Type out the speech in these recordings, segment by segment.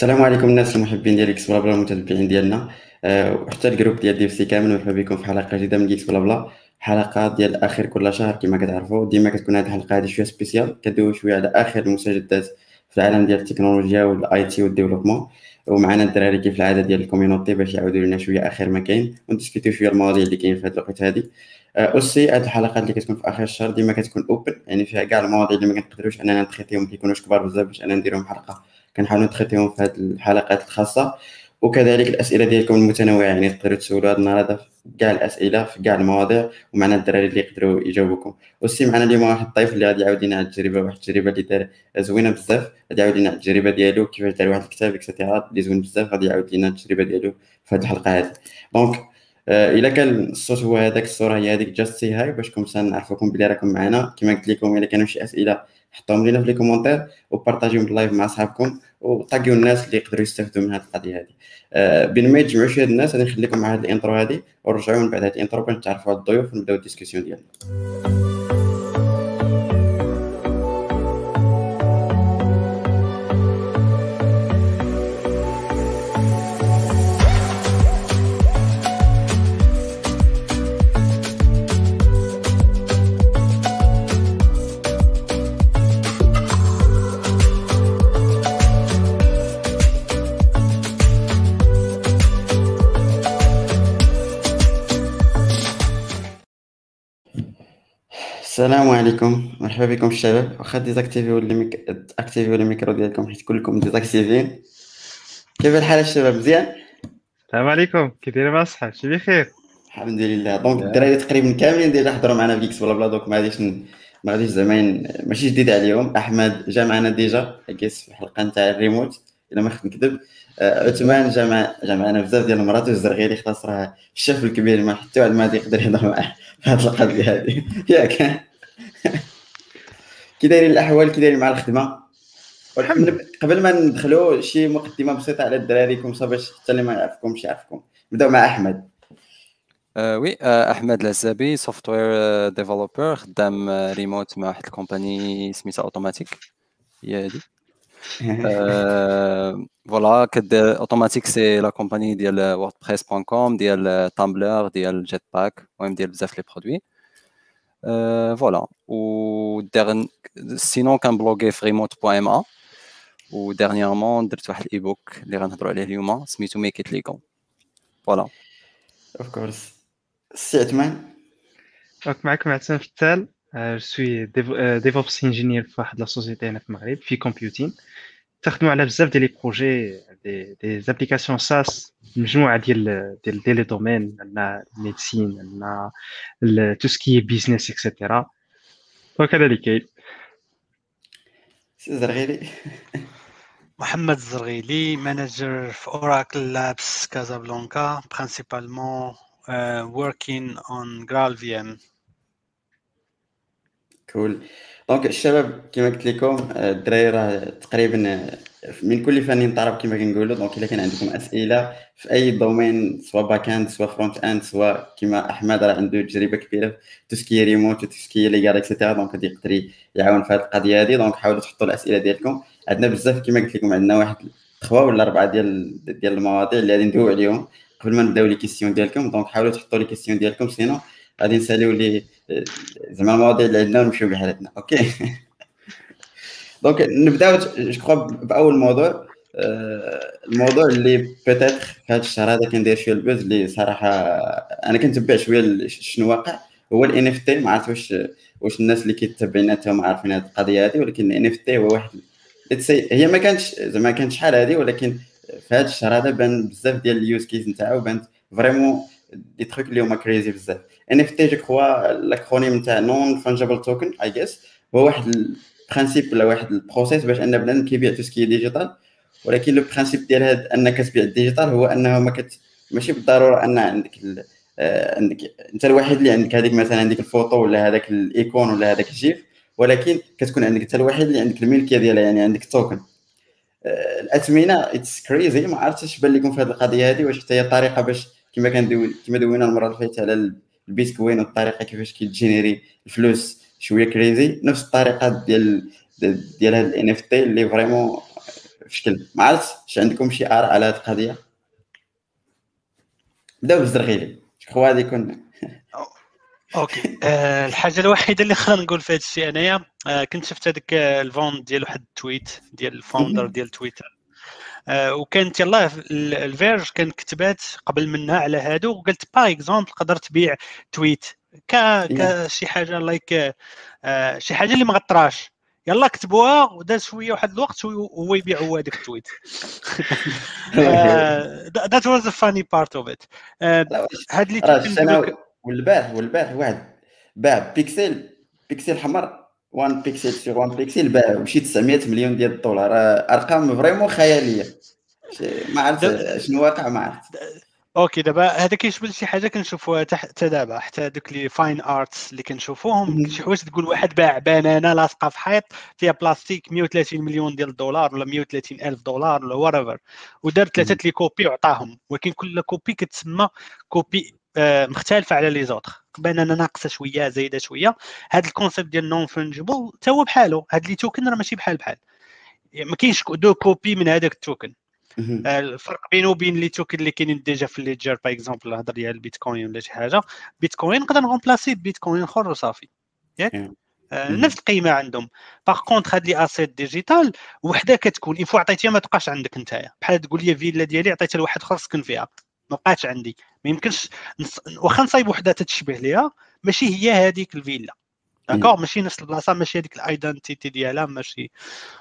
السلام عليكم الناس المحبين ديال GeeksBlaBla المتابعين ديالنا. أه وحتى ال groupe ديال دي سي كامل مرحبا بكم في حلقة جديدة من GeeksBlaBla. حلقة ديال آخر كل شهر كما كتعرفوا. ديما كتكون هذه الحلقة هذه شوية spéciale كدوي شوية على آخر المستجدات في العالم ديال التكنولوجيا وال IT وال développement. ومعنا الدراري كيف العادة ديال ال community باش يعاودوا لنا شوية آخر ما كاين وندسكوتيو شوية المواضيع اللي كاين في هذه الوقت هذه aussi هذه الحلقات اللي كتكون في آخر الشهر ديما كتكون open يعني فيها كاع المواضيع اللي ما كنقدروش أننا نتريتيهم كيكونوش كبار بزاف باش أنا نديرهم حلقة كنحاولوا نتريتيهم في هذه الحلقات الخاصة. وكذلك الأسئلة ديالكم المتنوعة يعني تقدروا تسولوا هذا النهار هذا كاع الأسئلة في كاع المواضيع ومعنا الدراري اللي يقدروا يجاوبوكم. aussi معنا اليوم واحد الضيف اللي غادي يعاود لنا على التجربة واحد التجربة اللي دار زوينة بزاف غادي يعاود لنا على التجربة ديالو كيفاش دار واحد الكتاب et cetera اللي زوين بزاف غادي يعاود لنا التجربة ديالو في هذه الحلقة هذه donc آه إلا كان الصوت هو هذاك الصورة هي هذيك just say hi باش comme ça نعرفوكم بلي راكم معنا. كما قلت لكم إلا كانوا شي أسئلة حطوهم لينا في les commentaires وبارطاجيو ال live مع صحابكم وطاقيو الناس اللي يقدروا يستافدوا من هذه القضية هذه آه بين ما يتجمعوش هاد الناس غادي نخليكم مع هذه ال intro هذه ونرجعوا من بعد هذه ال intro باش نتعرفوا على الضيوف ونبداو ال discussion ديالنا. السلام عليكم. مرحبا بكم الشباب. واخا ديزاكتيفيو الميك... اكتيفيو الميكرو ديالكم حيت كلكم ديزاكتيفين. كيف الحال الشباب؟ مزيان؟ السلام عليكم. كي داير مع شي بخير. الحمد لله donc الدراري تقريبا كاملين déjà حضروا معنا في BlaBla. donc ما غاديش ما غاديش زعما ماشي جديد عليهم. أحمد جا معنا déjà. كيس في الحلقة نتاع الريموت. إلا ما خفت نكذب عثمان جا مع جا معنا بزاف ديال المرات. والزرغيري خلاص راه الشاف الكبير ما حتى واحد ما غادي يقدر يهضر معاه في هذه القضية هذه ياك. كي دايرين الأحوال كي دايرين مع الخدمة. قبل ما ندخلوا شي مقدمة بسيطة على الدراري comme ça باش حتى اللي ما يعرفكمش يعرفكم. نبدأو مع أحمد. oui أحمد العزابي software developer خدام ريموت مع واحد ال company سميتها Automattic هي هادي. voilà كدير Automattic c'est la compagnie ديال WordPress point com ديال Tumblr ديال Jetpack المهم ديال بزاف les produits voilà و sinon كنبلوغي في remote point ma و dernièrement درت واحد ال e-book اللي غنهضروا عليه اليوم سميتو Make It Legal voilà of course سي عثمان donc معكم عثمان فتال je suis DevOps engineer في واحد la société هنا في المغرب في computing تخدموا على بزاف ديال les projets des des applications SaaS مجموعه ديال ديال ديال les domaines عندنا ال médecine عندنا tout ce qui business et cetera donc هذا اللي كاين c'est زرغيري محمد الزرغيلي manager في Oracle Labs كازابلانكا principalement working on Graal VM. cool donc الشباب كما قلت لكم الدراري راه تقريبا من كل فن طرب كما كنقولوا. donc إلا كان عندكم أسئلة في أي domaine سواء back end سواء front end سواء كما أحمد راه عنده تجربة كبيرة توسكي ريموت وتوسكي ليغال اكسيتيرا دونك غادي يقدر يعاون في هذه القضية هذه. donc حاولوا تحطوا الأسئلة ديالكم. عندنا بزاف كما قلت لكم عندنا واحد تخوا ولا أربعة ديال ديال المواضيع اللي غادي ندويو عليهم قبل ما نبداو les questions ديالكم. donc حاولوا تحطوا les questions ديالكم sinon غادي نساليو لي زعما المواضيع اللي عندنا ونمشيو بحالتنا. okay؟ donc نبداو je crois بأول موضوع الموضوع اللي peut-être في هذا الشهر هذا كندير شوية ال buzz اللي صراحة أنا كنتبع شوية شنو واقع؟ هو ال NFT ما عرفت واش واش الناس اللي كيتبعينا حتى عارفين هذه القضية هذه ولكن ال NFT هو واحد هي ما كانتش زعما كانت شحال هذه ولكن في هذا الشهر هذا بان بزاف ديال ال use case نتاعو بانت vraiment des trucs اللي هما crazy بزاف. NFT je crois l'acronyme نتاع non-fungible token I guess هو واحد ال principe ولا واحد ال process باش أن بنادم كيبيع tout ce qui digital ولكن le principe ديال هاد انك تبيع ال digital هو أنه ما كت ماشي بالضرورة أن عندك ال... آه عندك أنت الوحيد اللي عندك هذيك مثلا عندك الفوتو ولا هذاك ال icône ولا هذاك ال GIF ولكن كتكون عندك أنت الوحيد اللي عندك الملكية ديالها يعني عندك token آه الاثمنه it's crazy ما عرفتش بان لكم في هذه القضية هذه واش حتى هي طريقة باش كما كندوي كما دوينا المرة اللي فاتت على البيتكوين والطريقة كيفاش كيت générer الفلوس. شوية crazy نفس الطريقة ديال ديال هاد ال NFT اللي vraiment شكل ما عرفتش واش عندكم شي اراء على هذه القضية؟ بداو بالزرغيلي خو غادي يكون. أوكي. أه الحاجة الوحيدة اللي خلينا نقول في هذا الشيء أنايا أه كنت شفت هذاك الفون ديال واحد التويت ديال الفاوندر ديال تويتر. أه وكانت يلاه الفيرج كان كتبات قبل منها على هادو وقالت باغ اكزومبل تقدر تبيع تويت. ك كشي حاجة لايك أه شي حاجة اللي ما غطراش. يلا كتبوها وداز شوية واحد الوقت وهو يبيع هو هذاك التويت. ذات واز ا فاني بارت اوف ات هاد اللي والبارح والبارح واحد باع بيكسل بيكسل حمر 1 بيكسل سيغ 1 بيكسل باع شي 900 مليون ديال الدولار. أرقام فريمون خيالية. ما عرفت شنو واقع ما عرفت. أوكي دابا هذا كيشبه شي حاجة كنشوفوها حتى دابا حتى دوك لي فاين ارتس اللي كنشوفوهم شي حوايج تقول واحد باع بنانه لاصقة في حيط فيها بلاستيك 130 مليون ديال الدولار ولا 130 ألف دولار ولا وريفر ودار ثلاثة les copies وعطاهم. ولكن كل copie كتسمى copie آه، مختلفة على les autres. باننا ناقصة شوية زايدة شوية. هذا ال concept ديال non fongible حتى هو بحالو هاد les tokens راه ماشي بحال بحال. ما كاينش deux copies من هذاك ال token الفرق بينه وبين les tokens اللي كاينين déjà في ledger par exemple الهضر ديال البيتكوين ولا شي حاجة. بيتكوين نقدر ن remplacer بيتكوين أخر وصافي. ياك؟ آه، نفس القيمة عندهم. par contre هاد les assets digital وحدة كتكون une fois عطيتيها ما تبقاش عندك نتايا. بحال تقول لي فيلا ديالي عطيتها لواحد اخر سكن فيها. ما بقاتش عندي. ما يمكنش. واخا نصايب وحدة تتشبه ليها ماشي هي هذيك الفيلا. d'accord ماشي نفس البلاصة ماشي هذيك ال identité ديالها ماشي.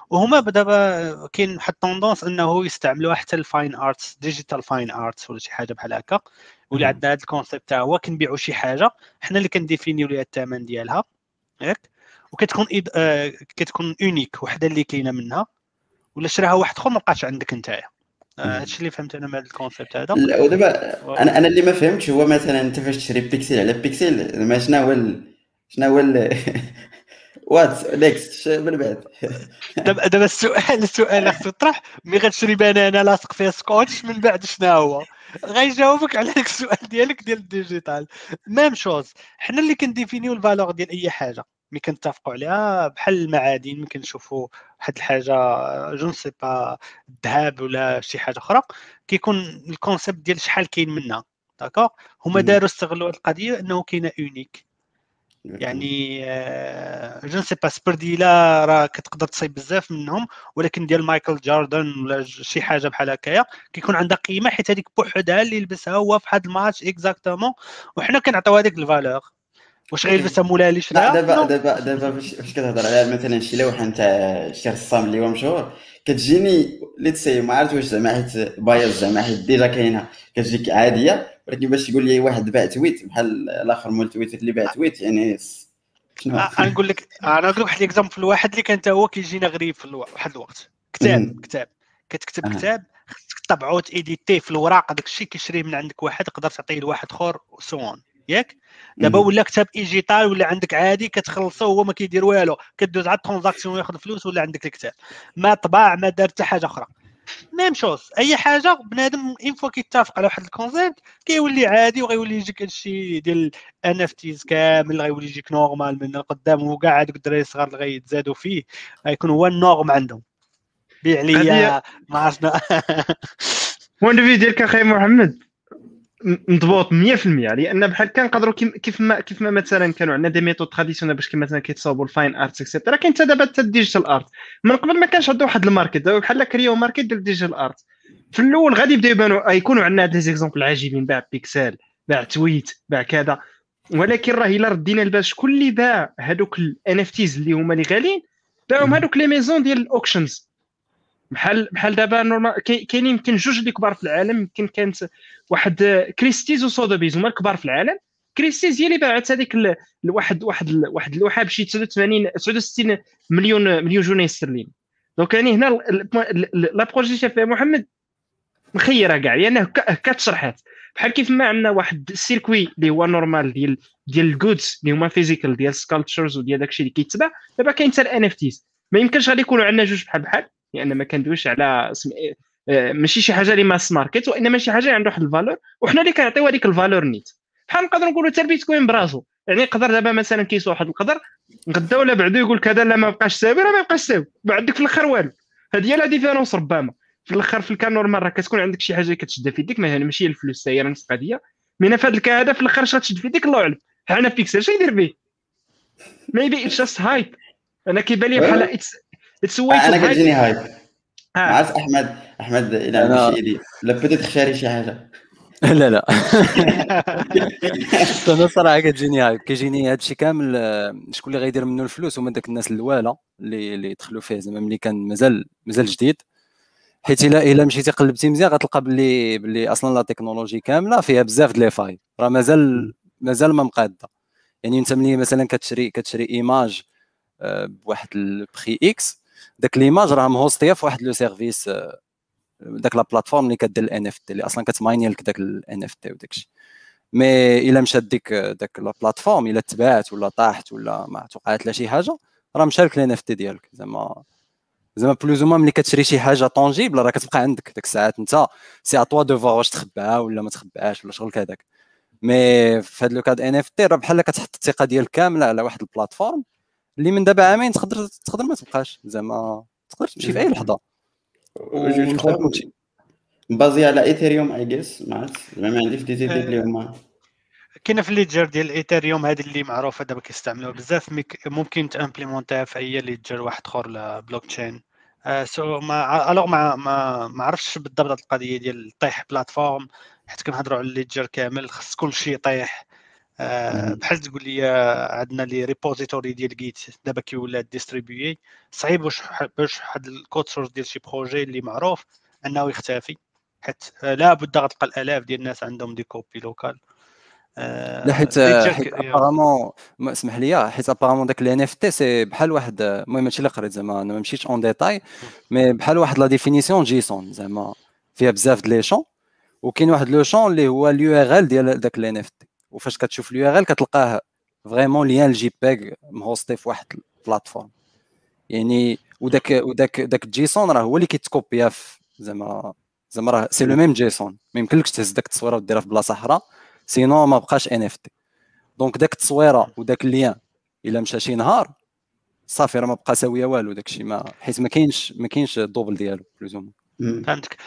وهما دابا كاين واحد ال tendance إنه يستعملوها حتى ال fine arts digital fine arts ولا شي حاجة بحال هكا. واللي عندنا هذا ال concept تاع هو كنبيعوا شي حاجة حنا اللي كن définir يو ليها الثمن ديالها. ياك؟ وكتكون إيد... آه كتكون unique وحدة اللي كاينة منها. ولا شراها واحد آخر ما بقاش عندك نتايا. هادشي اللي فهمت أنا من هذا ال concept هذا. لا ودابا أنا أنا اللي ما فهمتش هو مثلا أنت فاش تشري بيكسل على بيكسل زعما شنو هو. شنو هو. what next من بعد؟ دابا دابا السؤال السؤال خصو يطرح ملي غتشري بنانه لاصق فيها سكوتش من بعد شنو هو؟ غيجاوبك على داك السؤال ديالك ديال ال digital. même chose حنا اللي كن définir يو ال valeur ديال أي حاجة. ملي كنتفقوا عليها بحال المعادن ملي كنشوفوا واحد الحاجة je sais pas الذهب ولا شي حاجة أخرى. كيكون ال concept ديال شحال كاين منها. d'accord هما داروا استغلوا القضية أنه كاينة unique يعني je sais pas سبرديلا راه كتقدر تصيب بزاف منهم ولكن ديال مايكل جاردن ولا شي حاجة بحال هكايا كيكون عندها قيمة حيت هذيك بوحدها اللي لبسها هو في هذا الماتش اكزاكتومون وحنا كنعطيو هذيك الفالور واش غيلبسها مولاها اللي شراها دابا دابا دابا فاش كتهضر على مثلا شي لوحه نتاع شي رسام اللي هو مشهور كتجيني ليت سي ما عرفت واش زعما حيت بايظ زعما حيت ديجا كاينة كتجيك عادية. ولكن باش تقول لي واحد باع تويت بحال الآخر مول تويتر اللي باع تويت يعني شنو؟ نقول لك أنا نقول لك واحد ال exemple واحد اللي كان هو كيجينا غريب في واحد الوقت. كتاب كتاب. كتكتب كتاب خصك تطبعو ت éditer يه في الوراق داك الشيء كيشريه من عندك واحد تقدر تعطيه لواحد آخر سون ياك؟ دابا ولا كتاب digital ولا عندك عادي كتخلصو هو ما كيدير والو. كدوز على ال transaction وياخذ فلوس ولا عندك الكتاب. ما طباع ما دار حتى حاجة أخرى. même chose اي حاجة بنادم une fois كيتفق على واحد ال concept كيولي عادي وغيولي يجيك هادشي ديال NFTs كامل غيولي يجيك normal من القدام وكاع هادوك الدراري الصغار اللي غيتزادوا فيه غيكون هو ال norme عندهم بيع ليا ما عرفنا في ديالك أخي محمد مضبوط 100% لأن بحال كنقدروا كيف ما كيف ما مثلا كانوا عندنا des méthodes traditionnelles باش مثلا كيتصاوبوا ال fine art et cetera كاين حتى دابا حتى ال digital art. من قبل ما كانش عندنا واحد ال market دابا بحال créaw marché ديال ال digital art. في الأول غادي يبداو يبانوا يكونوا عندنا هاد les exemples عاجبين باع بيكسل باع tweet باع كذا. ولكن راه إلا ردينا البال شكون اللي باع هذوك ال NFTs اللي هما اللي غاليين باعهم هذوك les maisons ديال ال auctions بحال بحال دابا normal كاينين يمكن جوج اللي كبار في العالم يمكن كانت واحد كريستيز وسوذبيز هما الكبار في العالم. كريستيز هي اللي باعت هذيك واحد واحد واحد اللوحة بشي 89 69 مليون مليون جنيه استرليني. donc يعني هنا l'projet فيها محمد مخيرة كاع لأنه هكا تشرحات بحال كيف ما عندنا واحد ال circuit اللي هو normal ديال ديال ال goods اللي هما physical ديال sculptures وديال داكشي اللي كيتباع دابا كاين حتى ال NFTs ما يمكنش غادي يكونوا عندنا جوج بحال بحال. لأن ما كندويش على سم... آه، ماشي شي حاجة اللي mass market وإنما شي حاجة عندها واحد ال valeur وحنا اللي كنعطيو هذيك ال valeur نيت. بحال نقدروا نقولوا حتى البيتكوين براسو. يعني يقدر دابا مثلا كيسوا واحد القدر غدا ولا بعدو يقول كذا لا ما بقاش ساوي راه ما بقاش ساوي. عندك في الأخر والو. هذه هي la différence ربما. في الأخر في ال cas normal راه كتكون عندك شي حاجة كتشدها في يديك يعني ماشي الفلوس هي نفس القضية. من في هذا ال cas هذا في الأخر اش غتشد في يديك؟ الله اعلم حنا بيكسل شنو يدير به؟ maybe it's just hype أنا كيبان لي بحال it's it's why أنا كتجيني hype عارف أحمد أحمد إلى عنده شي يدير la petite شاري شي حاجة لا لا. أنا صراحة كتجيني hype كيجيني هادشي كامل شكون اللي غيدير منه الفلوس هما داك الناس الوالا اللي اللي دخلوا فيه. زعما ملي كان مازال مازال جديد. حيت إلا إلا مشيتي قلبتي مزيان غتلقى باللي باللي أصلا la technologie كاملة فيها بزاف د les failles راه مازال مازال ما مقادة. يعني أنت ملي مثلا كتشري كتشري image آه، بواحد البخي إكس داك l'image راه مhostيه في واحد le service آه، داك la plateforme اللي كدير ال NFT اللي أصلا كتمايني لك داك ال NFT وداك الشيء. mais إلا مشات ديك داك la plateforme إلا تباعت ولا طاحت ولا ما توقعت لها شي حاجة راه مشى لك ال NFT ديالك. زعما زعما plus ما ملي كتشري شي حاجة tangible راه كتبقى عندك ديك الساعات. انت c'est à toi de voir واش تخبعها ولا ما تخبعهاش ولا شغل هذاك mais في هذا le cas d'NFT راه بحال كتحط الثقة ديالك كاملة على واحد ال plateforme. اللي من دابا عامين تقدر تقدر ما تبقاش زعما تقدر تمشي في أي لحظة. بازي على ايثيريوم اي جيس ما عرفت ما عنديش دي زيدي اللي هما كاينة في الليدجر ديال ايثيريوم هذه اللي معروفة دابا كيستعملوها. بزاف ممكن تامبليمونتيها في أي ليدجر واحد آخر بلوك تشين سو ما الوغ ما ما ما عرفتش بالضبط هذه القضية ديال طيح بلاتفورم حيت كنهضروا على الليدجر كامل خص كل شيء يطيح. آه، بحال تقول لي عندنا لي ريبوزيتوري ديال جيت دابا كيولات ديستريبيي صعيب باش باش واحد ال code source ديال شي projet اللي معروف أنه يختفي. حيت لابد غتلقى الألاف ديال الناس عندهم des copies locales لا حيت apparemment اسمح لي حيت apparemment داك ال NFT c'est بحال واحد المهم هادشي اللي قريت زعما أنا ما مشيتش en détail mais بحال واحد la définition JSON زعما فيها بزاف د les champs وكاين واحد le champ اللي هو ال URL ديال داك ال NFT وفاش كتشوف ال URL كتلقاه vraiment lien ال JPEG مhostي في واحد ال plateforme. يعني وداك وداك داك ال JSON راه هو اللي كيتcopiا في زعما زعما راه c'est le même JSON. ما يمكنلكش تهز داك التصويرة وديرها في بلاصة أخرى sinon ما بقاش NFT. donc داك التصويرة وداك ال lien إلا مشى شي نهار صافي راه ما بقى ساوية والو داك الشيء ما حيت ما كاينش ما كاينش ال double ديالو plus فهمتك.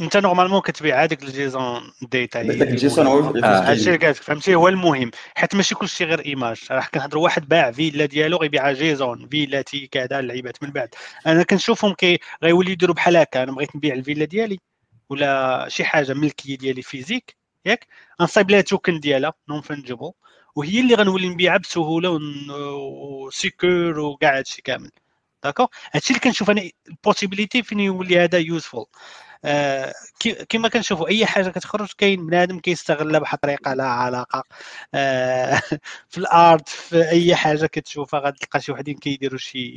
انت normalement كتبيع هذيك ال JSON data. داك ال JSON هو هادشي اللي فهمتي؟ هو المهم حيت ماشي كلشي غير image. راه كنهضروا واحد باع فيلا ديالو غيبيعها JSON فيلاتي كذا اللعيبات من بعد. أنا كنشوفهم كي غيوليو يديروا بحال هكا أنا بغيت نبيع الفيلا ديالي ولا شي حاجة ملكية ديالي physique ياك؟ غنصايب لها token ديالها non-fungible وهي اللي غنولي نبيعها بسهولة و secure وكاع هادشي كامل. d'accord هادشي اللي كنشوف أنا ال possibilité فين يولي هذا useful آه كما كنشوفوا أي حاجة كتخرج كاين بنادم كيستغلها بواحد الطريقة لا علاقة. آه في ال art في أي حاجة كتشوفها غتلقى شي وحدين كيديروا شي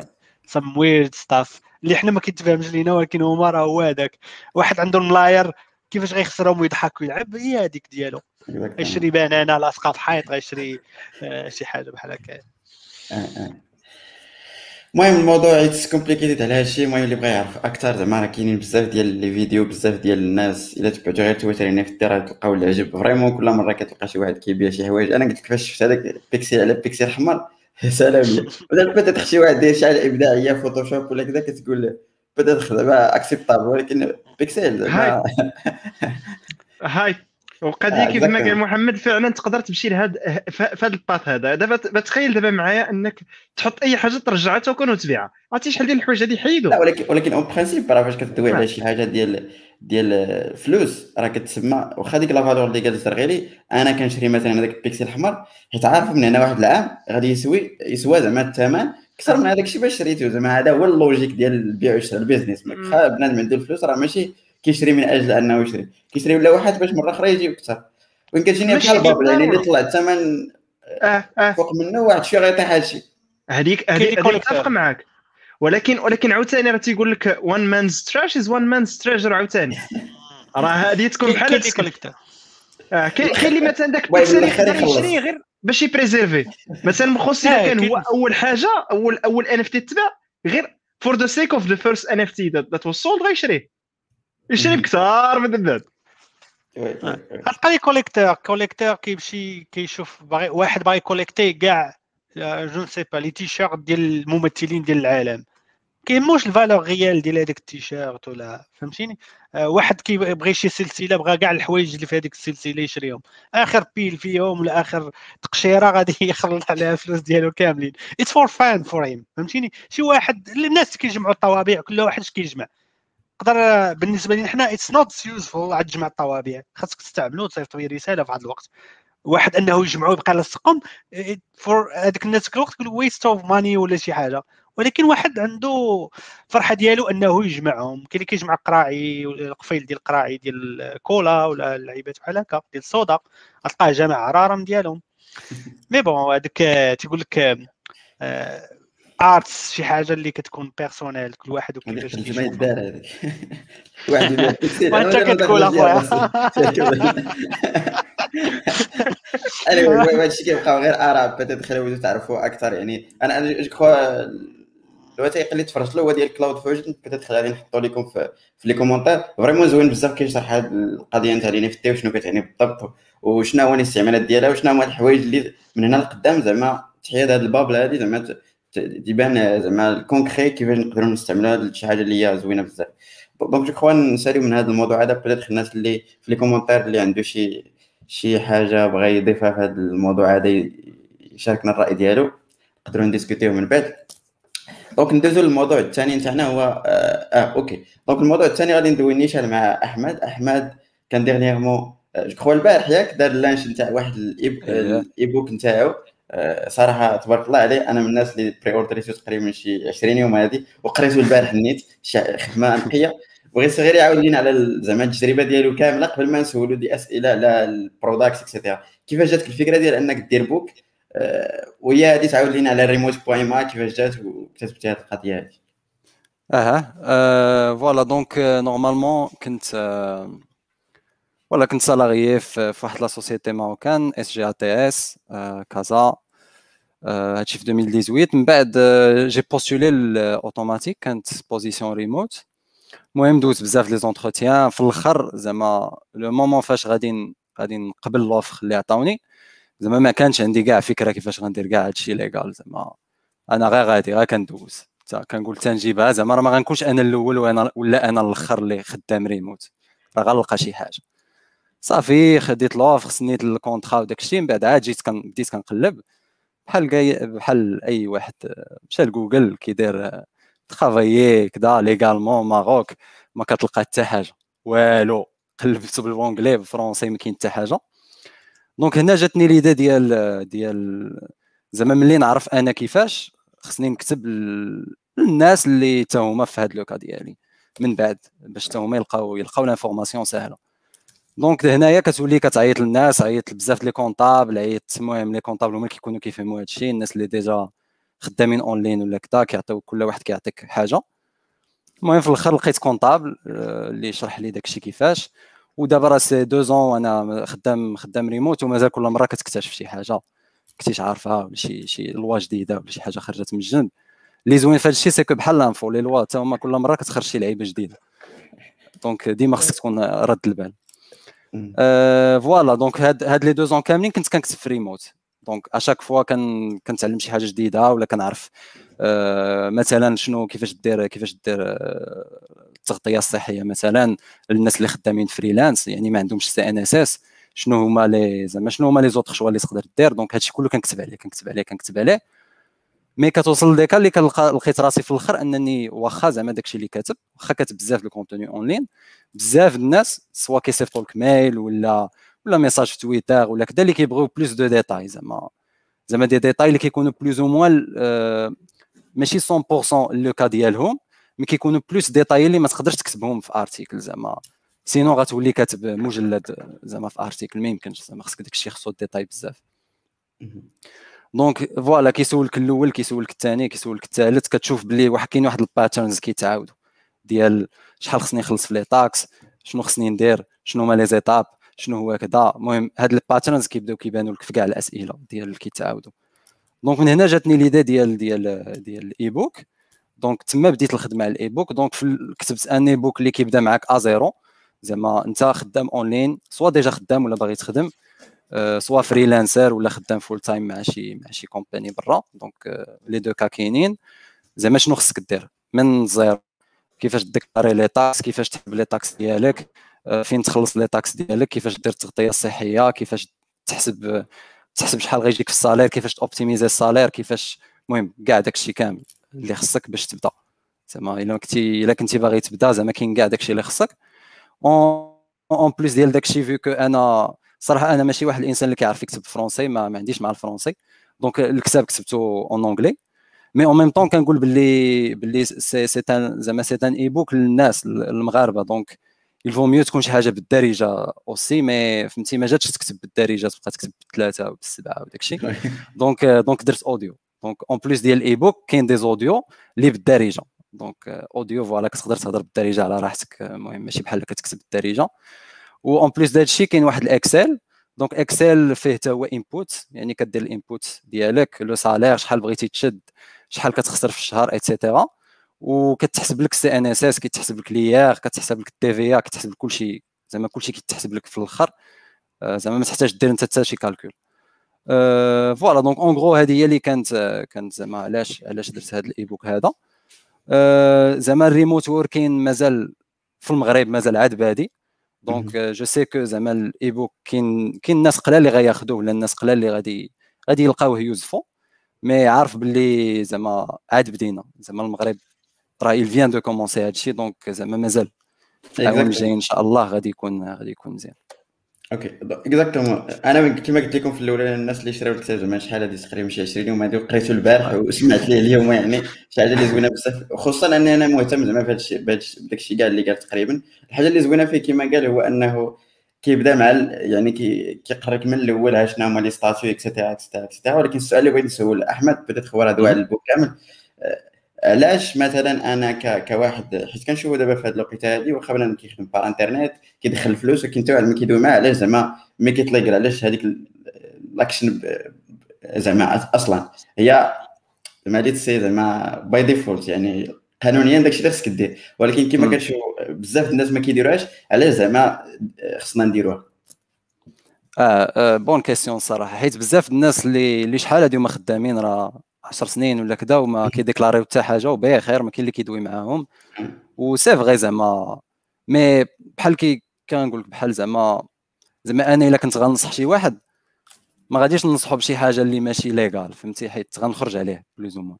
some weird stuff اللي حنا ما كيتفهمش لينا ولكن هما راه هو هذاك. واحد عنده الملاير كيفاش غيخسرهم ويضحك ويلعب هي هذيك ديالو. غيشري بنانه لاصقة في حيط غيشري آه شي حاجة بحال هكا. المهم الموضوع it's complicated على هادشي المهم اللي بغى يعرف أكثر زعما راه كاينين بزاف ديال les vidéos بزاف ديال الناس. إلا تبعتو غير تويتر يعني في الدار تلقاو العجب. vraiment كل مرة كتلقى شي واحد كيبيع شي حوايج. أنا قلت لك فاش شفت هذاك بيكسل على بيكسل احمر سلام. لي بدات شي واحد داير شي حاجة إبداعية Photoshop ولا كذا كتقول بدات زعما acceptable ولكن بيكسل هاي وقضيه آه كيف ما قال محمد فعلا تقدر تمشي لهاد في هذا ال path هذا. دابا تخيل دابا معايا انك تحط أي حاجة ترجعها token وتبيعها. عرفتي شحال ديال الحوايج هذه حيدوا لا ولكن ولكن en principe راه فاش كتدوي على شي حاجة ديال ديال فلوس راه كتسمى واخا ديك la valeur اللي قال الزرغيلي أنا كنشري مثلا هذاك البيكسل الأحمر حيت عارف من هنا واحد العام غادي يسوي يسوى زعما الثمن أكثر من هذاك الشيء باش شريته. زعما هذا هو la logique ديال البيع والشراء ال business. بنادم عنده الفلوس راه ماشي كيشري من أجل أنه يشري. كيشري ولا واحد باش مرة أخرى يجيب أكثر وين كتجيني بحال bubble يعني اللي طلع الثمن آه آه. فوق منه واحد شوية غيطيح هادشي. هذيك هذيك اتفق معاك. ولكن ولكن عاوتاني راه تيقول لك one man's trash is one man's treasure عاوتاني. راه هذه تكون بحال آه كاين اللي مثلا داك البيكسل يشري غير باش يـ préserver مثلا مخصص الا كان هو أول حاجة اول أول NFT تباع غير فور ذا سيك اوف ذا فيرست ان اف تي ذات واز سولد غيشريه يشري بكثار من بعد غتلقى les collectors collector كيمشي كيشوف باغي واحد باغي collecter كاع je sais pas les t-shirts ديال الممثلين ديال العالم. كيهموش la valeur réelle ديال هذاك التيشيرت ولا فهمتيني؟ آه واحد كيبغي شي سلسلة بغى كاع الحوايج اللي في هذيك السلسلة يشريهم. آخر pile فيهم ولا آخر تقشيرة غادي يخلط عليها الفلوس ديالو كاملين. it's for fun for him فهمتيني؟ شي واحد الناس كيجمعوا الطوابع كل واحد اش كيجمع تقدر بالنسبة لنا حنا it's not useful عاد تجمع الطوابع. خاصك تستعملو تصيفط لي رسالة في هذا الوقت. واحد أنه يجمعوا يبقى لاصقهم pour هذيك الناس الوقت تقول waste of money ولا شي حاجة. ولكن واحد عنده فرحة ديالو أنه يجمعهم. كاين اللي كيجمع قراعي القفيل ديال القراعي ديال كولا ولا اللعيبات بحال هكا ديال ال soda تلقاه جامع عرارم ديالهم. mais bon هذاك تيقول لك arts شي حاجة اللي كتكون personnel كل واحد وكيفاش ما يدار هذيك واحد وأنت كتقول أخويا. أنا هذا الشيء كيبقى غير اراء peut-être خليو تعرفوا أكثر يعني أنا أنا je الوثائق اللي تفرجت له هو ديال كلاود فيرجن peut-être غادي نحطو لكم في, في les commentaires. vraiment زوين بزاف كيشرح هذه القضية نتاع les NFT وشنو كتعني بالضبط وشنو هو الاستعمالات ديالها وشنو هما الحوايج اللي من هنا لقدام زعما تحيد هذه ال bubble هذه زعما تبان زعما ال concret كيفاش نقدروا نستعملوها شي حاجة اللي هي زوينة بزاف. donc je crois نساليو من هذا الموضوع هذا peut-être الناس اللي في les commentaires اللي عنده شي شي حاجة بغى يضيفها في هذا الموضوع هذا يشاركنا الرأي ديالو. نقدروا نـ discuter يو من بعد. donc ندوزو للموضوع الثاني. نتاعنا هو آه, آه OK donc الموضوع الثاني غادي ندوي نيشان مع أحمد. أحمد كان dernièrement je crois البارح ياك دار ال launch نتاع واحد ال e-book نتاعو. صراحة تبارك الله عليه أنا من الناس اللي pre-order يتو تقريبا شي 20 يوم هذه وقريته البارح النيت خدمة نقيه بغيت غير يعاود لينا على زعما التجربة ديالو كاملة قبل ما نسولو des أسئلة على ال product et cetera كيفاش جاتك الفكرة ديال أنك دير book أه وهي هذه تعاود لينا على ال remote point ma كيفاش جات وكتبتي هذه القضية هذه. أها voilà donc normalement كنت ولا كنت salarié في واحد لا سوسيتي ماروكان اس جي ا تي اس كازا. هادشي في 2018 من بعد j'ai postulé ل Automattic كانت position remote المهم دوز بزاف les entretiens. في الأخر زعما le moment فاش غادي غادي نقبل l'offre اللي عطاوني زعما ما كانش عندي كاع فكرة كيفاش غندير كاع هادشي légal زعما. أنا غير غادي غير كندوز. كنقول تنجيبها زعما راه ما غنكونش أنا الأول وأنا ولا أنا الأخر اللي خدام ريموت راه غنلقى شي حاجة. صافي خديت l'offre سنيت ال contrat وداك الشيء من بعد عاد جيت بديت كنقلب. بحال بحال أي واحد مشى لجوجل كيدير travailler كدا légalement Maroc ما كتلقى حتى حاجة. والو قلبت ب l'anglais ب le français ما كاين حتى حاجة. donc هنا جاتني l'idée ديال ديال زعما ملي نعرف أنا كيفاش خصني نكتب للناس اللي حتى هما في هاد le cas ديالي. من بعد باش حتى هما يلقاو يلقاو l'information سهلة. donc هنايا كتولي كتعيط للناس عيط بزاف les comptables عيط المهم les comptables هما كيكونوا كيفهموا هادشي الناس اللي déjà خدامين أونلاين ولا كذا كيعطيو كل واحد كيعطيك حاجة. المهم في الآخر لقيت comptable آه، اللي شرح لي داكشي كيفاش. ودابا راه ça fait deux ans وأنا خدام خدام ريموت ومازال كل مرة كتكتشف شي حاجة. كنتيش عارفها ولا شي شي loi جديدة ولا شي حاجة خرجت من الجنب. اللي زوين في هادشي c'est que بحال l'info les lois حتى هما كل مرة كتخرج شي لعيبة جديدة. donc ديما خصك تكون رد البال. voilà donc هاد هاد les deux ans كاملين كنت كنكتب في remote donc à chaque fois كان كنتعلم شي حاجة جديدة ولا كنعرف آه مثلا شنو كيفاش دير كيفاش دير آه التغطية الصحية مثلا للناس اللي خدامين freelance يعني ما عندهمش CNSS. شنو هما les زعما شنو هما les autres choix اللي تقدر دير؟ donc هادشي كله كنكتب عليه كنكتب عليه كنكتب عليه. mais كتوصل لديك اللي كنلقى لقيت راسي في الآخر أنني واخا زعما داكشي اللي كاتب واخا كاتب بزاف de contenu online بزاف الناس soit كيصيفطوا لك mail ولا ولا message في تويتر ولا كذا اللي كيبغيو plus de détails زعما زعما دي ديتاي اللي كيكونوا plus ou moins ماشي 100% le cas ديالهم mais كيكونوا plus détails اللي ما تقدرش تكتبهم في article زعما. sinon غتولي كاتب مجلد زعما في article ما يمكنش زعما خصك داكشي خصو détails بزاف. donc voilà كيسولك الأول كيسولك الثاني كيسولك الثالث. كتشوف بلي واحد كاين واحد ال patterns كيتعاودوا ديال شحال خصني نخلص في les taxes شنو خصني ندير شنو هما les étapes شنو هو كذا المهم هاد ال patterns كيبداو كيبانوا لك في كاع الأسئلة ديال اللي كيتعاودوا donc من هنا جاتني l'idée ديال ديال ديال ال e-book donc تما بديت الخدمة على ال e-book donc كتبت أن e-book اللي كيبدا معاك à zéro. زعما أنت خدام online soit déjà خدام ولا باغي تخدم. soit freelancer ولا خدام full time مع شي مع شي company برا. donc les deux cas كاينين. زعما شنو خصك دير؟ من ال zéro كيفاش déclarer les taxes كيفاش تحسب les taxes ديالك؟ آه، فين تخلص les taxes ديالك؟ كيفاش دير التغطيه الصحيه كيفاش تحسب تحسب شحال غيجيك في ال salaire؟ كيفاش ت optimiser ال salaire؟ كيفاش المهم كاع داكشي كامل اللي خصك باش تبدا. زعما إلا كنتي إلا كنتي باغي تبدا زعما كاين كاع داكشي اللي خصك. en plus ديال داكشي vu que أنا صراحة أنا ماشي واحد الإنسان اللي كيعرف يكتب français ما, ما عنديش مع ال français donc الكتاب كتبته en anglais mais en même temps كنقول باللي باللي سي سي زعما c'est un e-book للناس المغاربه donc il vaut mieux تكون شي حاجة بالدارجه aussi mais فهمتي ما جاتش تكتب بالدارجه تبقى تكتب بالثلاثه وبالسبعه وداك الشيء donc donc درت audio donc en plus ديال ال e-book كاين دي اوديو اللي بالدارجه donc audio voilà كتقدر تهضر بالدارجه على راحتك المهم ماشي بحال كتكتب بالدارجه و en plus داك كاين واحد ال Excel. donc Excel فيه حتى هو input يعني كدير ال input ديالك le salaire شحال بغيتي تشد شحال كتخسر في الشهر et cetera وكتحسب لك CNSS كيتحسب لك l'IR كتحسب لك ال TVA كتحسب لك كلشي. زعما كلشي كيتحسب لك في الأخر. آه، زعما ما تحتاج دير انت حتى شي calcul voilà. donc en gros هذه هي اللي كانت كانت زعما علاش علاش درت هذا ال e-book هذا. آه، زعما ال remote working مازال في المغرب مازال عاد بادي. donc je sais que زعما ال e-book كاين كاين الناس قلال اللي غياخذوه ولا الناس قلال اللي غادي غادي يلقاوه useful mais عارف باللي زعما عاد بدينا زعما المغرب راه il vient de commencer هادشي donc زعما مازال العام الجاي ان شاء الله غادي يكون غادي يكون مزيان OK. exactement أنا كما قلت لكم في الأول الناس اللي شراو الكتاب زعما شحال هادي تقريبا شي 20 يوم هادي قريته البارح وسمعت ليه اليوم يعني شي حاجة اللي زوينة بزاف. خصوصا أني أنا مهتم زعما بهذا الشيء بداك الشيء كاع اللي قال تقريبا. الحاجة اللي زوينة فيه كما قال هو أنه كيبدا مع يعني كيقرك من الأول شنو هما les statuts et cetera et cetera ولكن السؤال اللي بغيت نسول أحمد بدات هو راه دوا ال book كامل. علاش مثلا أنا كواحد حيت كنشوفو دابا في هذه الوقيتة هذه واخا بنادم كيخدم par internet كيدخل الفلوس ولكن حتى واحد ما كيدوي معاه علاش زعما mais كيطلق علاش هذيك l'action زعما أصلا؟ هي زعما هذه تسي زعما by default يعني قانونيا داكشي اللي خصك دير. ولكن كما كنشوف بزاف الناس ما كيديروهاش علاش زعما خصنا نديروها. آه, آه bonne question الصراحه حيت بزاف الناس اللي اللي شحال هادو ما خدامين راه 10 سنين ولا كذا وما كيديكلاريو حتى حاجة وبخير ما كاين اللي كيدوي معاهم. و c'est vrai زعما mais بحال كي كنقول لك بحال زعما زعما أنا إلا كنت غنصح شي واحد ما غاديش ننصحو بشي حاجة اللي ماشي légal فهمتي؟ حيت غنخرج عليه plus ou moins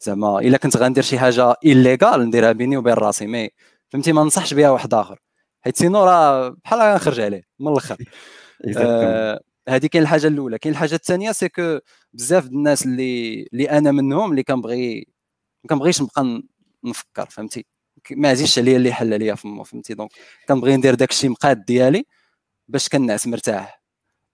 زعما إلا كنت غندير شي حاجة illégal نديرها بيني وبين راسي mais فهمتي؟ ما ننصحش بها واحد آخر. حيت sinon راه بحال غنخرج عليه من الأخر. هذه كاين الحاجة الأولى. كاين الحاجة الثانية c'est que بزاف الناس اللي اللي أنا منهم اللي كنبغي ما كنبغيش نبقى نفكر فهمتي؟ ما عزيزش عليا اللي حل عليا فمو فهمتي؟ donc كنبغي ندير داك الشيء مقاد ديالي باش كنعس مرتاح.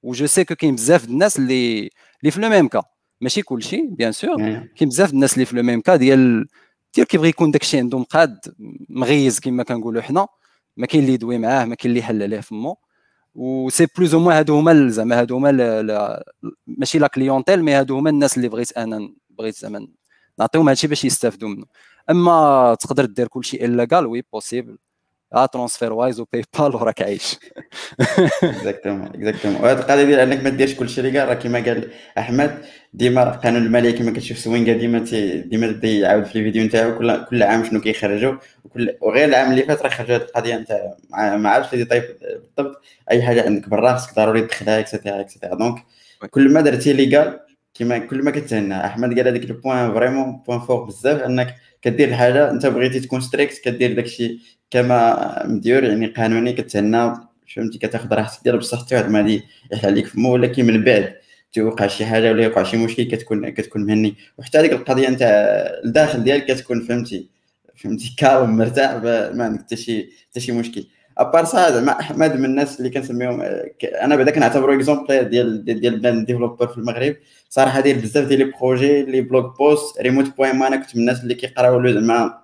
و je sais que كاين بزاف الناس اللي اللي ف le même cas ماشي كلشي bien sûr كاين بزاف الناس اللي ف le même cas ديال ديال كيبغي يكون داك الشيء عنده مقاد مغيز كما كنقولوا حنا. ما كاين اللي يدوي معاه ما كاين اللي يحل عليه فمو و c'est plus ou moins هادو هما زعما هادو هما ماشي la clientèle mais هادو هما الناس اللي بغيت أنا بغيت زعما نعطيهم هادشي باش يستافدوا منه اما تقدر دير كلشي الا oui possible آه transfert Wise و PayPal وراك عايش exactement exactement وهاد القضية ديال إنك ما ديرش كلشي légal راه كما قال أحمد ديما القانون المالي كما كتشوف سوينغا ديما ديما يعاود في الفيديو نتاعو كل كل عام شنو كيخرجوا وكل وغير العام اللي فات راه خرج هاد القضية نتاع ما عرفتش لي طيب بالضبط أي حاجة عندك برا خصك ضروري تدخلها et cetera et cetera donc كل ما درتي légal كما كل ما كتهنى. أحمد قال هذاك ال point vraiment point fort بزاف إنك كدير الحاجة أنت بغيتي تكون strict كدير داكشي كما مديور يعني قانوني كتهنى فهمتي؟ كتاخذ راحتك ديال بصح حتى واحد ما غادي يحل عليك فمو ولكن من بعد توقع شي حاجة ولا يوقع شي مشكل كتكون كتكون مهني. وحتى هذيك القضية نتاع الداخل ديالك كتكون فهمتي؟ فهمتي؟ calme مرتاح ما عندك حتى شي حتى شي مشكل. à part ça زعما أحمد من الناس اللي كنسميهم أنا بعدا كنعتبرو exemple ديال ديال بلان developer في المغرب. صراحة داير بزاف ديال les projets les blog posts remote point ma أنا كنت من الناس اللي كيقراو زعما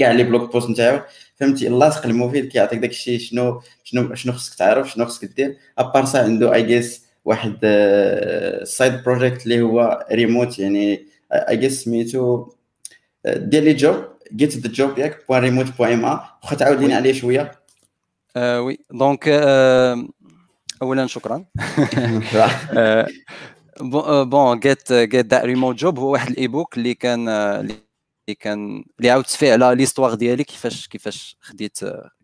كاع les blog posts نتاعو. فهمتي؟ اللاصق المفيد كيعطيك داك الشيء شنو شنو شنو خصك تعرف شنو خصك دير à part ça عنده I guess واحد side آه، project اللي هو ريموت يعني I guess سميتو دير les jobs get the job ياك point remote point MA واخا تعاود لينا عليه شوية. oui. donc اولا شكرا. bon get get that remote job هو واحد ال e-book اللي كان اللي كان اللي عاودت فيه على l'histoire ديالي كيفاش كيفاش خديت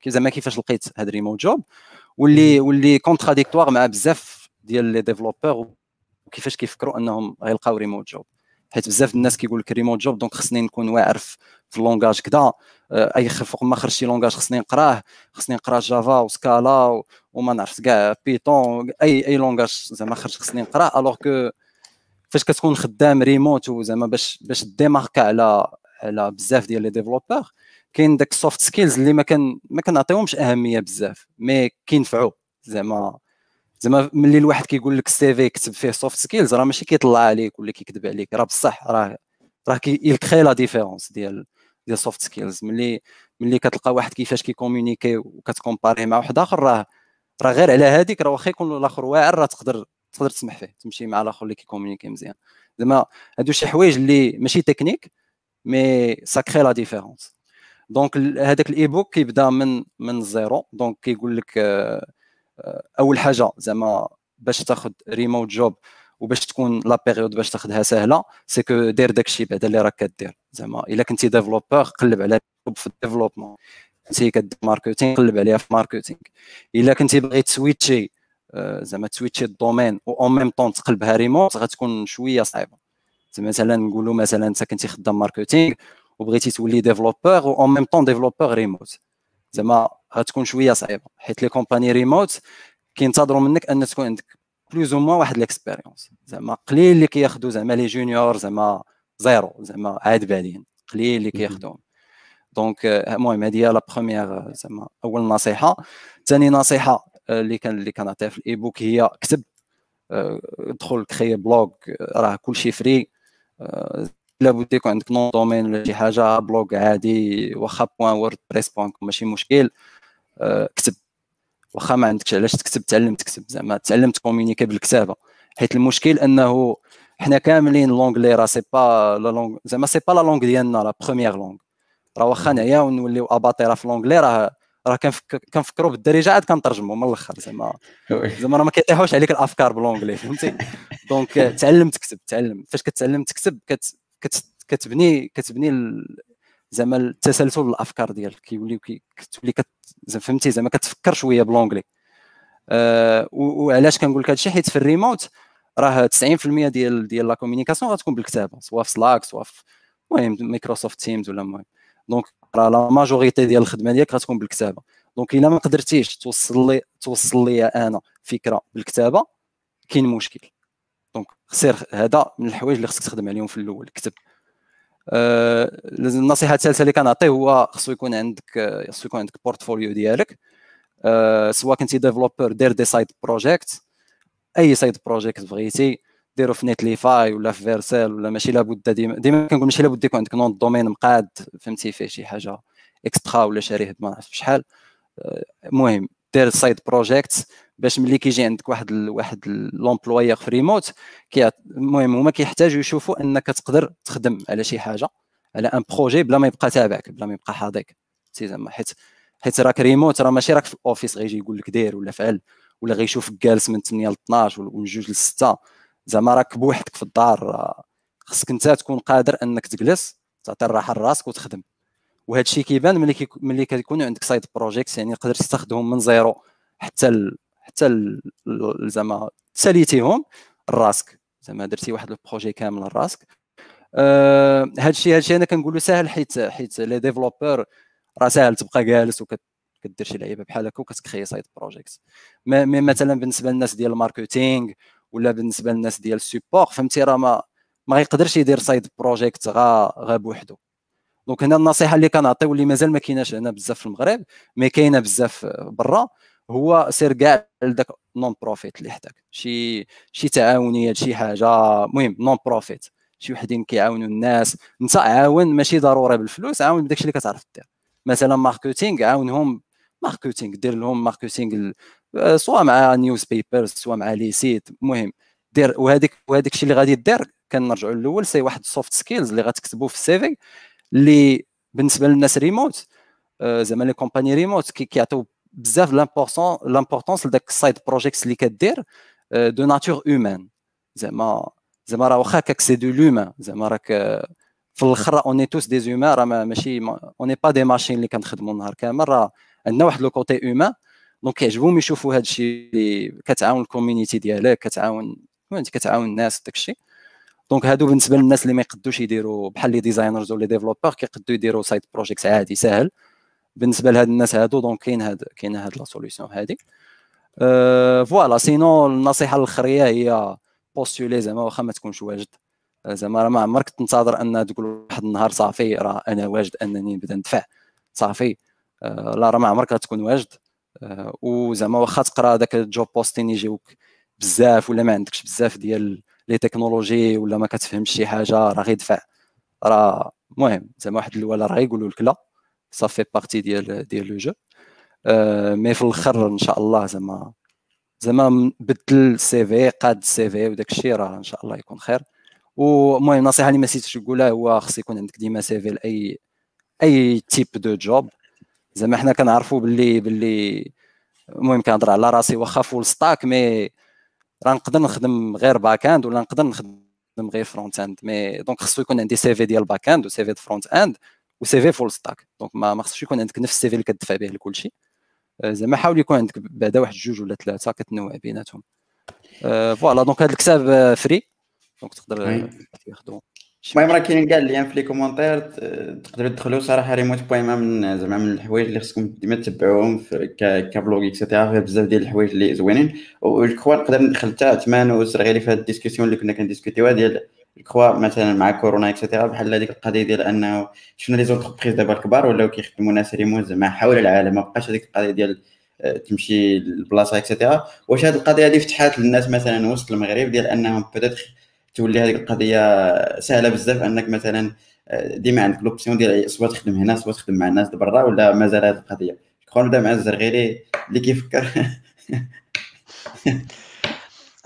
زعما كيفاش لقيت هاد remote job واللي واللي contradictoire مع بزاف ديال les développeurs وكيفاش كيفكروا أنهم غيلقاو remote job. حيت بزاف الناس كيقول لك remote job donc خصني نكون واعر في ال langages كذا آه، أي فوق ما خرج شي langage خصني نقراه خصني نقرا Java و Scala وما نعرف كاع Python أي أي langage زعما خرج خصني نقراه. alors que فاش كتكون خدام ريموت وزعما باش باش démarqua على على بزاف ديال les développeurs كاين داك ال soft skills اللي ما كان ما كنعطيهمش أهمية بزاف mais كينفعوا زعما زعما ملي الواحد كيقول لك ال CV يكتب فيه soft skills راه ماشي كيطلع عليك ولا كيكذب عليك راه بصح راه راه كي créer la différence ديال ديال soft skills ملي ملي كتلقى واحد كيفاش كي communiquer وكت comparer مع واحد آخر راه راه غير على هذيك راه واخا يكون الآخر واعر راه تقدر تقدر تسمح فيه تمشي مع الآخر اللي كي communiquer مزيان. زعما هادو شي حوايج اللي ماشي techniques mais ça crée la différence donc هذاك ال époque كيبدا من من ال zéro donc كيقول لك آه، آه، أول حاجة زعما باش تاخذ remote job وباش تكون la période باش تاخذها سهلة c'est que دير داكشي بعدا اللي راك كدير. زعما إلا كنتي développeur قلب على في ال développement كنتي كدير marketing قلب عليها في marketing إلا كنتي باغي ت switcher آه، زعما ت switcher ال domaine و en même temps تقلبها ريموت غتكون شوية صعيبة. مثلا نقولوا مثلا أنت كنتي خدام marketing وبغيتي تولي développeur و en même temps développeur remote زعما غتكون شوية صعيبة حيت les compagnies remote كينتظروا منك أن تكون عندك plus ou moins واحد l'expérience زعما قليل اللي كياخذوا زعما les juniors زعما zéro زعما عاد بادين قليل اللي كياخذوهم donc المهم هذه هي la première زعما أول نصيحة. ثاني نصيحة اللي كان اللي كنعطيها في ال époque هي كتب ادخل créer blog راه كلشي free لابد يكون عندك nom de domaine ولا شي حاجة blog عادي واخا point WordPress point ماشي مشكل. كتب. واخا ما عندكش علاش تكتب تعلم تكتب زعما تعلم ت communiquer بالكتابة. حيت المشكل أنه حنا كاملين l'anglais راه c'est pas la langue زعما c'est pas la langue ديالنا la première langue راه واخا نعيا ونوليو اباطيرا في l'anglais راه راه كنفكروا بالدارجه عاد كنترجموا من الآخر زعما زعما راه ما كيطيحوش عليك الافكار ب l'anglais فهمتي؟ donc تعلم تكتب تعلم فاش كتعلم تكتب كت كت كتبني كتبني زعما التسلسل الافكار ديالك كيولي كتولي كت فهمتي؟ زعما كتفكر شوية ب l'anglais أه وعلاش كنقول لك هادشي؟ حيت في الريموت راه 90% ديال ديال la communication غتكون بالكتابة سواء في Slack سواء في المهم Microsoft Teams ولا المهم. donc راه la majorité ديال الخدمة ديالك غتكون بالكتابة. donc إلا ما قدرتيش توصل لي توصل لي أنا فكرة بالكتابة كاين مشكل. donc خسر هذا من الحوايج اللي خصك تخدم عليهم في الأول كتب أه النصيحة الثالثة اللي كنعطيه هو خصو يكون عندك خصو يكون عندك portfolio ديالك. أه سواء كنتي développeur دير des side projects أي side project بغيتي. ديرو في Netlify ولا في Vercel ولا ماشي لابد ديما ديما كنقول ماشي لابد يكون عندك nom de domaine مقاد فهمتي؟ فيه شي حاجة extra ولا شاريه ما عرفتش شحال. المهم دير side project باش ملي كيجي عندك واحد ال واحد l'employeur في ريموت المهم هما كيحتاجوا يشوفوا أنك تقدر تخدم على شي حاجة على un projet بلا ما يبقى تابعك بلا ما يبقى حاضيك زعما حيت حيت راك ريموت راه ماشي راك في ال office غيجي يقول لك دير ولا فعل ولا غيشوفك جالس من 8 ل 12 ومن 2 ل 6 زعما راك بوحدك في الدار خصك انت تكون قادر انك تجلس تعطي الراحة لراسك وتخدم. وهذا الشيء كيبان ملي كي ملي كيكونوا عندك side project يعني تقدر تستخدمهم من zéro حتى ال... حتى ال... زعما ساليتيهم راسك زعما درتي واحد ال projet كامل لراسك. أه هذا الشيء هذا الشيء أنا كنقولو ساهل حيت حيت les développeurs راه ساهل تبقى جالس وكت كدير شي لعيبة بحال هكا وكت créer side project mais مثلا بالنسبة للناس ديال ال marketing ولا بالنسبة للناس ديال ال support فهمتي؟ راه ما ما غيقدرش يدير side project غا غا بوحدو. donc هنا النصيحة اللي كنعطي واللي مازال ما كايناش هنا بزاف في المغرب mais كاينة بزاف برا هو سير كاع لذاك non-profit اللي حداك. شي شي تعاونيه شي حاجة. المهم non-profit شي وحدين كيعاونوا الناس. انت عاون ماشي ضروري بالفلوس عاون بداكشي اللي كتعرف دير. مثلا marketing عاونهم marketing دير لهم marketing سواء مع newspapers سواء مع les sites المهم دير وهذيك وهذاك الشيء اللي غادي دير كنرجعوا للأول c'est واحد soft skills اللي غتكتبوا في ال CV اللي بالنسبة للناس ريموت آه، زعما les compagnies remote كيعطيو بزاف l'importance لذاك ال side project اللي كدير de nature humaine زعما زعما راه واخا كاك c'est de l'humain زعما راك في الآخر on est tous des humains راه ماشي on est pas des machines اللي كنخدموا النهار كامل راه عندنا واحد le côté humain donc كيعجبهم يشوفوا هذا الشيء اللي كتعاون ال community ديالك كتعاون فهمتي كتعاون الناس داك الشيء donc هادو بالنسبة للناس اللي ما يقدوش يديروا بحال les designers ولا développeurs كيقدوا يديروا site project عادي ساهل. بالنسبة لهاد الناس هادو donc كاين هاد كاين هاد la solution هادي. voilà sinon النصيحة الأخرية هي postuler زعما واخا ما تكونش واجد. زعما راه ما عمرك تنتظر أن تقول واحد النهار صافي راه أنا واجد أنني نبدا ندفع. صافي. لا راه ما عمرك غتكون واجد. أه وزعما واخا تقرا داك ال job posting يجيوك بزاف ولا ما عندكش بزاف ديال les technologies ولا ما كتفهمش شي حاجة راه غير دفع راه المهم زعما واحد الأول راه يقولوا لك لا صافي partie ديال ديال le jeu mais في الأخر إن شاء الله زعما زعما بدل ال CV قاد ال CV وداك الشيء راه إن شاء الله يكون خير. ومهم النصيحه اللي ما نسيتش نقولها هو خص يكون عندك ديما CV لأي أي type de job. زعما حنا كنعرفوا باللي باللي المهم كنهضر على راسي واخا full stack mais راه نقدر نخدم غير back end ولا نقدر نخدم غير front end mais donc خصو يكون عندي CV ديال back end و CV front end و CV full stack donc ما خصوش يكون عندك نفس ال CV اللي كتدفع به لكل شيء زعما حاول يكون عندك بعدا واحد جوج ولا ثلاثة كتنوع بيناتهم. voilà donc هذا الكتاب free donc تقدر تاخذو المهم راه كاينين كاع اللي في les commentaires تقدروا تدخلوا صراحة ريموت بويما من زعما من الحوايج اللي خصكم ديما تتبعوهم ك blog et cetera فيها بزاف ديال الحوايج اللي زوينين. وكخوا نقدر ندخل حتى عثمان وسرغيلي في هذه ال discussion اللي كنا كن discuter يوها ديال الكوا مثلا مع كورونا et cetera بحال هذيك القضية ديال أنه شفنا les entreprises دابا الكبار ولاو كيخدموا ناس ريموت زعما حول العالم ما بقاش هذيك القضية ديال تمشي لبلاصه et cetera واش هذه القضية هذه فتحات للناس مثلا وسط المغرب ديال أنهم peut-être تولي هذيك القضية سهلة بزاف أنك مثلا ديما عندك l'option ديال سوا تخدم هنا سوا تخدم مع الناس برا ولا مازال هذه القضية؟ كون نبدا مع الزرغيري اللي كيفكر؟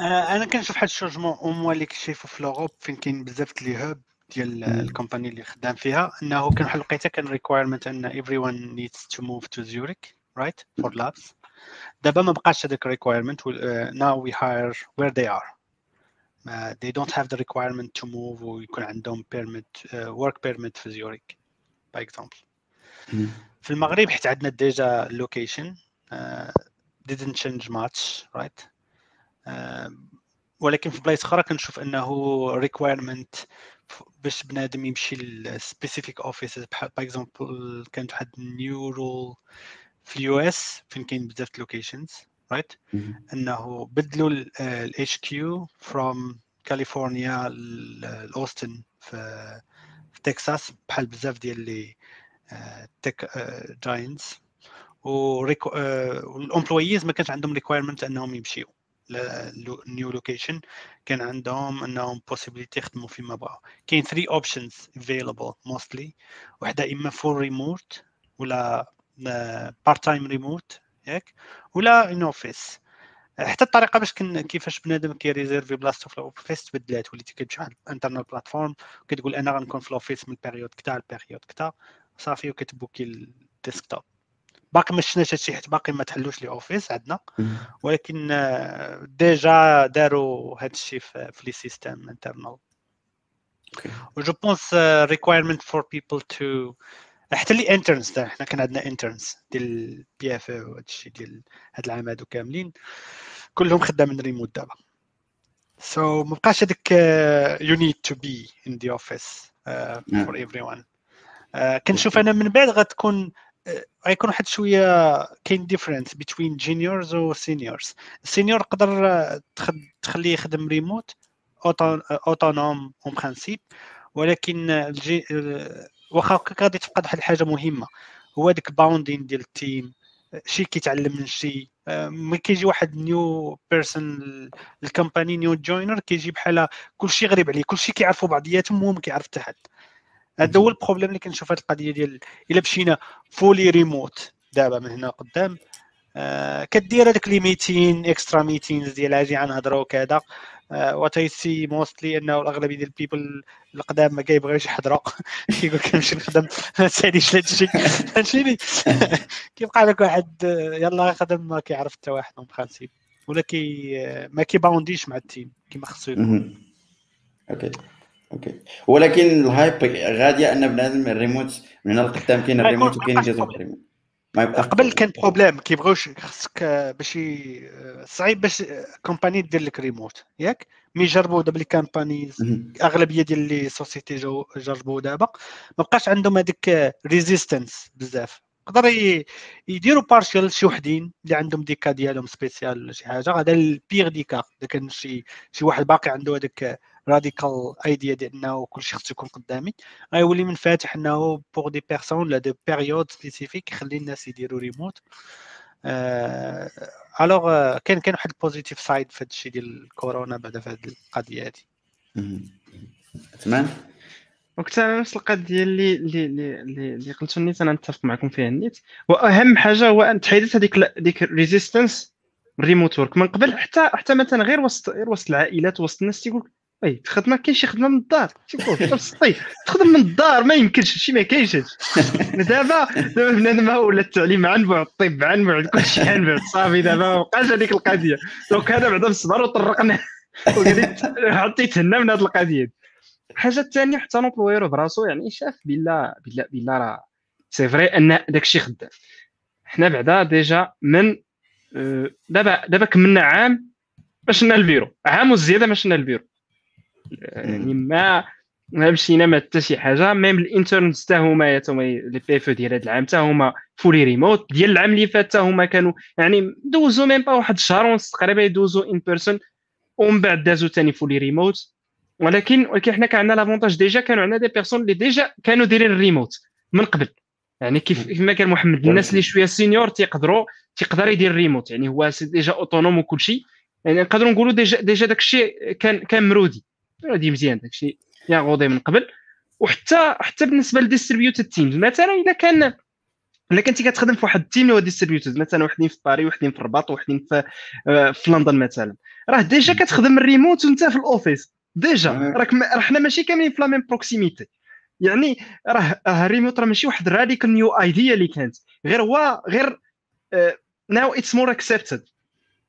أنا كنشوف واحد ال changement أو اللي كنشوفو في l'Europe فين كاين بزاف les hubs ديال ال company اللي خدام فيها أنه كان واحد الوقيتة كان requirement أن everyone needs to move to Zurich right for labs. دابا ما بقاش هذاك requirement we hire where they are. uh, they don't have the requirement to move ويكون عندهم permit uh, work permit في زيوريك by example. في المغرب حيت عندنا déjà location uh, didn't change much right uh, ولكن في بلايص أخرى كنشوف إنه requirement باش بنادم يمشي ل specific offices بحال par exemple كانت واحد new rule في ال US فين كاين بزاف locations right إنه بدلوا ال HQ from كاليفورنيا لأوستن في في تكساس بحال بزاف ديال les tech giants وال employees ما كانش عندهم requirement إنهم يمشيو new location كان عندهم إنهم possibility يخدموا فيما بغاو كاين 3 options available mostly وحده إما full remote ولا part time remote ياك ولا in office حتى الطريقة باش كيفاش بنادم كي réserver بلاصتو في ال office تبدلات وليتي كتمشي على ال internal platform وكتقول أنا غنكون في ال office من ال période كتا لل période كتا صافي وكت booki ال desktop باقي ما شفناش هادشي حيت باقي ما تحلوش les offices عندنا. ولكن déjà داروا هادشي في les systèmes internal و je pense requirement for people to حتى ال les interns حنا كان عندنا interns ديال PFE أو هادشي ديال هاد العام هادو كاملين كلهم خدامين ريموت دابا. so so, ما بقاش هذاك you need to be in the office for everyone كنشوف أنا من بعد غتكون غيكون واحد شوية كاين difference بين juniors و seniors ال senior تقدر تخليه يخدم remote autonome en principe ولكن واخا غادي تبقى واحد الحاجة مهمة. هو ديك bonding ديال ال team شي كيتعلم من شي. ملي كيجي واحد new person ال company new joiner كيجي بحال كلشي غريب عليه. كلشي كيعرفوا بعضياتهم وهو ما كيعرف حتى حد. هذا هو ال problème اللي كنشوف هذه القضية ديال إلا مشينا fully remote دابا من هنا قدام. آه كدير هذاك les meeting extra meetings ديال أجي غنهضروا كذا what I see mostly انه الاغلبيه ديال ال people القدام ما كيبغيوش يحضروا. كيقول لك نمشي نخدم. ما تسأليش لهذا الشيء فهمتيني؟ كيبقى لك واحد يلا خدم ما كيعرف حتى واحد en principe ولا كي ما كي bond يش مع ال team كيما خصو يكون. okay. okay. ولكن ال hype غاديه أن بنادم الريموت من هنا لقدام كاين الريموت وكاين ما يبقاش قبل كان problème كيبغيوش خصك آه، باش صعيب باش company دير لك ريموت ياك؟ mais جربوا دابا les companies. أغلبية ديال les sociétés جربوا دابا. ما بقاش عندهم هذيك résistance بزاف. يقدر يديروا partial شي وحدين اللي عندهم des cas ديالهم spécial ولا شي حاجة. هذا ال big des cas إذا كان شي شي واحد باقي عنده هذاك radical idea ديال إنه كلشي خصو يكون قدامي. غيولي من فاتح إنه pour des personnes ولا des périodes spécifiques يخلي الناس يديروا remote alors كاين كاين واحد ال positive side في هذا الشيء ديال الكورونا بعدا في هذه القضية هذه. تمام وكنت أنا نفس القضية اللي اللي اللي اللي, قلتوا نيت أنا نتفق معكم فيها نيت. وأهم حاجة هو أن تحيدت هذيك ديك ال resistance ال remote work من قبل حتى حتى مثلا غير وسط غير وسط العائلات وسط الناس تيقول اي الخدمه كاين شي خدمة من الدار. تيقول سطي تخدم من الدار ما يمكنش شي ما كاينش. دابا دابا بنادم ولا التعليم عن بعد الطب عن بعد كلشي عن بعد صافي دابا ما بقاش هذيك القضية. donc هذا بعدا بالصبر وطرقنا. حطيت تهنى من هذه القضية. الحاجة الثانية حتى l'employeur براسو يعني شاف بلا بلا بلا راه c'est vrai أن داكشي خدام. حنا بعدا déjà من آه، دابا دابا كملنا عام ما شنا البيرو عام وزيادة ما شنا البيرو يعني ما ما مشينا ما حتى شي حاجة. même ال interns حتى هما les PFE ديال هذا العام حتى هما fully remote ديال العام اللي فات حتى هما كانوا يعني دوزو même pas واحد الشهر ونص تقريبا يدوزو in person ومن بعد دازو ثاني fully remote ولكن ولكن حنا كان عندنا l'avantage déjà كانوا عندنا des personnes اللي déjà كانوا دايرين الريموت من قبل. يعني كيف كيف ما كان محمد الناس اللي شوية senior تيقدروا تيقدر يدير الريموت يعني هو déjà autonome وكل شيء يعني نقدروا نقولوا déjà déjà داك الشيء كان كان مرودي. مرودي مزيان داك الشيء يا غوضي من قبل. وحتى حتى بالنسبة لل distributed teams مثلا إلا كان إلا كنتي كتخدم في واحد ال team اللي هو distributed مثلا وحدين في باري وحدين في الرباط وحدين في آه، في لندن مثلا. راه déjà كتخدم الريموت وانت في ال office déjà. راك راه حنا ماشي كاملين في la même proximité يعني راه راه الريموت راه ماشي واحد radical new idea اللي كانت. غير هو غير now it's more accepted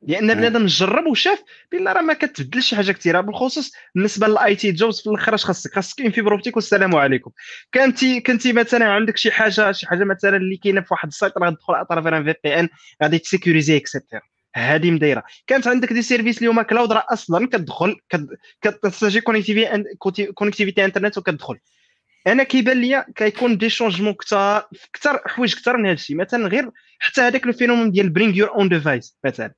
لأن بنادم جرب وشاف بلا راه ما كتبدلش شي حاجة كثيره بالخصوص بالنسبة لل IT jobs في الآخر اش خاصك؟ خاصك une fibre optique والسلام عليكم. كنتي كنتي مثلا عندك شي حاجة شي حاجة مثلا اللي كاينة في واحد ال site راه غتدخل à travers un VPN غادي ت sécuriser et cetera هذه مدايرة. كانت عندك des services اللي هما cloud راه أصلا كتدخل كت- كتستاجي connectivity connectivity internet وكتدخل. أنا كيبان ليا كيكون des changements كثار كثار حوايج كثار من هذا الشيء مثلا غير حتى هذاك ال phénomène ديال bring your own device مثلا.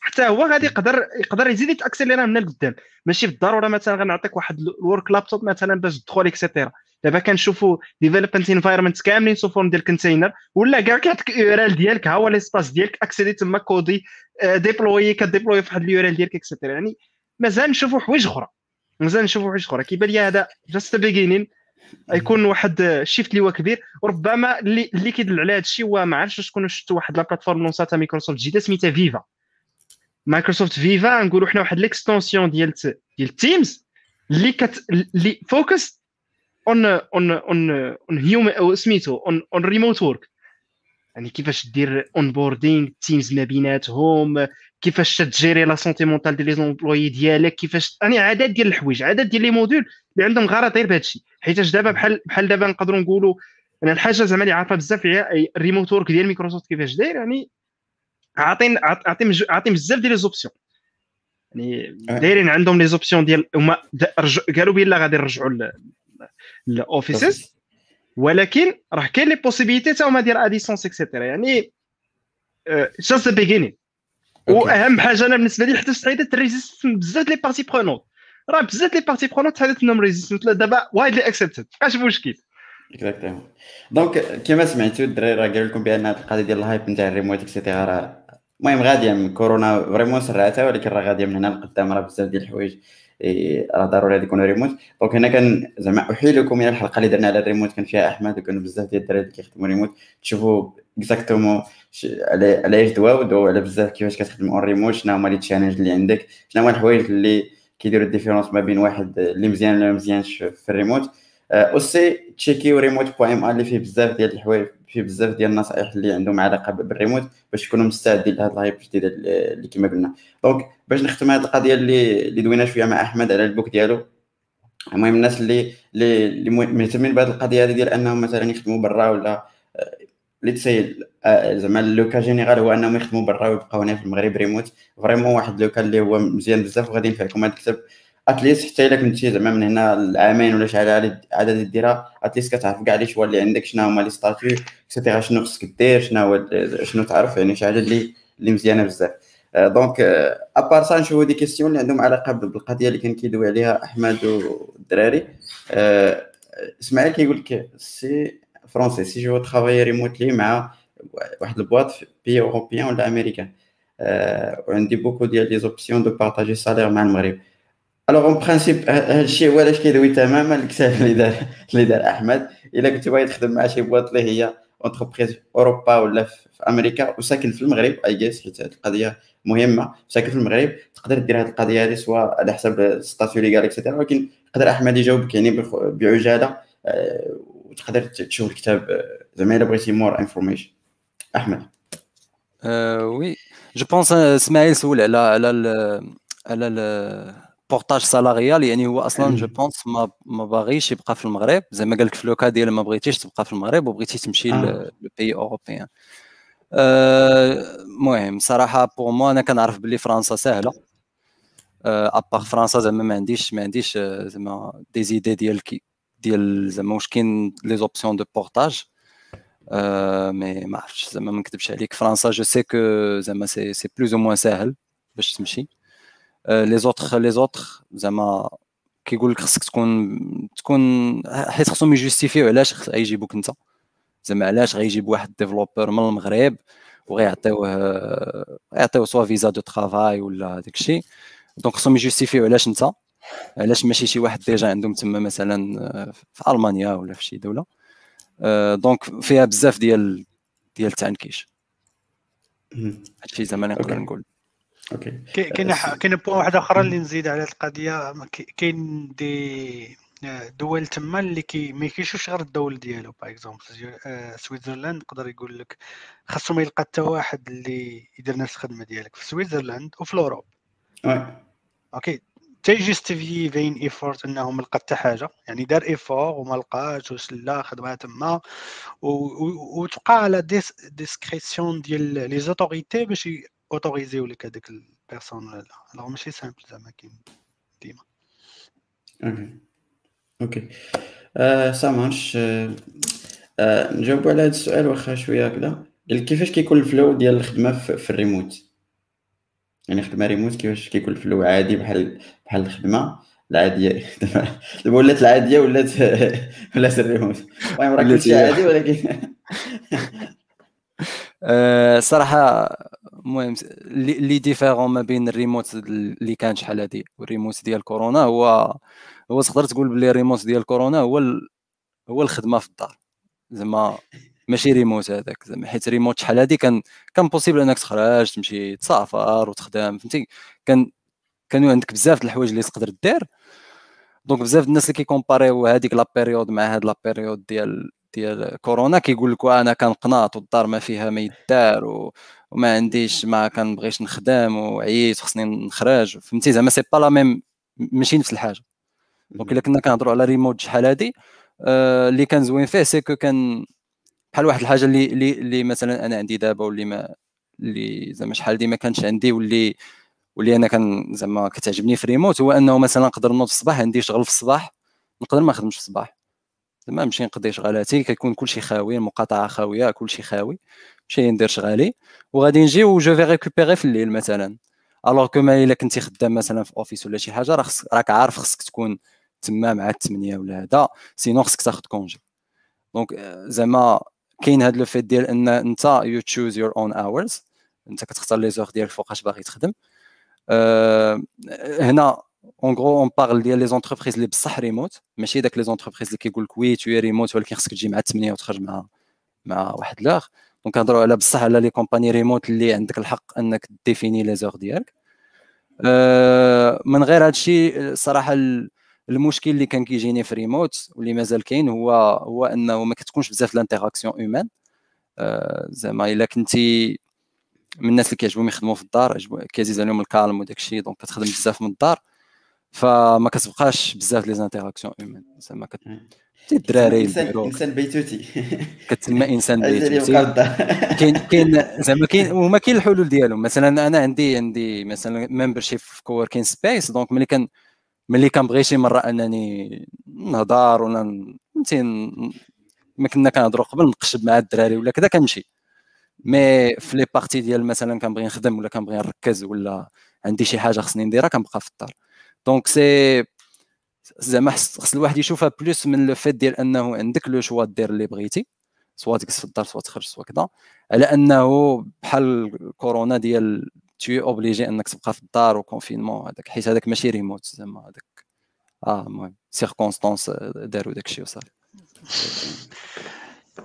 حتى هو غادي يقدر يقدر يزيد يتاكسيليرا من القدام. ماشي بالضرورة مثلا غنعطيك واحد ال work laptop مثلا باش تدخل et cetera دابا كنشوفوا development environment كاملين sous forme ديال container ولا كاع كيعطيك URL ديالك ها هو l'espace ديالك accéder تما coder déployer ك déployer في واحد ال URL ديالك et cetera يعني مازال نشوفوا حوايج أخرى. مازال نشوفوا حوايج أخرى. كيبان لي هذا just beginning يكون واحد shift اللي هو كبير. وربما اللي اللي كيدل على هذا الشيء هو ما عرفتش تكونوا شفتوا واحد la plateforme لونساتها مايكروسوفت جديده سميتها Viva. Microsoft Viva نقولوا حنا واحد l'extension ديال ديال Teams اللي كت اللي focus on on on on human أو سميتو on on remote work يعني كيفاش دير onboarding teams ما بيناتهم كيفاش ت gérer la santé mentale ديال les employés ديالك كيفاش يعني عدد ديال الحوايج عدد ديال les modules اللي عندهم غرض غير بهذا الشيء حيتاش دابا بحال بحال دابا نقدروا نقولوا أنا الحاجة زعما اللي عارفه بزاف هي ال remote work ديال مايكروسوفت كيفاش داير يعني عاطين عاطين عاطين بزاف ديال les options يعني دايرين عندهم les options ديال هما قالوا بلا غادي نرجعوا ال offices ولكن راه كاين les possibilités حتى هما ديال à distance et cetera يعني just the beginning واهم حاجة أنا بالنسبة لي حتى تحيدت ال resistance بزاف les parties prenantes راه بزاف les parties prenantes تحيدت منهم resistance دابا widely accepted مابقاش مشكل exactement donc كما سمعتوا الدراري راه قالوا لكم بأن هاد القضية ديال ال hype نتاع ال remote et cetera راه المهم غادية من كورونا vraiment سرعتها ولكن راه غادية من هنا لقدام راه بزاف ديال الحوايج إيه، راه ضروري غادي يكونوا remote donc هنا كان زعما احيلكم إلى الحلقة اللي درنا على الريموت كان فيها أحمد وكانوا بزاف ديال الدراري اللي كيخدموا ريموت تشوفوا exactement على إيش دواو دواو على بزاف كيفاش كتخدموا en remote شنو هما les challenges اللي عندك شنو هما الحوايج اللي كيديروا ال différence ما بين واحد اللي مزيان ولا مزيانش في الريموت aussi تشيكيو ريموت إم اللي فيه بزاف ديال الحوايج فيه بزاف ديال النصائح اللي عندهم علاقة بالريموت باش تكونوا مستعدين لهاد ال hype الجديدة اللي كما قلنا. donc باش نختم هذه القضية اللي اللي دوينا شوية مع أحمد على ال book ديالو المهم الناس اللي اللي مهتمين بهذه القضية هذه ديال أنهم مثلا يخدموا برا ولا let's say زعما le cas général هو أنهم يخدموا برا ويبقاو هنا في المغرب remote vraiment واحد le cas اللي هو مزيان بزاف وغادي ينفعكم. هذا الكتاب at least حتى إلا كنتي زعما من هنا لعامين ولا شحال عدد ديرها at least كتعرف كاع les choix اللي عندك شنو هما les statuts et cetera شنو خصك دير شنو هو شنو تعرف يعني شي حاجة اللي اللي مزيانة بزاف. donc à part ça نشوفو des questions اللي عندهم علاقه بالقضية اللي كان كيدوي عليها أحمد والدراري. إسماعيل كيقول لك c'est français si je travaille remotely مع واحد ال boîte في بي européenne ولا américaine. وعندي beaucoup ديال les options de partager salaire مع المغرب. alors en principe هذا الشيء هو علاش كيدوي تماما الكتاب اللي دار اللي دار احمد الا كنت باغي تخدم مع شي boîte اللي هي entreprise اوروبا ولا في أمريكا وساكن في المغرب اي جيس حيت هذه القضية مهمه ساكن في المغرب تقدر دير هذه القضية هذه سواء على حسب ال statut légal et cetera ولكن يقدر احمد يجاوبك يعني بعجاله وتقدر تشوف الكتاب زعما الا بغيتي more information احمد oui je pense اسماعيل سول على على على portage salarial يعني هو أصلا je pense ما ما باغيش يبقى في المغرب. زعما قال لك في le cas ديال ما بغيتيش تبقى في المغرب وبغيتي تمشي آه. les pays européens. المهم صراحة pour moi أنا كنعرف بلي فرنسا سهلة. à part فرنسا زعما ما عنديش ما عنديش زعما des idées ديال ديال زعما واش كاين les options de portage mais ما عرفتش زعما ما نكذبش عليك. فرنسا je sais que زعما c'est c'est plus ou moins ساهل باش تمشي. les autres les autres زعما كيقول لك خصك تكون تكون حيت خصهم يجوستيفيو علاش غيجيبوك انت. زعما علاش غيجيب واحد developer من المغرب وغيعطيوه يعطيوه soit visa de travail ولا داك الشيء. donc خصهم يجوستيفيو علاش انت؟ علاش ماشي شي واحد déjà عندهم تما مثلا في ألمانيا ولا في شي دولة. donc فيها بزاف ديال ديال التعنكيش. هادشي زعما نقدر نقول. OK. كاين كاين point واحد أخرى اللي نزيد على القضية. كاين دي دول تما اللي كي ما كيشوفش غير الدول ديالو. par exemple Switzerland يقدر يقول لك خاصو ما يلقى حتى واحد اللي يدير نفس الخدمة ديالك في Switzerland وفي ال Europe. OK. tu justifies فين effort انه ما لقى حتى حاجة. يعني دار effort وما لقاش وسلا خدمها تما. وتبقى على discrétion ديال les autorités باش اوتوريزيو لك هذاك ال personne ولا لا alors ماشي simple زعما كاين ديما OK OK آه آه نجاوبوا على هذا السؤال واخا شوية هكذا كيفاش كيكون ال flow ديال الخدمه في, في الريموت يعني خدمه ريموت كيفاش كيكون ال flow عادي بحال بحال الخدمة. العادية. دابا ولات العادية ولات ولات الريموت. المهم راه كلشي عادي ولكن صراحة المهم اللي différent ما بين الريموت اللي كان شحال هادي والريموت ديال كورونا هو هو تقدر تقول بلي الريموت ديال كورونا هو ال... هو الخدمة في الدار. زعما ماشي ريموت هذاك زعما حيت ريموت شحال هادي كان كان possible إنك تخرج تمشي تسافر وتخدم فهمتي؟ كان كانوا عندك بزاف د الحوايج اللي تقدر دير. donc بزاف الناس اللي كيكومباريو هذيك la période مع هاد la période ديال ديال كورونا كيقول لك أنا كنقناط والدار ما فيها ما يدار. وما عنديش ما كنبغيش نخدم وعييت خصني نخرج. فهمتي؟ زعما c'est pas la même ماشي نفس الحاجة. donc إلا كنا كنهضروا على ريموت شحال هادي آه، اللي كان زوين فيه c'est que كان بحال واحد الحاجة اللي اللي, اللي مثلا أنا عندي دابا واللي ما اللي زعما شحال دي ما كانش عندي واللي واللي أنا كان زعما كتعجبني في ريموت هو أنه مثلا نقدر نوض في الصباح عندي شغل في الصباح نقدر ما نخدمش في الصباح. زعما نمشي نقضي شغالاتي كيكون كلشي خاوي المقاطعة خاوية كلشي خاوي نمشي ندير شغالي وغادي نجي و je vais récupérer في الليل مثلا. alors que ما إلا كنتي خدام مثلا في office ولا شي حاجة راك عارف خصك تكون تما مع الثمانيه ولا هذا sinon خصك تاخذ congé donc زعما كاين هذا le fait ديال إن أنت you choose your own hours أنت كتختار les heures ديالك فوقاش باغي تخدم. أه هنا en gros on parle ديال les entreprises اللي بصح ريموت ماشي داك les entreprises اللي كيقول لك oui t'es remote ولكن خصك تجي مع الثمانيه وتخرج مع مع واحد l'heure donc نهضروا على بصح على les compagnies remote اللي عندك الحق إنك définir les heures ديالك. أه من غير هذا الشيء صراحة المشكل اللي كان كيجيني في ريموت واللي مازال كاين هو هو إنه ما كتكونش بزاف l'interaction humaine أه زعما إلا كنتي من الناس اللي كيعجبهم يخدموا في الدار كيعزيز عليهم ال calme وداك الشيء donc كتخدم بزاف من الدار. فما كتبقاش بزاف les interactions humaines زعما كت الدراري انسان بيتوتي. كتسمى إنسان بيتوتي. كاين كاين زعما كاين وما كاين الحلول ديالهم. مثلا أنا عندي عندي مثلا membership في coworking space donc ملي كان ملي كنبغي شي مرة أنني نهضر ولا فهمتي ما كنا كنهضروا قبل نقشب مع الدراري ولا كذا كنمشي. mais في les parties ديال مثلا كنبغي نخدم ولا كنبغي نركز ولا عندي شي حاجة خصني نديرها كنبقى في الدار. donc c'est زعما خص الواحد يشوفها plus من le fait ديال أنه عندك le choix دير اللي بغيتي soit تجلس في الدار سوا تخرج سوا كذا على أنه بحال كورونا ديال t'es obligé أنك تبقى في الدار و confinement هذاك حيت هذاك ماشي ريموت زعما هذاك آه المهم circonstances داروا داكشي وصافي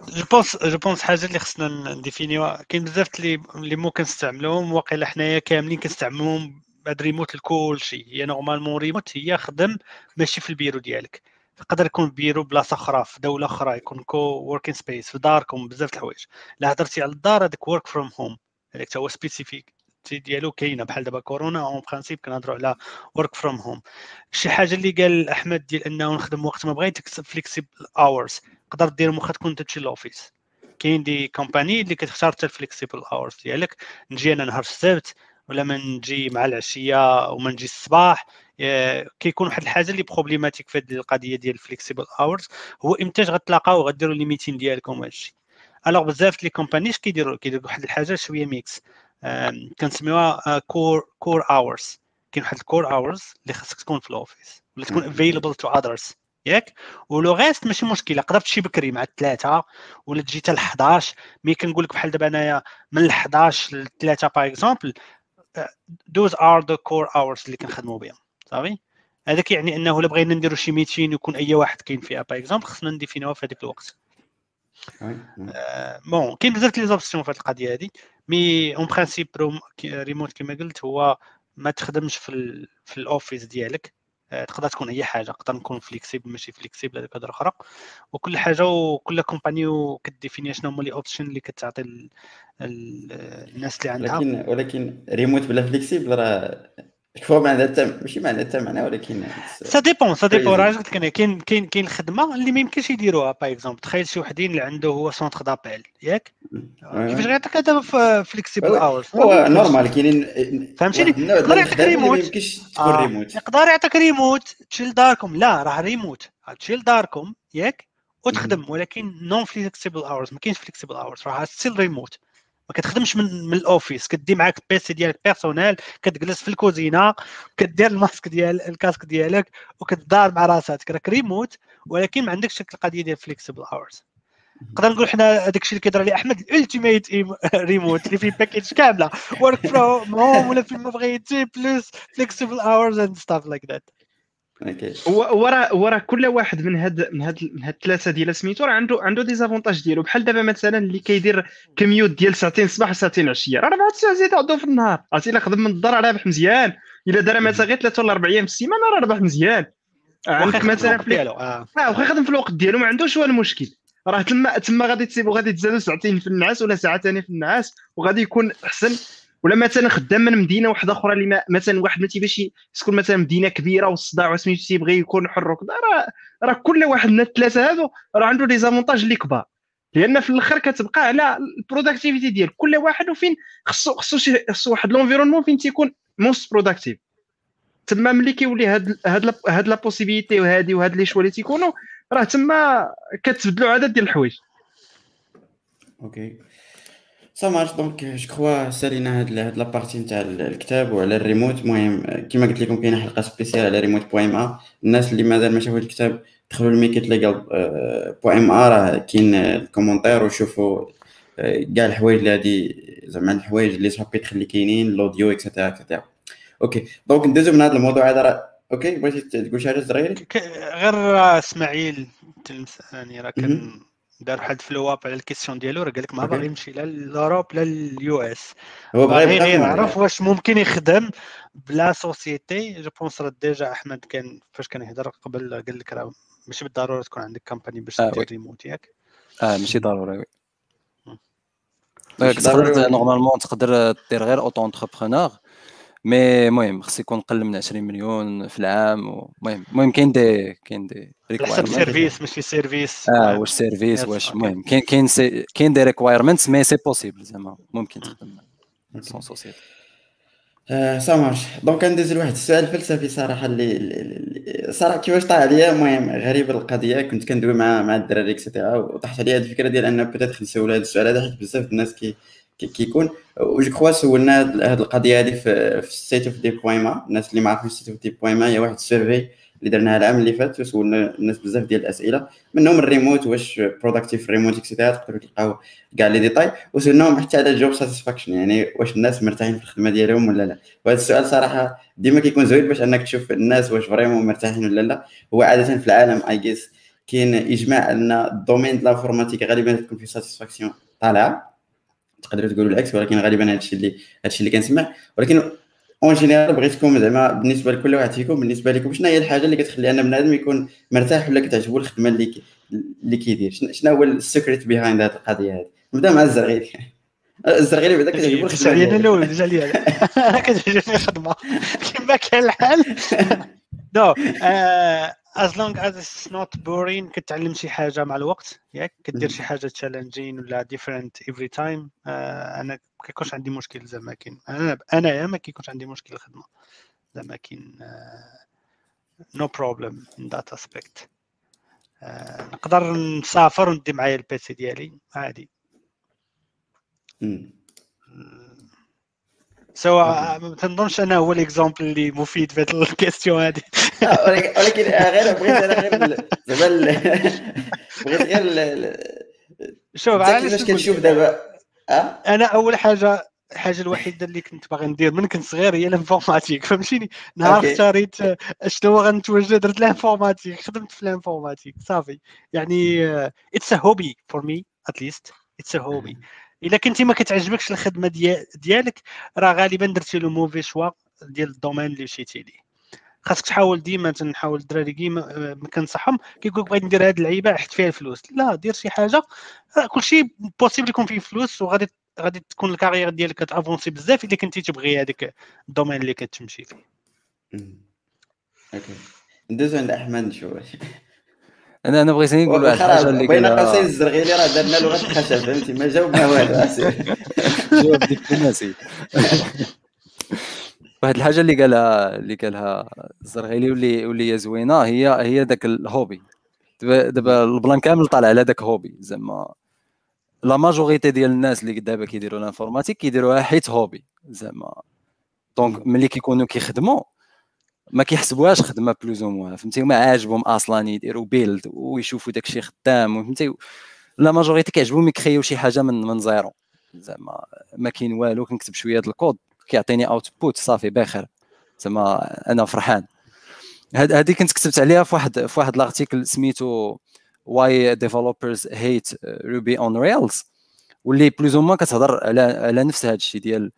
je pense je pense حاجة اللي خصنا نديفينيوها. كاين بزاف اللي اللي ممكن نستعملوهم. واقيلا حنايا كاملين كنستعملوهم بعد ريموت لكل شيء. هي normalement remote هي خدم ماشي في البيرو ديالك. يقدر يكون بيرو بلاصة أخرى في دولة أخرى يكون coworking space في داركم بزاف الحوايج. لا هضرتي على الدار هذاك work from home هذاك هو spécifique ديالو كاينة. بحال دابا كورونا en principe كنهضروا على work from home شي حاجة اللي قال أحمد ديال أنه نخدم وقت ما بغيت flexible hours تقدر دير مخا تكون تمشي l'office كاين des compagnies اللي كتختار حتى ال flexible hours ديالك. نجي أنا نهار السبت ولا ما نجي مع العشية وما نجي الصباح كيكون واحد الحاجة اللي problématique في هذه القضية ديال ال flexible hours هو امتاش غتلاقاو وغديروا les meetings ديالكم هادشي alors بزاف les companies كيديروا كيديروا واحد الحاجة شوية mix كنسميوها core core hours كاين واحد ال core hours اللي خاصك تكون في ال office ولا تكون available to others ياك؟ و le reste ماشي مشكلة قدرت تمشي بكري مع الثلاثه ولا تجي حتى ل 11 mais كنقول لك بحال دابا أنايا من ال 11 ل 3 par exemple those are the core hours اللي كنخدموا بهم. صافي هذا كيعني أنه الا بغينا نديروا شي meeting يكون أي واحد كاين فيها. par exemple خصنا نديفينيوها في هذاك الوقت. bon كاين بزاف les options في هذه القضية هذه. mais en principe remote كما قلت هو ما تخدمش في ال في ال office ديالك. تقدر تكون أي حاجة نقدر نكون flexible ماشي flexible هذيك هضره أخرى وكل حاجة وكل company كديفيني شنو هما les options اللي كتعطي الناس اللي عندها. ولكن ولكن ريموت بلا flexible راه عندها حتى ماشي حتى معنى ولكن ça dépend ça dépend راه قلت لك كاين كاين كاين الخدمه اللي ما يمكنش يديروها par exemple تخيل شي وحدين اللي عنده هو centre d'appel ياك كيفاش غيعطيك دابا flexible hours هو normal كاينين فهمتيني يقدر يعطيك ريموت يقدر يعطيك ريموت تشيل داركم لا راه ريموت تشيل داركم ياك وتخدم ولكن non flexible hours ما كاينش flexible hours راه still remote ما كتخدمش من, من ال office كدي معاك ال PC ديالك personnel كتجلس في الكوزينة كدير الماسك ديال ال casque ديالك وكتدابر مع راسك. راك ريموت ولكن ما عندكش ديك القضية ديال flexible hours نقدر نقول حنا هذاك الشيء اللي كيهضر عليه أحمد ال ultimate remote اللي فيه package كاملة. work from home ولا فين ما بغيتي plus flexible hours and stuff like that ورا ورا كل واحد من هاد من هاد من هاد الثلاثة ديال سميتو راه عنده عنده des avantages ديالو. بحال دابا مثلا اللي كيدير كميوت ديال ساعتين الصباح وساعتين عشية. راه 4 ساعات زيد عندو في النهار. عرفتي؟ إلا خدم من الدار رابح مزيان. إلا دار مثلا غير ثلاثة ولا أربع أيام في السيمانة راه رابح مزيان. عندك مثلا في ديالو آه. واخا يخدم في الوقت ديالو ما عندوش هو المشكل راه تما تما غادي تسيبو غادي تزادو ساعتين في النعاس ولا ساعه ثانية في النعاس وغادي يكون أحسن ولا مثلا خدام من مدينة واحدة أخرى اللي مثلا واحد ما تيبغيش تكون مثلا مدينة كبيرة والصداع وسميتو تيبغي يكون حر وكذا. راه راه كل واحد من الثلاثة هادو راه عنده des avantages اللي كبار. لأن في الآخر كتبقى على ال productivity ديال كل واحد وفين خصو خصو خصو واحد l'environnement فين تيكون most productive تما ملي كيولي هاد هاد هاد لا وهادي وهاد les choix اللي تيكونوا راه تما كتبدلوا عدد ديال الحوايج. OK ça marche donc je crois سالينا هاد هاد la partie نتاع الكتاب وعلى الريموت المهم كيما قلت لكم كاينة حلقه spéciale على remote point ma الناس اللي مازال ما شافوا الكتاب دخلوا ل ميكيت point ma راه كاين ال commentaires وشوفوا كاع الحوايج اللي هادي زعما الحوايج اللي chapitres كاينين ال audio et cetera et cetera OK donc ندوزو من هذا الموضوع هذا OK بغيتي تقول شي حاجة صغيره غير اسماعيل يعني راه كان دار واحد follow up على ال question ديالو راه قال لك ما باغي يمشي لا l'Europe لا لل US. هو باغي غير يعرف واش ممكن يخدم بلا société. je pense راه déjà أحمد كان فاش كان يهضر قبل قال لك راه ماشي بالضرورة تكون عندك company باش آه دير ريموت ياك. آه ماشي ضروري oui. تقدر normalement تقدر دير غير auto-entrepreneur mais المهم خص يكون قل من 20 مليون في العام المهم المهم كاين دي كاين دي على حسب service ماشي service آه واش service واش المهم كاين كاين كاين des requirements mais c'est possible زعما. ممكن تخدم sans société ça marche donc ندوز لواحد السؤال الفلسفي صراحة اللي صراحة كيفاش طاح عليا؟ المهم غريبه القضية كنت كندوي مع مع الدراري et cetera وطاحت عليا هذه الفكرة ديال أن بغيت نسول هذا السؤال هذا حيت بزاف الناس كي كيكون. و je crois سولنا هذه القضية هذه في State of Dev point ma الناس اللي ما عرفوش State of Dev point ma هي واحد ال survey اللي درناها العام اللي فات وسولنا الناس بزاف ديال الأسئلة. منهم الريموت واش productive remote et cetera تقدروا تلقاو كاع les détails وسولناهم حتى على job satisfaction يعني واش الناس مرتاحين في الخدمة ديالهم ولا لا. وهذا السؤال صراحة ديما كيكون زوين باش أنك تشوف الناس واش vraiment مرتاحين ولا لا. هو عادة في العالم I guess كاين إجماع أن ال domaine ديال ال informatique غالبا تكون فيه satisfaction طالعة. تقدروا تقولوا العكس ولكن غالبا هذا الشيء اللي هذا الشيء اللي كنسمع. ولكن en général بغيتكم زعما بالنسبة لكل واحد فيكم بالنسبة لكم شنو هي الحاجة اللي كتخلي أن بنادم يكون مرتاح ولا كتعجبو الخدمة اللي كي اللي كيدير؟ شنو هو ال secret behind هذه القضية هذه نبدأ مع الزرغيلي الزرغيلي بعدا كتعجبو الخدمة علينا الأول déjà ليا كتعجبني الخدمة. كما كان الحال. no as long as it's not boring كتعلم شي حاجة مع الوقت ياك؟ كدير شي حاجة challenging ولا different every time أنا كيكونش عندي مشكل زعما كاين. أنا أنايا ما كيكونش عندي مشكل الخدمة. زعما كاين no problem in that aspect نقدر نسافر وندي معايا ال PC ديالي عادي. so ما تنظنش أنا هو ال exemple اللي مفيد في هذه ال question هذه. ولكن غير بغيت أنا غير زعما بغيت غير شوف كيفاش كنشوف دابا. أنا أول حاجة الحاجة الوحيدة اللي كنت باغي ندير من كنت صغير هي ال informatique فهمتيني؟ نهار اختاريت شنو غنتوجه درت ال informatique خدمت في ال informatique صافي. يعني it's a hobby for me at least it's a hobby إلا كنتي ما كتعجبكش الخدمة ديالك راه غالبا درتي le mauvais choix ديال ال domaine اللي مشيتي ليه. خاصك تحاول ديما تنحاول الدراري كيما كنصحهم كيقول لك بغيت ندير هذه اللعيبة حيت فيها الفلوس. لا دير شي حاجة. كلشي possible يكون فيه فلوس وغادي غادي تكون ال carrière ديالك كتأفونسي بزاف إلا كنتي تبغي هذاك ال domaine اللي كتمشي فيه. OK. ندوزو عند أحمد شوية أنا أنا بغيت نقول واحد الحاجة اللي بين قوسين الزرغيلي راه درنا لغه الخشب فهمتي؟ ما جاوبنا والو جواب دبلوماسي. واحد الحاجة اللي قالها اللي قالها الزرغيلي واللي واللي هي زوينة هي هي داك ال hobby. دابا دابا ال plan كامل طالع على داك hobby. زعما la majorité ديال الناس اللي دابا كيديروا ال informatique كيديروها حيت hobby. زعما donc ملي كيكونوا كيخدموا ما كيحسبوهاش خدمة plus ou moins فهمتي؟ هما عاجبهم أصلا يديروا build ويشوفوا داكشي خدام فهمتي la majorité كيعجبهم ي créer يو شي حاجة من من zéro. زعما ما كاين والو كنكتب شوية الكود كيعطيني output صافي بخير زعما أنا فرحان. هذه كنت كتبت عليها في واحد في واحد l'article سميتو why developers hate Ruby on Rails واللي plus ما كتهضر على على نفس هذا الشيء ديال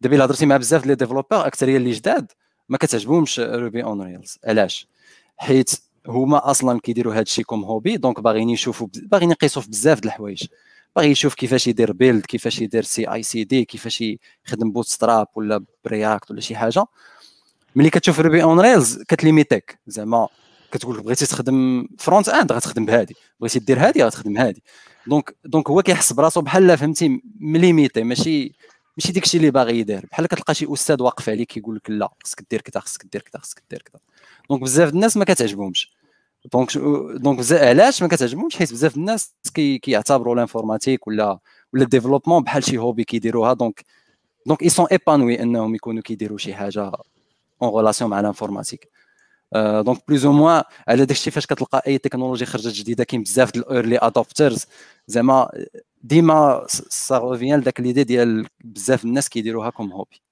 دابا هضرتي مع بزاف ديال developers أكثرية اللي جداد ما كتعجبهمش Ruby on Rails علاش؟ حيت هما أصلا كيديروا هذا الشيء comme hobby donc باغيين يشوفوا باغيين يقيسوا في بزاف د الحوايج. باغي يشوف كيفاش يدير build كيفاش يدير CI/CD كيفاش يخدم Bootstrap ولا ب React ولا شي حاجة. ملي كتشوف Ruby on Rails كت limiter ك زعما كتقول بغيتي تخدم front end غتخدم بهادي. بغيتي دير هادي غتخدم هادي. donc donc هو كيحس براسو بحال فهمتي م limité ماشي ماشي داكشي اللي باغي يدير. بحال كتلقى شي أستاذ واقف عليك كيقول لك لا خصك دير كذا خصك دير كذا خصك دير كذا. donc بزاف الناس ما كتعجبهمش. donc donc علاش ما كتعجبهمش؟ حيت بزاف الناس كي كيعتبروا l'informatique ولا ولا ال développement بحال شي hobby كيديروها. donc donc ils sont épanouis انهم يكونوا كيديروا شي حاجة en relation مع ال informatique donc plus ou moins على داكشي فاش كتلقى أي technology خرجت جديدة كاين بزاف د ال early adopters زعما ديما ça revient لذاك l'idée ديال بزاف الناس كيديروها comme hobby.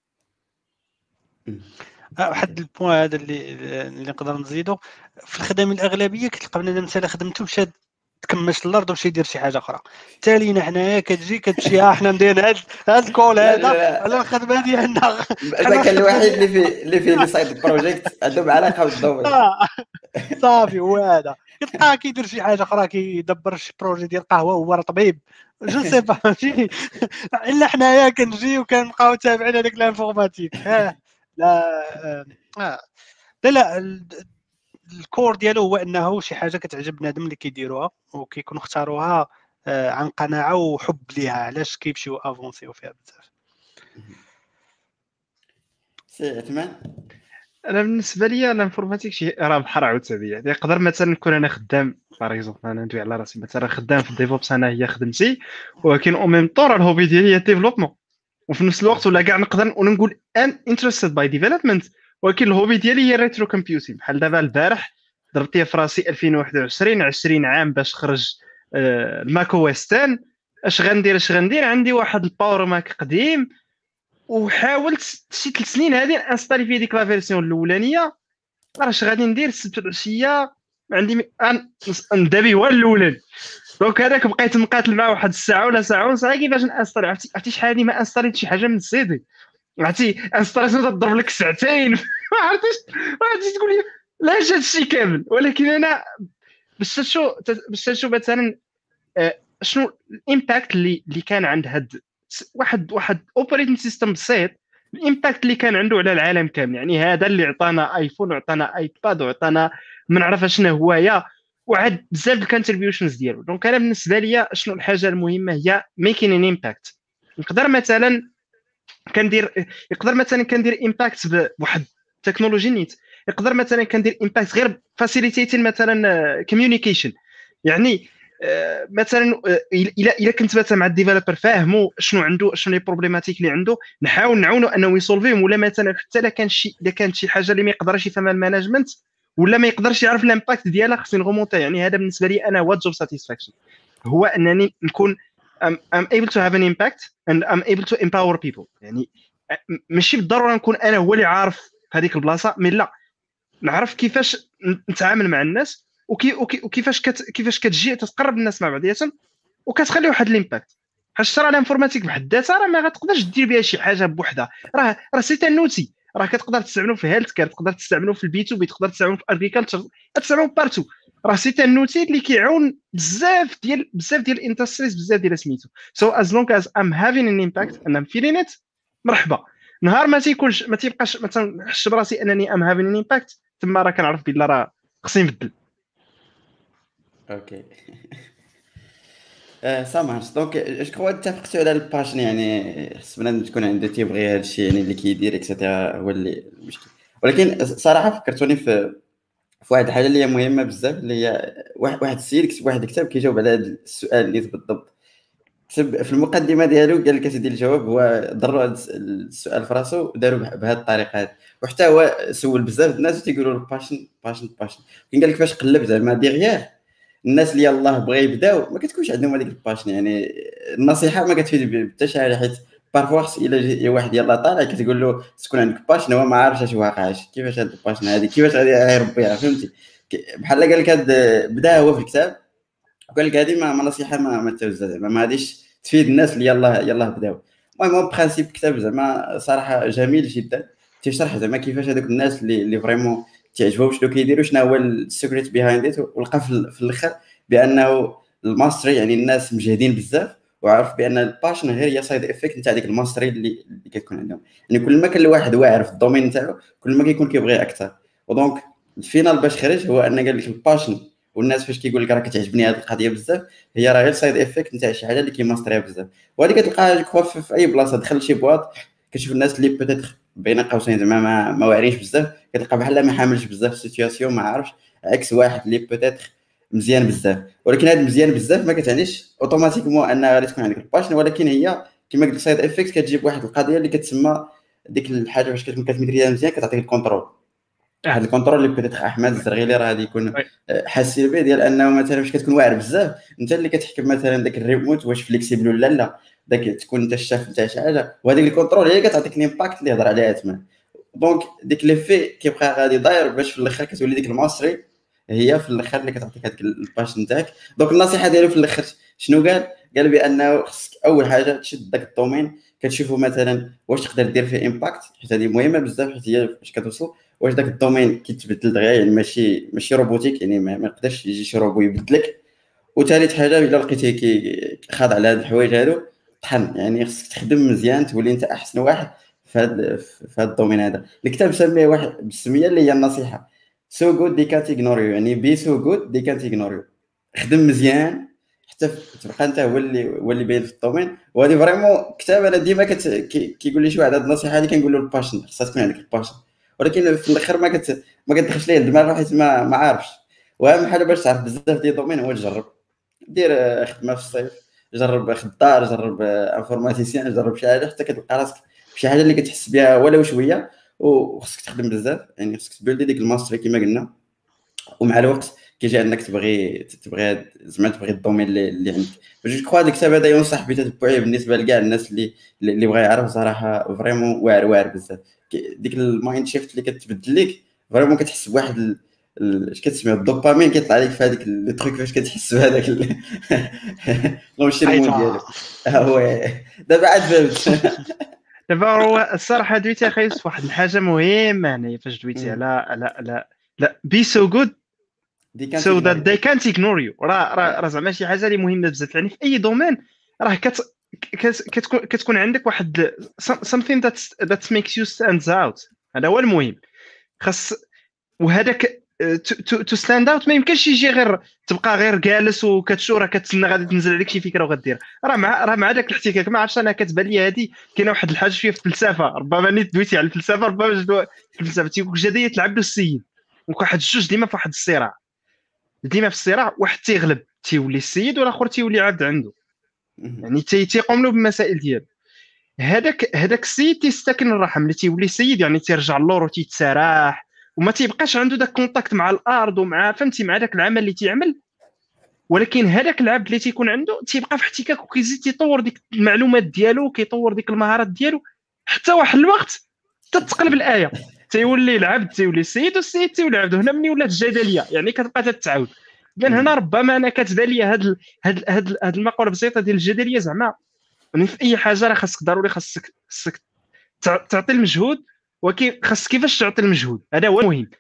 واحد ال point هذا اللي اللي نقدر نزيدو. في الخدم الأغلبية كتلقى بنادم مثلا خدمته مشى تكمش الأرض ومشى يدير شي حاجة أخرى. تالينا حنايا كتجي كتمشي ها حنا ندير هاد هاد ال call هذا. على الخدمه ديالنا هذاك الوحيد اللي فيه اللي فيه les side projects عندهم علاقة بال domaine صافي هو هذا. كتلقاه كيدير شي حاجة أخرى كيدبر شي projet ديال قهوه وهو راه طبيب. je sais pas فهمتيني إلا حنايا كنجي وكنبقاو تابعين هذاك ال informatique. لا آه. لا لا ال core ديالو هو انه شي حاجة كتعجب بنادم اللي كيديروها وكيكونوا اختاروها آه، عن قناعة وحب ليها. علاش كيمشيو avancer يو فيها بزاف. سي عثمان؟ أنا بالنسبة لي ال informatique شي راه بحر عاوتاني. يعني يقدر مثلا نكون أنا خدام par exemple أنا ندوي على راسي مثلا خدام في ال DevOps أنا هي خدمتي ولكن au même temps ال hobby ديالي هي ال développement وفي نفس الوقت ولا كاع نقدر نقول I'm interested by development ولكن ال hobby ديالي هي retro computing بحال دابا البارح ضربت في راسي 2021 20 عام باش خرج ال Mac OS 10 اش غندير اش غندير؟ عندي واحد ال Power Mac قديم وحاولت شي ثلاث سنين هذه installer فيه ديك la version الأولانية. اش غادي ندير السبت العشيه عندي نبدا به هو الأولاني. donc هذاك بقيت مقاتل معاه واحد الساعة ولا ساعة ونص. كيفاش ن installer. عرفتي عرفتي شحال هذه ما installé ت شي حاجة من السيدي عرفتي؟ installation تضرب لك ساعتين. ما عرفتيش ما عرفتيش تقول لي لا هذا الشيء كامل. ولكن أنا باش تشوف باش تشوف مثلا آه، شنو ال impact اللي اللي كان عند هاد واحد واحد operating system بسيط ال impact اللي كان عنده على العالم كامل. يعني هذا اللي عطانا iPhone وعطانا iPad وعطانا ما نعرف شنو هوايا وعاد بزاف ال contributions ديالو. donc أنا بالنسبة لي شنو الحاجة المهمة؟ هي making an impact نقدر مثلا كندير يقدر مثلا كندير impact بواحد ال technology نيت يقدر مثلا كندير امباكت غير facilitating مثلا communication يعني آه، مثلا آه، إلا إلا كنت مثلا مع ال developer فاهمو شنو عنده شنو les problématiques اللي عنده نحاول نعاونو أنه ي solve يهم ولا مثلا حتى إلا كان شي إلا كانت شي حاجة اللي ما يقدرش يفهمها ال management ولا ما يقدرش يعرف ال impact ديالها خصني ن remonter يعني هذا بالنسبة لي أنا هو job satisfaction هو أنني نكون I'm, I'm able to have an impact and I'm able to empower people. يعني ماشي بالضرورة نكون أنا هو اللي عارف في هذيك البلاصة mais لا نعرف كيفاش نتعامل مع الناس وكي وكيفاش كت كيفاش كتجي تتقرب الناس مع بعضياتهم وكتخلي واحد ال impact حيت راه ال informatique بحد ذاتها راه ما غتقدرش دير بها شي حاجة بوحدها. راه راه c'est un outil راه كتقدر تستعملو في healthcare تقدر تستعملو في ال B2B تقدر تستعملو في agriculture تستعملو partout راه c'est un outil اللي كيعاون بزاف ديال بزاف ديال ال industries بزاف ديال سميتو so as long as I'm having an impact أنا feeling it مرحبا. نهار ما تيكونش ما تيبقاش مثلا نحس براسي أنني I'm having an impact تما راه كنعرف بلي راه خصني نبدل. OK. ça marche donc je crois اتفقتوا على ال passion يعني خص بنادم تكون عنده تيبغي هذا الشيء يعني اللي كيدير et cetera هو اللي المشكل ولكن صراحة فكرتوني في في واحد الحاجة اللي هي مهمة بزاف اللي هي واحد السيد كتب واحد الكتاب كيجاوب على هذا السؤال اللي بالضبط في المقدمة ديالو قال لك أسيدي الجواب هو ضروا السؤال في راسو وداروا بهذه الطريقة هذه وحتى هو سول بزاف الناس تيقولوا له passion passion passion كي قال لك فاش قلب زعما ديغيير الناس اللي يلاه بغا يبداو ما كتكونش عندهم هذيك ال passion يعني النصيحة ما كتفيد حتى شي حاجة حيت parfois خص إلا واحد يلاه طالع كتقول له تكون عندك passion هو ما عارفش اش واقع كيفاش هاد ال passion هذه كيفاش غادي يربيها فهمتي؟ بحال قال لك بدا هو في الكتاب وقال لك هذه ما نصيحة ما ما زعما ما غاديش تفيد الناس اللي يلاه يلاه بداو. المهم principe كتاب زعما صراحة جميل جدا. تيشرح زعما كيفاش هذوك الناس اللي اللي vraiment تعجبهم شنو كيديروا شنو هو ال secret behind it ولقى في الآخر بأنه ال mastery يعني الناس مجهدين بزاف وعرف بأن ال passion غير هي side effect نتاع ديك ال mastery اللي, اللي كتكون عندهم. يعني كل ما كان الواحد واعر في ال domaine نتاعو كل ما كيكون كيبغي أكثر. و donc ال final باش خرج هو أن قال لك ال passion والناس فاش كيقول لك راه كتعجبني هذه القضية بزاف هي راه غير side effect نتاع شي حاجة اللي كيماستريها بزاف. وهذه كتلقاها في أي بلاصة دخل شي boîte كتشوف الناس اللي peut-être بين قوسين زعما ما, ما واعرينش بزاف كتلقى بحال ما حاملش بزاف ال situation ما عارفش عكس واحد اللي peut-être مزيان بزاف. ولكن هذا مزيان بزاف ما كتعنيش automatiquement ان غادي تكون عندك ال passion ولكن هي كما قلت side effect كتجيب واحد القضية اللي كتسمى ديك الحاجة فاش كتكون كت maîtriser ها مزيان كتعطيك ال contrôle واحد ال contrôle اللي peut-être احمد الزرغيلي راه غادي يكون حاسين به ديال انه مثلا فاش كتكون واعر بزاف انت اللي كتحكم مثلا داك الريموت واش flexible ولا لا داك تكون انت الشاف نتاع شي حاجة. وهذيك ال contrôle هي كتعطيك ال impact اللي هضر عليها تما. donc ديك ليفي كيبقى غادي داير باش في الآخر كتولي ديك ال mastery هي في الآخر اللي كتعطيك هذيك ال passion نتاعك. donc النصيحة ديالو في الآخر شنو قال؟ قال بأنه خصك أول حاجة تشد داك ال domaine كتشوفوا مثلا واش تقدر دير فيه impact حيت هذه مهمة بزاف حيت هي فاش كتوصل. واش داك ال domaine كيتبدل دغيا يعني ماشي ماشي robotique يعني ما يقدرش يجي شي روبو يبدلك. وثالث حاجة إلا لقيتيه خاضع على هاد الحوايج هادو طحن. يعني خصك تخدم مزيان تولي أنت أحسن واحد في هذا في هذا ال domaine هذا. الكتاب سميه واحد بالسمية اللي هي النصيحة. سو جود دي كانت اغنور يو يعني بي سو جود دي كانت اغنور يو خدم مزيان حتى تبقى أنت هو اللي هو اللي باين في ال domaine. وهذه vraiment كتاب أنا ديما كيقول لي شي واحد هذه النصيحة هذه كنقول له ال passion خاصها تكون عندك ال passion ولكن في الآخر ما كت ما كتدخلش ليه الدماغ حيت ما ما عارفش. وأهم حاجة باش تعرف بزاف ديال ال domaine هو تجرب. دير خدمة في الصيف جرب خدار جرب informaticien جرب شي حاجة حتى كتلقى راسك شي حاجة اللي كتحس بها ولو شوية وخصك تخدم بزاف. يعني خصك ت build ي ديك ال mastery كما قلنا. ومع الوقت كيجي انك تبغي تبغي زعما تبغي ال domaine اللي, اللي عندك. je crois هذا الكتاب هذا ينصح بتتبعيه بالنسبة لكاع الناس اللي اللي بغى يعرف صراحة vraiment واعر واعر بزاف. ديك ال mind shift اللي كتبدل لك vraiment كتحس بواحد اش كتسميو الدوبامين كيطلع لك في هذيك les trucs فاش كتحس بهذاك l'enchaînement ديالك. هو دابا عاد فهمت. دابا هو الصراحة دويتي يوسف واحد الحاجة مهمة هنايا فاش دويتي على على على لا بي سو جود سو ذات دي كانت اغنور يو راه راه زعما شي حاجة اللي مهمة بزاف. يعني في أي domaine راه كت كتكون كتكون عندك واحد something that that makes you stand out. هذا هو المهم. خاص وهذاك تو ستاند اوت ما يمكنش يجي غير تبقى غير جالس وكتشوف راه كتسنى غادي تنزل عليك شي فكرة وغدير. راه مع راه مع داك الاحتكاك. ما عرفتش أنا كتبان لي هذه كاينة واحد الحاجة شوية في الفلسفه ربما نيت دويتي على الفلسفة ربما الفلسفة. تيقول جدية تلعب له السيد واحد الجوج ديما في واحد الصراع. ديما في الصراع واحد تيغلب تيولي السيد والآخر تيولي عبد عنده. يعني تيقوم له بالمسائل ديالو. هذاك هذاك السيد تيستكن الرحم اللي تيولي سيد يعني تيرجع للور وتيتسراح وما تيبقاش عنده داك contact مع الأرض ومع فهمتي مع داك العمل اللي تيعمل. ولكن هذاك العبد اللي تيكون عنده تيبقى في احتكاك وكيزيد تيطور ديك المعلومات ديالو كيطور ديك المهارات ديالو حتى واحد الوقت تتقلب الآية. تيولي العبد تيولي السيد والسيد تيولي العبد هنا مني ولات الجدليه يعني كتبقى تتعاود. اذا هنا ربما أنا كتبان لي هاد هاد هاد, هاد المقولة البسيطه ديال الجدليه زعما. يعني في أي حاجة راه خاصك ضروري خاصك خاصك تعطي المجهود ولكن خاص كيفاش تعطي المجهود؟ هذا هو المهم.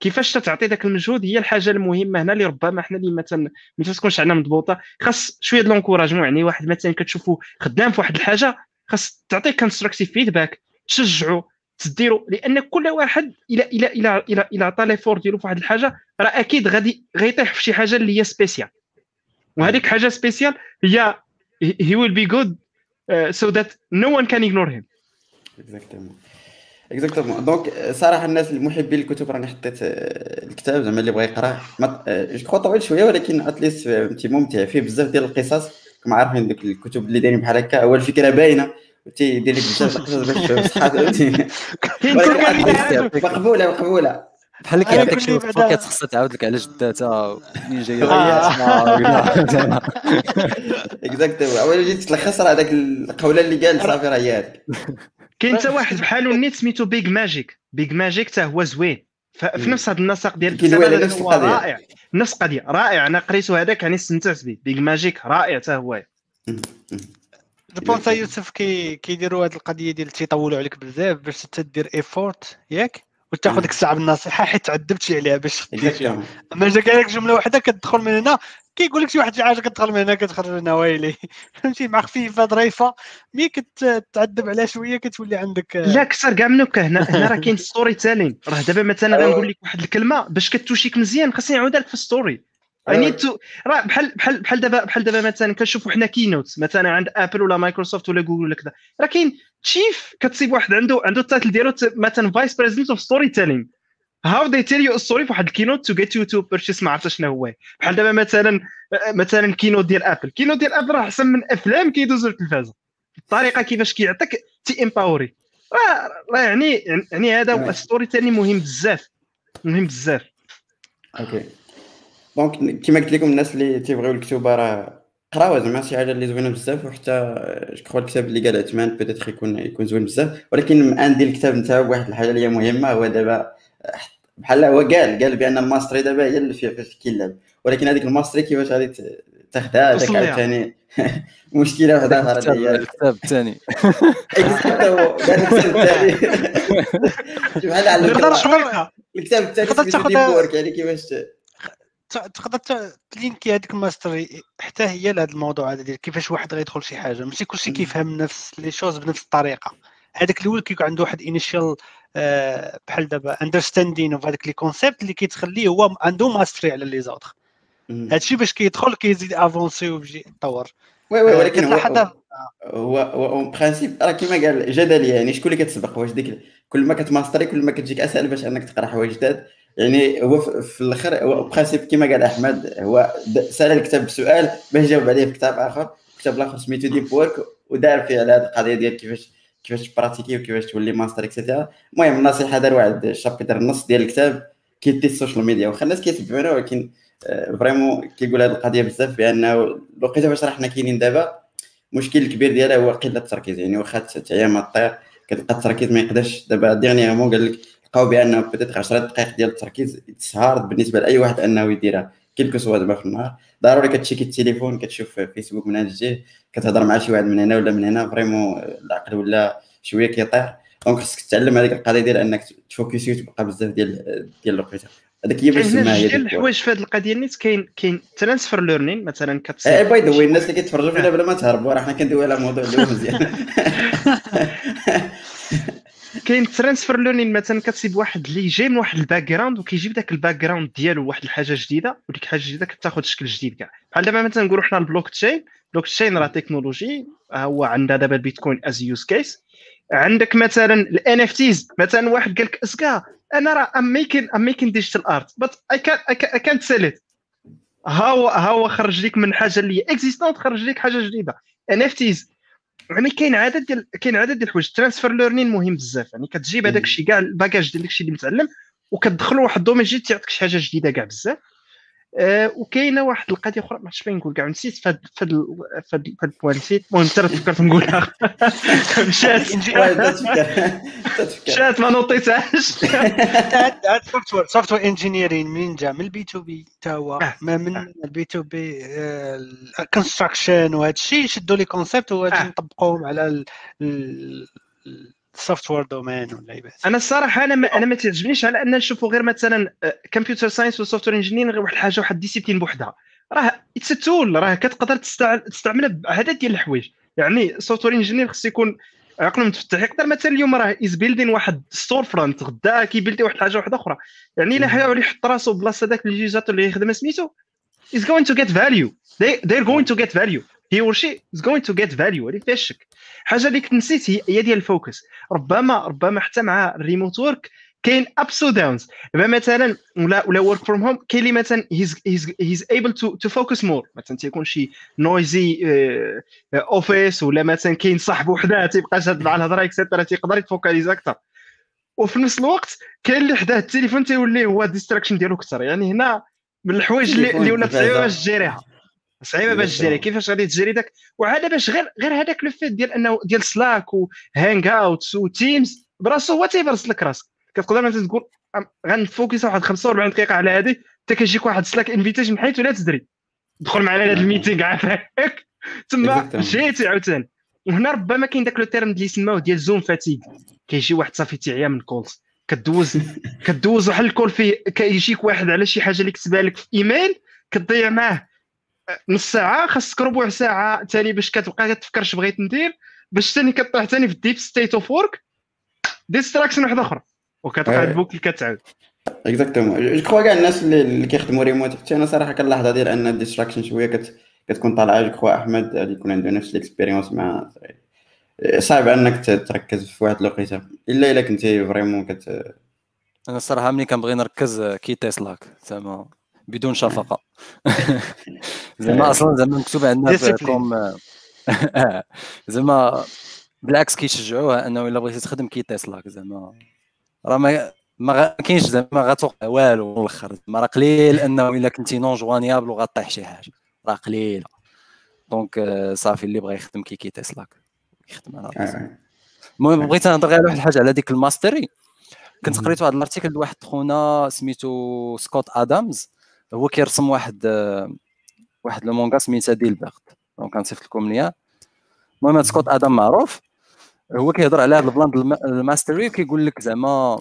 كيفاش تعطي ذاك المجهود هي الحاجة المهمة هنا اللي ربما حنا اللي مثلا ما تكونش عندنا مضبوطة. خاص شوية د l'encouragement يعني واحد مثلا كتشوفو خدام في واحد الحاجة خاص تعطيه constructive feedback تشجعو تديرو لأن كل واحد إلى إلى إلى إلى إلى عطى l'effort ديالو في واحد الحاجة راه أكيد غادي غيطيح في شي حاجة اللي هي spécial وهذيك حاجة spécial هي he will be good uh, so that no one can ignore him. exactement donc صراحة الناس المحبين للكتب راني حطيت الكتاب زعما اللي بغى يقراه جو طويل شوية ولكن at least ممتع فيه بزاف ديال القصص كما عارفين دوك الكتب اللي دايرين بحال هكا اول فكره باينه تيدير لك بزاف القصص باش مقبولة مقبولة. بحال اللي كيعطيك شي فوكات خاصها تعاود لك على جداتها منين جاية. exactement اول جيت تلخص راه هذاك القولة اللي قال صافي راه هي هذيك. كاين حتى واحد بحالو نيت سميتو Big Magic Big Magic حتى هو زوين. في نفس هذا النسق ديال الكتاب هو رائع. نفس القضية. رائع. أنا قريتو هذاك يعني استمتعت به. Big Magic رائع حتى هو. je pense يوسف كي كيديروا هذه القضية ديال تيطولوا عليك بزاف باش تدير effort ياك وتاخذ ديك الساعة بالنصيحه حيت تعذبت عليها باش أما جا قال لك جملة واحدة كتدخل من هنا كيقول لك شي واحد شي حاجة كتدخل من هنا كتخرج من هنا ويلي. فهمتي؟ مع خفيفه ظريفه mais كتعذب عليها شوية كتولي عندك لا كثر كاع منك هنا هنا راه كاين storytelling راه دابا مثلا غنقول لك واحد الكلمة باش كتوشيك مزيان خاصني نعاودها لك في story يعني تو راه بحال بحال بحال دابا بحال دابا مثلا كنشوفوا حنا keynote مثلا عند Apple ولا مايكروسوفت ولا جوجل ولا كذا. راه كاين chief كتصيب واحد عنده عنده ال title ديالو مثلا vice president of storytelling how they tell you story في واحد ال keynote to get you to purchase ما عرفتش شنو هو. بحال دابا مثلا مثلا keynote ديال Apple keynote ديال Apple راه أحسن من أفلام كيدوزوا التلفازه الطريقة كيفاش كيعطيك تي empower ي راه يعني يعني هذا هو storytelling مهم بزاف. مهم بزاف. OK donc كما قلت لكم الناس اللي تيبغيو الكتوبة راه قراوها زعما شي حاجة اللي زوينة بزاف وحتى جو الكتاب اللي قال عثمان peut-être يكون يكون زوين بزاف. ولكن عندي الكتاب نتا واحد الحاجة اللي هي مهمة هو دابا بحال هو قال قال بأن ال mastery دابا هي اللي فيها فاش كيلعب. ولكن هذيك ال mastery كيفاش غادي تاخذها هذاك عاوتاني مشكلة واحدة أخرى هي الكتاب الثاني. الكتاب الثاني. الكتاب. الثاني يعني كيفاش تقدر ت link ي هذيك ال mastery حتى هي لهذا الموضوع هذا ديال كيفاش واحد غيدخل شي حاجة. ماشي كلشي كيفهم نفس les choses بنفس الطريقة. هذاك الأول كيكون عنده واحد initial آه، بحال دابا understanding of هذاك les concepts اللي كيتخليه هو عنده mastery على les autres هادشي باش كيدخل كيزيد avancer ويجي يتطور. oui oui ولكن هو هو هو principe راه كيما قال جدلي يعني شكون اللي كتسبق؟ واش ديك كل ما كتماستري كل ما كتجيك أسهل باش أنك تقرأ حوايج جداد. يعني هو في الآخر هو principe كيما قال أحمد هو سأل الكتاب بسؤال باش جاوب عليه في كتاب آخر. كتاب الآخر سميتو Deep Work ودار فيه على هذه القضية ديال كيفاش كيفاش ت pratiquer وكيفاش تولي master et cetera المهم النصيحة دار واحد ال chapitre النص ديال الكتاب كيدي ال social media. واخا الناس كيتبعونا ولكن vraiment كيقول هذه القضية بزاف بأنه الوقيته فاش راحنا كاينين دابا المشكل الكبير ديالها هو قلة التركيز. يعني واخا تعيا ما طير كتلقى التركيز ما يقدرش. دابا dernièrement قال لك لقاو بانه peut-être 10 دقائق ديال التركيز تسهار بالنسبة لأي واحد أنه يديرها quel que soit دابا في النهار. ضروري كت check ي التليفون كتشوف فيسبوك من هنا الجهة كتهضر مع شي واحد من هنا ولا من هنا vraiment العقل ولا شوية كيطير donc خصك تتعلم هذيك القضية ديال أنك ت focus ي وتبقى بزاف ديال ديال الوقيته هذاك هي باش تسمى هي ديال الحوايج في هذه القضية نيت كاين كاين transfer learning مثلا كتصير اي by the way الناس اللي كيتفرجوا فينا بلا ما تهربوا راه حنا كندويو على موضوع اللي هو مزيان. كاين transfer learning مثلا كتصيب واحد اللي جاي من واحد ال background وكيجيب داك ال background ديالو واحد الحاجة جديدة وديك الحاجة الجديدة كتاخذ شكل جديد كاع. بحال دابا مثلا نقولوا حنا ال blockchain ال blockchain راه تكنولوجي هو عندها دابا البيتكوين as use case عندك مثلا ال NFTs مثلا واحد قال لك est-ce que أنا راه ام ميكين ام ميكين ديجيتال ارت بس اي كان اي كانت سيل ات ها هو ها هو خرج لك من حاجة اللي existante خرج لك حاجة جديدة. NFTs يعني كاين عدد ديال كاين عدد ديال الحوايج. transfer learning مهم بزاف. يعني كتجيب هذاك الشيء كاع ال bagage ديال داكشي اللي متعلم وكتدخلوا واحد ال domaine جديد تيعطيك شي حاجة جديدة كاع بزاف. آه وكاينة واحد القضية أخرى ما عرفتش فين نقول كاع نسيت فهاد فهاد فهاد ال point نسيت. المهم حتى تفكرت نقولها. مشات مشات ما نوطيتهاش software software engineering منين جا من ال B2B حتى هو. ما من ال B2B ال construction وهذا الشيء شدوا les concepts وغادي نطبقوهم على ال software domain ولا أنا الصراحة أنا ما أنا ما تعجبنيش على أن نشوفوا غير مثلا computer science و software engineer غير واحد الحاجة واحد discipline بوحدها. راه it's tool راه كتقدر تستعملها بعدد ديال الحوايج. يعني software engineer خص يكون عقله متفتح يقدر مثلا اليوم راه is building واحد storefront غدا كي build ي واحد الحاجة واحدة أخرى. يعني إلا حاول يحط راسو بلاصة داك ال utilisateur اللي يخدم سميتو is going to get value. They they're going to get value. He or she is going to get value هذه فيها الشك. حاجة اللي كنت نسيت هي ديال ال focus. ربما ربما حتى مع ال remote work كاين ups و downs دابا مثلا ولا ولا work from home كاين اللي مثلا he's he's he's able to to focus more مثلا تيكون شي noisy office ولا مثلا كاين صاحب وحده تيبقى شاد مع الهضرة et cetera تيقدر يت focalise أكثر. وفي نفس الوقت كاين اللي حداه التليفون تيولي هو distraction ديالو أكثر. يعني هنا من الحوايج اللي, اللي ولات صعيبه باش ت gérer ها صعيبة باش ت gérer. كيفاش غادي ت gérer داك؟ وعاد باش غير غير هذاك le fait ديال انه ديال Slack و Hangouts و Teams براسو هو تيبرز لك راسك. كتقدر مثلا تقول غن focus واحد 45 دقيقة على هذه حتى كيجيك واحد Slack invitation حيت ولا تدري دخل معنا لهذا ال meeting عافاك تما جيتي عاوتاني. وهنا ربما كاين داك le terme اللي يسموه ديال Zoom fatigue كيجي واحد صافي تيعيا من calls كدوز كدوز واحد ال call فيه كيجيك واحد على شي حاجة اللي كتبها لك في ايميل كتضيع معاه. نص ساعة خاصك ربع ساعة ثاني باش كتبقى كتفكر اش بغيت ندير باش ثاني كطيح ثاني في ال deep state of work distraction واحدة أخرى وكتبقى ال boucle كتعاود. exactement je crois كاع الناس اللي كيخدموا ريموت حتى أنا صراحة كنلاحظ ديال أن ال distraction شوية كت... كتكون طالعة. je crois أحمد اللي يكون عنده نفس ال expérience مع صعب أنك تركز في واحد الوقيتة. إلا إلا كنتي vraiment كت أنا الصراحه ملي كنبغي نركز quitte Slack زعما. بدون شفقة. زعما أصلا زعما مكتوب عندنا comme زعما بالعكس كيشجعوها أنه إلا بغيتي تخدم quitte Slack زعما. راه ما ما كاينش زعما غتوقع والو الأخر. زعما راه قليل أنه إلا كنتي non joignable وغطيح شي حاجة. راه قليله donc صافي اللي بغى يخدم كي quitte Slack يخدم على راسو المهم بغيت نهضر غير واحد الحاجة على ديك ال mastery. كنت قريت واحد ال article لواحد خونا سميتو سكوت ادمز هو كيرسم واحد واحد le manga سميتها ديلبرت donc غنصيفط لكم lien. المهم سكوت آدم معروف. هو كيهضر على هذا ال plan ال mastery كيقول لك زعما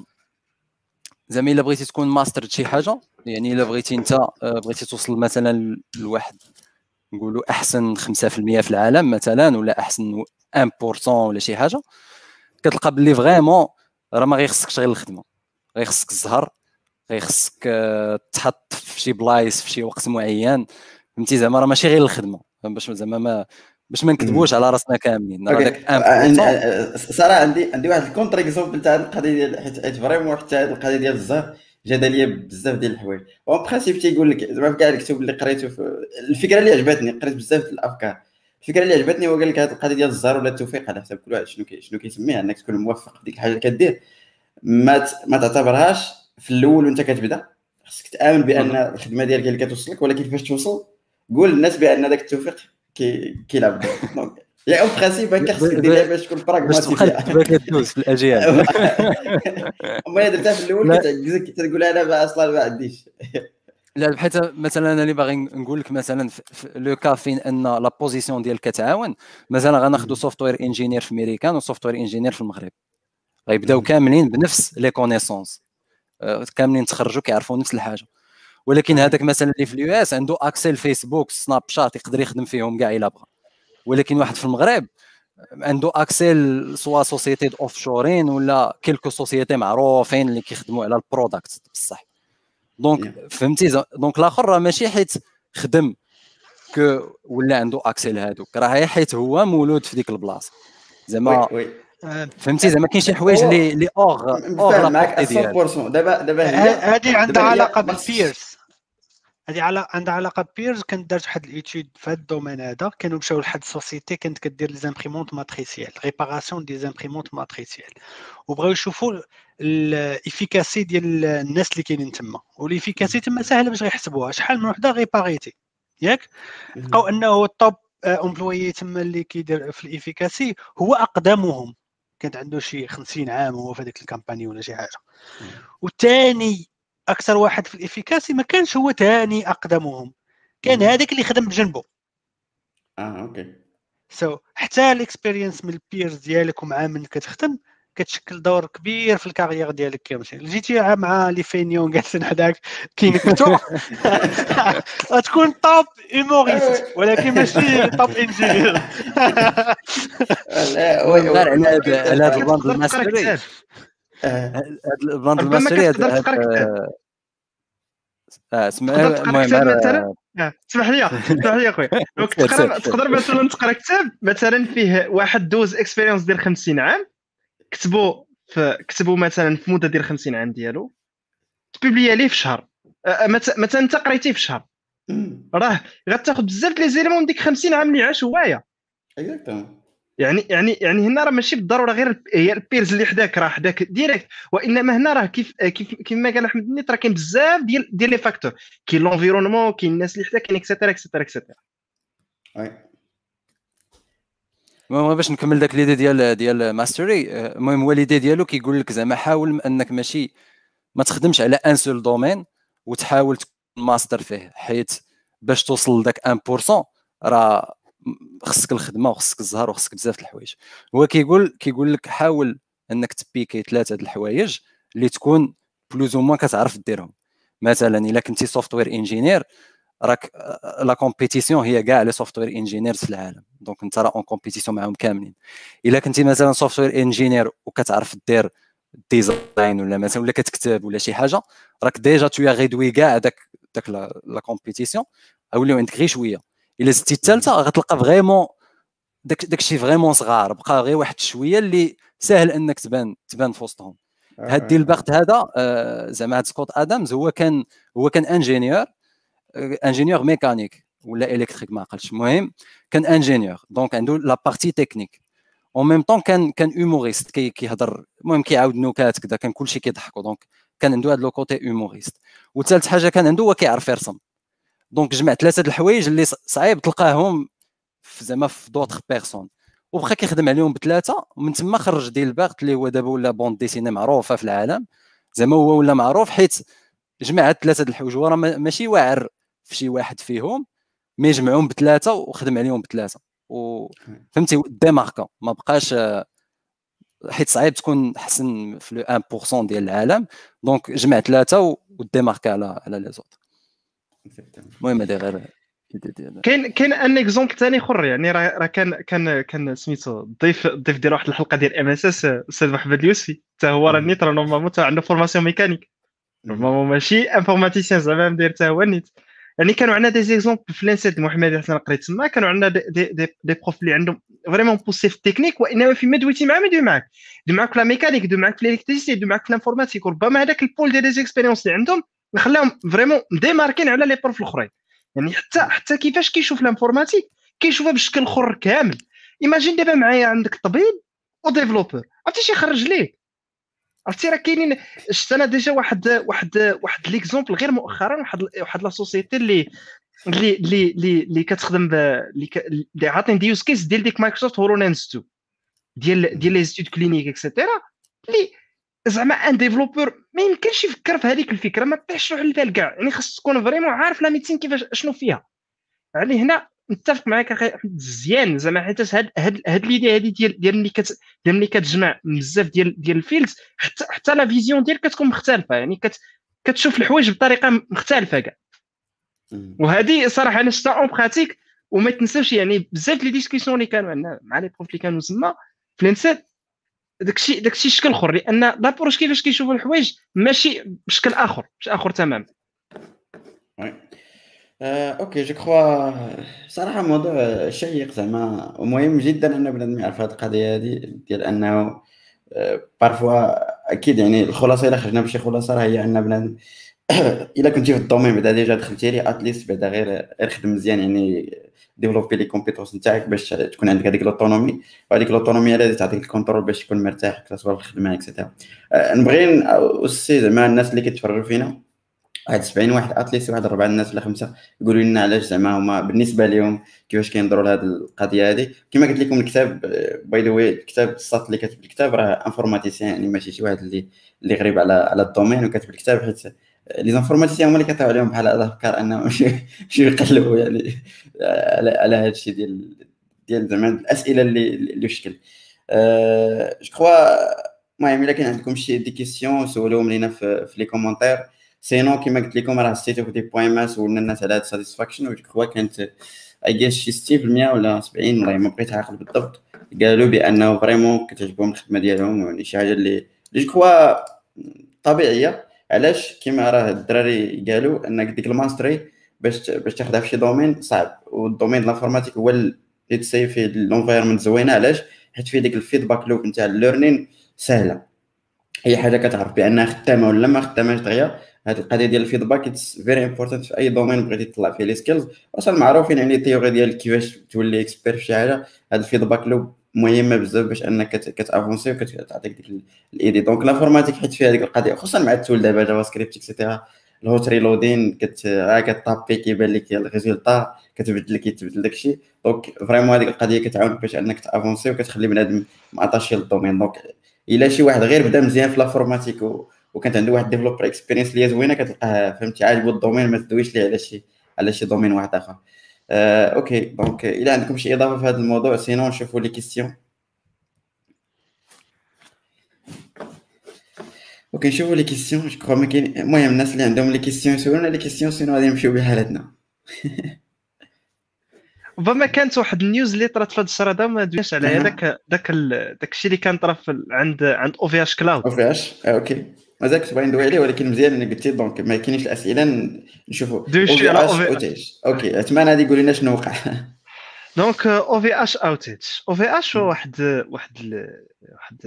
زعما إلا بغيتي تكون ماستر شي حاجة يعني إلا بغيتي أنت آه، بغيتي توصل مثلا لواحد نقولوا أحسن 5% في العالم مثلا ولا أحسن 1% ولا شي حاجة كتلقى باللي vraiment راه ما غيخصكش غير الخدمة. غيخصك الزهر غيخصك آه، تحط في شي بلايص في شي وقت معين. فهمتي؟ زعما راه ماشي غير الخدمة. باش زعما ما باش ما نكذبوش على راسنا كاملين. راه داك صراحة عندي عندي واحد ال contre-exemple تاع القضية ديال حيت vraiment حتى هذه القضية ديال الزهر جاد ليا بزاف ديال الحوايج. en principe تيقول لك زعما في كاع الكتب اللي قريته الفكرة اللي عجبتني قريت بزاف الأفكار. الفكرة اللي عجبتني هو قال لك هذه القضية ديال الزهر ولا التوفيق على حسب كل واحد شنو كي شنو كيسميه أنك تكون موفق في ديك الحاجة اللي كدير. ما ما تعتبرهاش في الأول وأنت كتبدا خصك تآمن بأن الخدمة ديالك هي اللي كتوصلك ولكن فاش توصل قول للناس بأن ذاك التوفيق كي كيلعب يا en principe هكا خصك دير باش تكون pragmatique باش كدوز في الأجيال. أما درتها في الأول كتعجزك تقول أنا أصلا ما عنديش. لا بحيث مثلا أنا اللي باغي نقول لك مثلا في le cas فين أن la position ديالك كتعاون مثلا غناخذوا software engineer في امريكان و software engineer في المغرب. غيبداو كاملين بنفس les connaissances كاملين تخرجوا كيعرفوا نفس الحاجة. ولكن هذاك مثلا اللي في ال US عنده accès Facebook Snapchat يقدر يخدم فيهم كاع إلا بغى. ولكن واحد في المغرب عنده accès soit société offshoring ولا quelques sociétés معروفين اللي كيخدموا على ال product بصح. donc فهمتي donc الآخر راه ماشي حيت خدم كو ولا عنده accès هذوك راه حيت هو مولود في ديك البلاصة. زعما فهمتي؟ زعما كاين شي حوايج اللي اللي اوغ اوغ معاك 100% دابا دابا هذه عندها علاقة بال peers هذه على عندها علاقة peers كانت دارت واحد ال étude في هذا ال domaine هذا. كانوا مشاو لواحد ال société. كانت كدير les imprimantes matricielles réparation des imprimantes matricielles وبغاو يشوفوا ال efficacité ديال الناس اللي كاينين تما. وال efficacité تما ساهلة باش غيحسبوها. شحال من وحدة ريباريتي ياك؟ لقاو أنه ال top employé تما اللي كيدير في ال efficacité هو أقدمهم. كانت عنده شي 50 عام هو في هذيك ال company ولا شي حاجة. والثاني أكثر واحد في ال efficacité ما كانش هو ثاني أقدمهم. كان هذاك اللي خدم بجنبه. آه okay. so so, حتى ال experience من ال peers ديالك ومع من كتخدم كتشكل دور كبير في ال carrière ديالك كامل جيتي مع les feignants جالسين حداك كينكتو تكون توب هيوموريست ولكن ماشي توب انجينير على هذا الباند الماستري هذا الباند الماستري اسمع المهم اسمح لي اسمح لي اخويا تقدر مثلا تقرأ كتاب مثلا فيه واحد دوز اكسبيريونس ديال 50 عام كتبوا في كتبوا مثلا في مدة ديال 50 عام ديالو ت publia ليه في شهر. مثلا أنت قريتيه في شهر. راه غتاخذ بزاف les éléments ديك 50 عام اللي عاش هوايا. يعني يعني يعني هنا راه ماشي بالضرورة غير هي ال peers اللي حداك راه حداك direct وإنما هنا راه كيف كيف كما قال أحمد النيت راه كاين بزاف ديال ديال les facteurs كاين l'environnement كاين الناس اللي حداك كاين et cetera et cetera et cetera المهم باش نكمل داك l'idée ديال ديال mastery المهم هو ديالو كيقول لك زعما حاول انك ماشي ما تخدمش على un seul domaine وتحاول تكون ماستر فيه حيت باش توصل لذاك 1% راه خصك الخدمة وخصك الزهر وخصك بزاف د الحوايج. هو كيقول كيقول لك حاول انك تبيكي ثلاثة د الحوايج اللي تكون plus ou moins كتعرف ديرهم. مثلا إلا كنتي software engineer راك la compétition هي كاع les software engineers في العالم. donc انت راه en compétition معاهم كاملين. إلا كنتي مثلا software engineer وكتعرف دير design ولا مثلا ولا كتكتب ولا شي حاجة راك déjà tu réduis كاع داك داك la compétition أوليو عندك غير شوية. إلا زدتي الثالثه غتلقى فريمون داك داكشي فريمون صغار. بقى غير واحد شوية اللي ساهل إنك تبان تبان في وسطهم. هاد Dilbert هذا آه، زعما هاد سكوت آدمز هو كان هو كان ingénieur ingénieur mécanique ولا électrique ما عقلتش المهم كان ingénieur donc عنده la partie technique en même temps كان كان humoriste كي كيهضر المهم كيعاود نكات كذا كان كلشي كيضحكوا donc كان عنده هذا le côté humoriste وثالث حاجة كان عنده هو كيعرف يرسم donc جمع ثلاثة د الحوايج اللي صعيب تلقاهم زعما في d'autres personnes وبقى كيخدم عليهم بثلاثه ومن تما خرج Dilbert اللي هو دابا و la bande dessinée معروفه في العالم زعما هو ولا معروف حيت جمع ثلاثة د الحوايج هو ماشي واعر في شي واحد فيهم mais جمعهم بثلاثه وخدم عليهم بثلاثه وفهمتي ديماركا. ما بقاش حيت صعيب تكون احسن في le 1% ديال العالم. donc جمع ثلاثة وديماركا على على les autres. المهم هذه غير كاين كاين un exemple ثاني اخر يعني راه كان كان كان سميتو الضيف الضيف ديال واحد الحلقة ديال MSS أستاذ محمد اليوسفي. حتى هو راه نيت راه normalement عنده formation mécanique. normalement ماشي informaticien زعما داير حتى هو نيت. يعني كانوا عندنا des exemples في l'ENSET المحمدية حيت قريت تما كانوا عندنا دي, دي, دي, دي بروف اللي عندهم vraiment poussés في التكنيك وانما فيما دويتي معاه ما يدوي معاك. يدوي معاك في la mécanique يدوي معاك في ال électricité يدوي معاك في ال informatique وربما هذاك ال pool ديال les expériences اللي عندهم خلاهم vraiment ديماركين على les profs الأخرين. يعني حتى حتى كيفاش كيشوف ال informatique كيشوفها بشكل اخر كامل. imagine دابا معايا عندك طبيب و developer عرفتي شي يخرج ليه؟ عرفتي راه كاينين شفت أنا déjà واحد واحد واحد l'exemple غير مؤخرا واحد واحد la société اللي اللي اللي اللي, كتخدم اللي عاطين des use cases ديال ديك مايكروسوفت هولولينز 2 ديال ديال les études cliniques et cetera اللي زعما un développeur ما يمكنش يفكر في هذيك الفكرة ما طيحش على البال كاع يعني خاص تكون vraiment عارف la médecine كيفاش شنو فيها. يعني هنا متفق معاك أخي مزيان زعما حيت هاد هاد هاد les idées هادي ديال ديال ملي كت ديال ملي كتجمع بزاف ديال ديال ال fields حتى حتى la vision ديالك كتكون مختلفة يعني كت كتشوف الحوايج بطريقة مختلفة كاع. وهذه صراحة أنا شفتها en pratique وما تنساوش يعني بزاف les discussions اللي كانوا عندنا مع les profs اللي كانوا تما في ال ENSET داكشي داكشي شكل آخر لأن l'approche كيفاش كيشوفوا الحوايج ماشي بشكل آخر مش آخر تماما. آه، ok je crois صراحة موضوع شيق زعما ومهم جدا أن بنادم يعرف هذه القضية هذه ديال أنه آه، parfois أكيد يعني الخلاصة إلا خرجنا بشي خلاصة راه هي أن بنادم إلا كنتي في ال domaine بعدا déjà دخلتي لي at least بعدا غير غير خدم مزيان يعني développer les compétences نتاعك باش تكون عندك هذيك l'autonomie وهذيك l'autonomie هذه تعطيك ال contrôle باش تكون مرتاح سواء في الخدمه et cetera آه، نبغي aussi زعما الناس اللي كيتفرجوا فينا واحد 70 واحد at least واحد اربعه الناس ولا خمسة. يقولوا لنا علاش زعما هما بالنسبة لهم كيفاش كينظروا لهذه القضية هذه كما قلت لكم الكتاب by the way الكتاب الساط اللي كاتب الكتاب راه informaticien يعني ماشي شي واحد اللي اللي غريب على على ال domaine وكاتب الكتاب حيت les informaticiens هما اللي كيعطيو عليهم بحال هذا الافكار انهم شي يقلبوا يعني على على هذا الشيء ديال ديال زعما الأسئلة اللي اللي شكل. je crois المهم إلا كان عندكم شي des questions سولوهم لينا في, في les commentaires. sinon كيما قلت لكم راه في des points ما سولنا الناس على هاد ال satisfaction je crois كانت I guess شي 60% ولا 70 والله ما بقيت عاقل بالضبط قالوا بانه vraiment كتعجبهم الخدمه ديالهم يعني شي حاجة اللي اللي كخوا طبيعيه علاش كيما راه الدراري قالوا انك ديك ال mastery باش باش تاخذها في شي domaine صعب وال domaine ال informatique هو اللي تسي فيه ال environment زوينه علاش حيت فيه ديك ال feedback loop نتاع ال learning سهله هي حاجة كتعرف بانها خدامه ولا ما خداماش دغيا هذه القضية ديال ال feedback it's very important في أي domaine بغيتي تطلع فيه. les skills أصلا معروفين يعني ال theory ديال كيفاش تولي expert في شي حاجة. هذا ال feedback loop مهمة بزاف باش أنك كتأفونسي وكتعطيك ديك ال idée donc l'informatique حيت فيها ديك القضية خصوصا مع ال tool دابا جافا سكريبت et cetera ال hot reloading كت كطابي كيبان لك ال résultat كتبدل لك يتبدل داك الشيء donc vraiment هذيك القضية كتعاونك باش أنك تأفونسي وكتخلي بنادم ماتاشي لل domaine donc إلا شي واحد غير بدا مزيان في l'informatique وكانت عنده واحد developer experience اللي زوينة كتلقاه فهمتي؟ عاجبو ال domaine ما تدويش ليه على شي على شي domaine واحد آخر. آه، ok. donc إلا عندكم شي إضافة في هذا الموضوع sinon نشوفوا les questions ok نشوفوا les questions je crois ما كاين المهم الناس اللي عندهم les questions يسولونا les questions sinon غادي نمشيو بحالتنا. ربما كانت واحد ال news اللي طرات في هذا الشهر هذا ما دويناش على هذاك داك داك الشيء اللي كان طرا عند عند OVHcloud OVH ok. مازال كنت باغي ندوي عليه ولكن مزيان اللي قلتي donc ما كاينينش الأسئلة نشوفوا OVH ok أتمنى غادي يقول لنا شنو وقع. دونك أو في اش اوتيج أو في اش هو واحد واحد واحد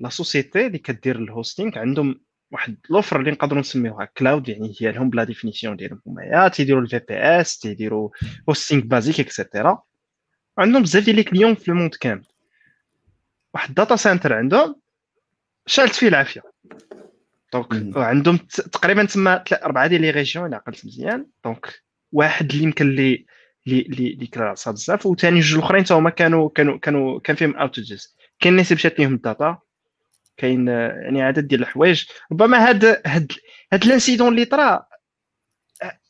la société اللي كدير ال hosting. عندهم واحد l'offre اللي نقدروا نسميوها cloud يعني هي لهم ب la définition ديالهم هما تيديروا ال VPS تيديروا hosting basique et cetera عندهم بزاف ديال les clients في ال monde كامل. واحد data center عندهم شعلت فيه العافية. donc عندهم تقريبا تما أربعة ديال les régions إلا عقلت مزيان. donc واحد اللي يمكن لي اللي اللي كراساها بزاف وثاني جوج الأخرين حتى هما كانوا كانوا كانوا كان فيهم outages كاين الناس مشات ليهم ال data. كاين يعني عدد ديال الحوايج. ربما هاد هاد هاد ال incident اللي طرا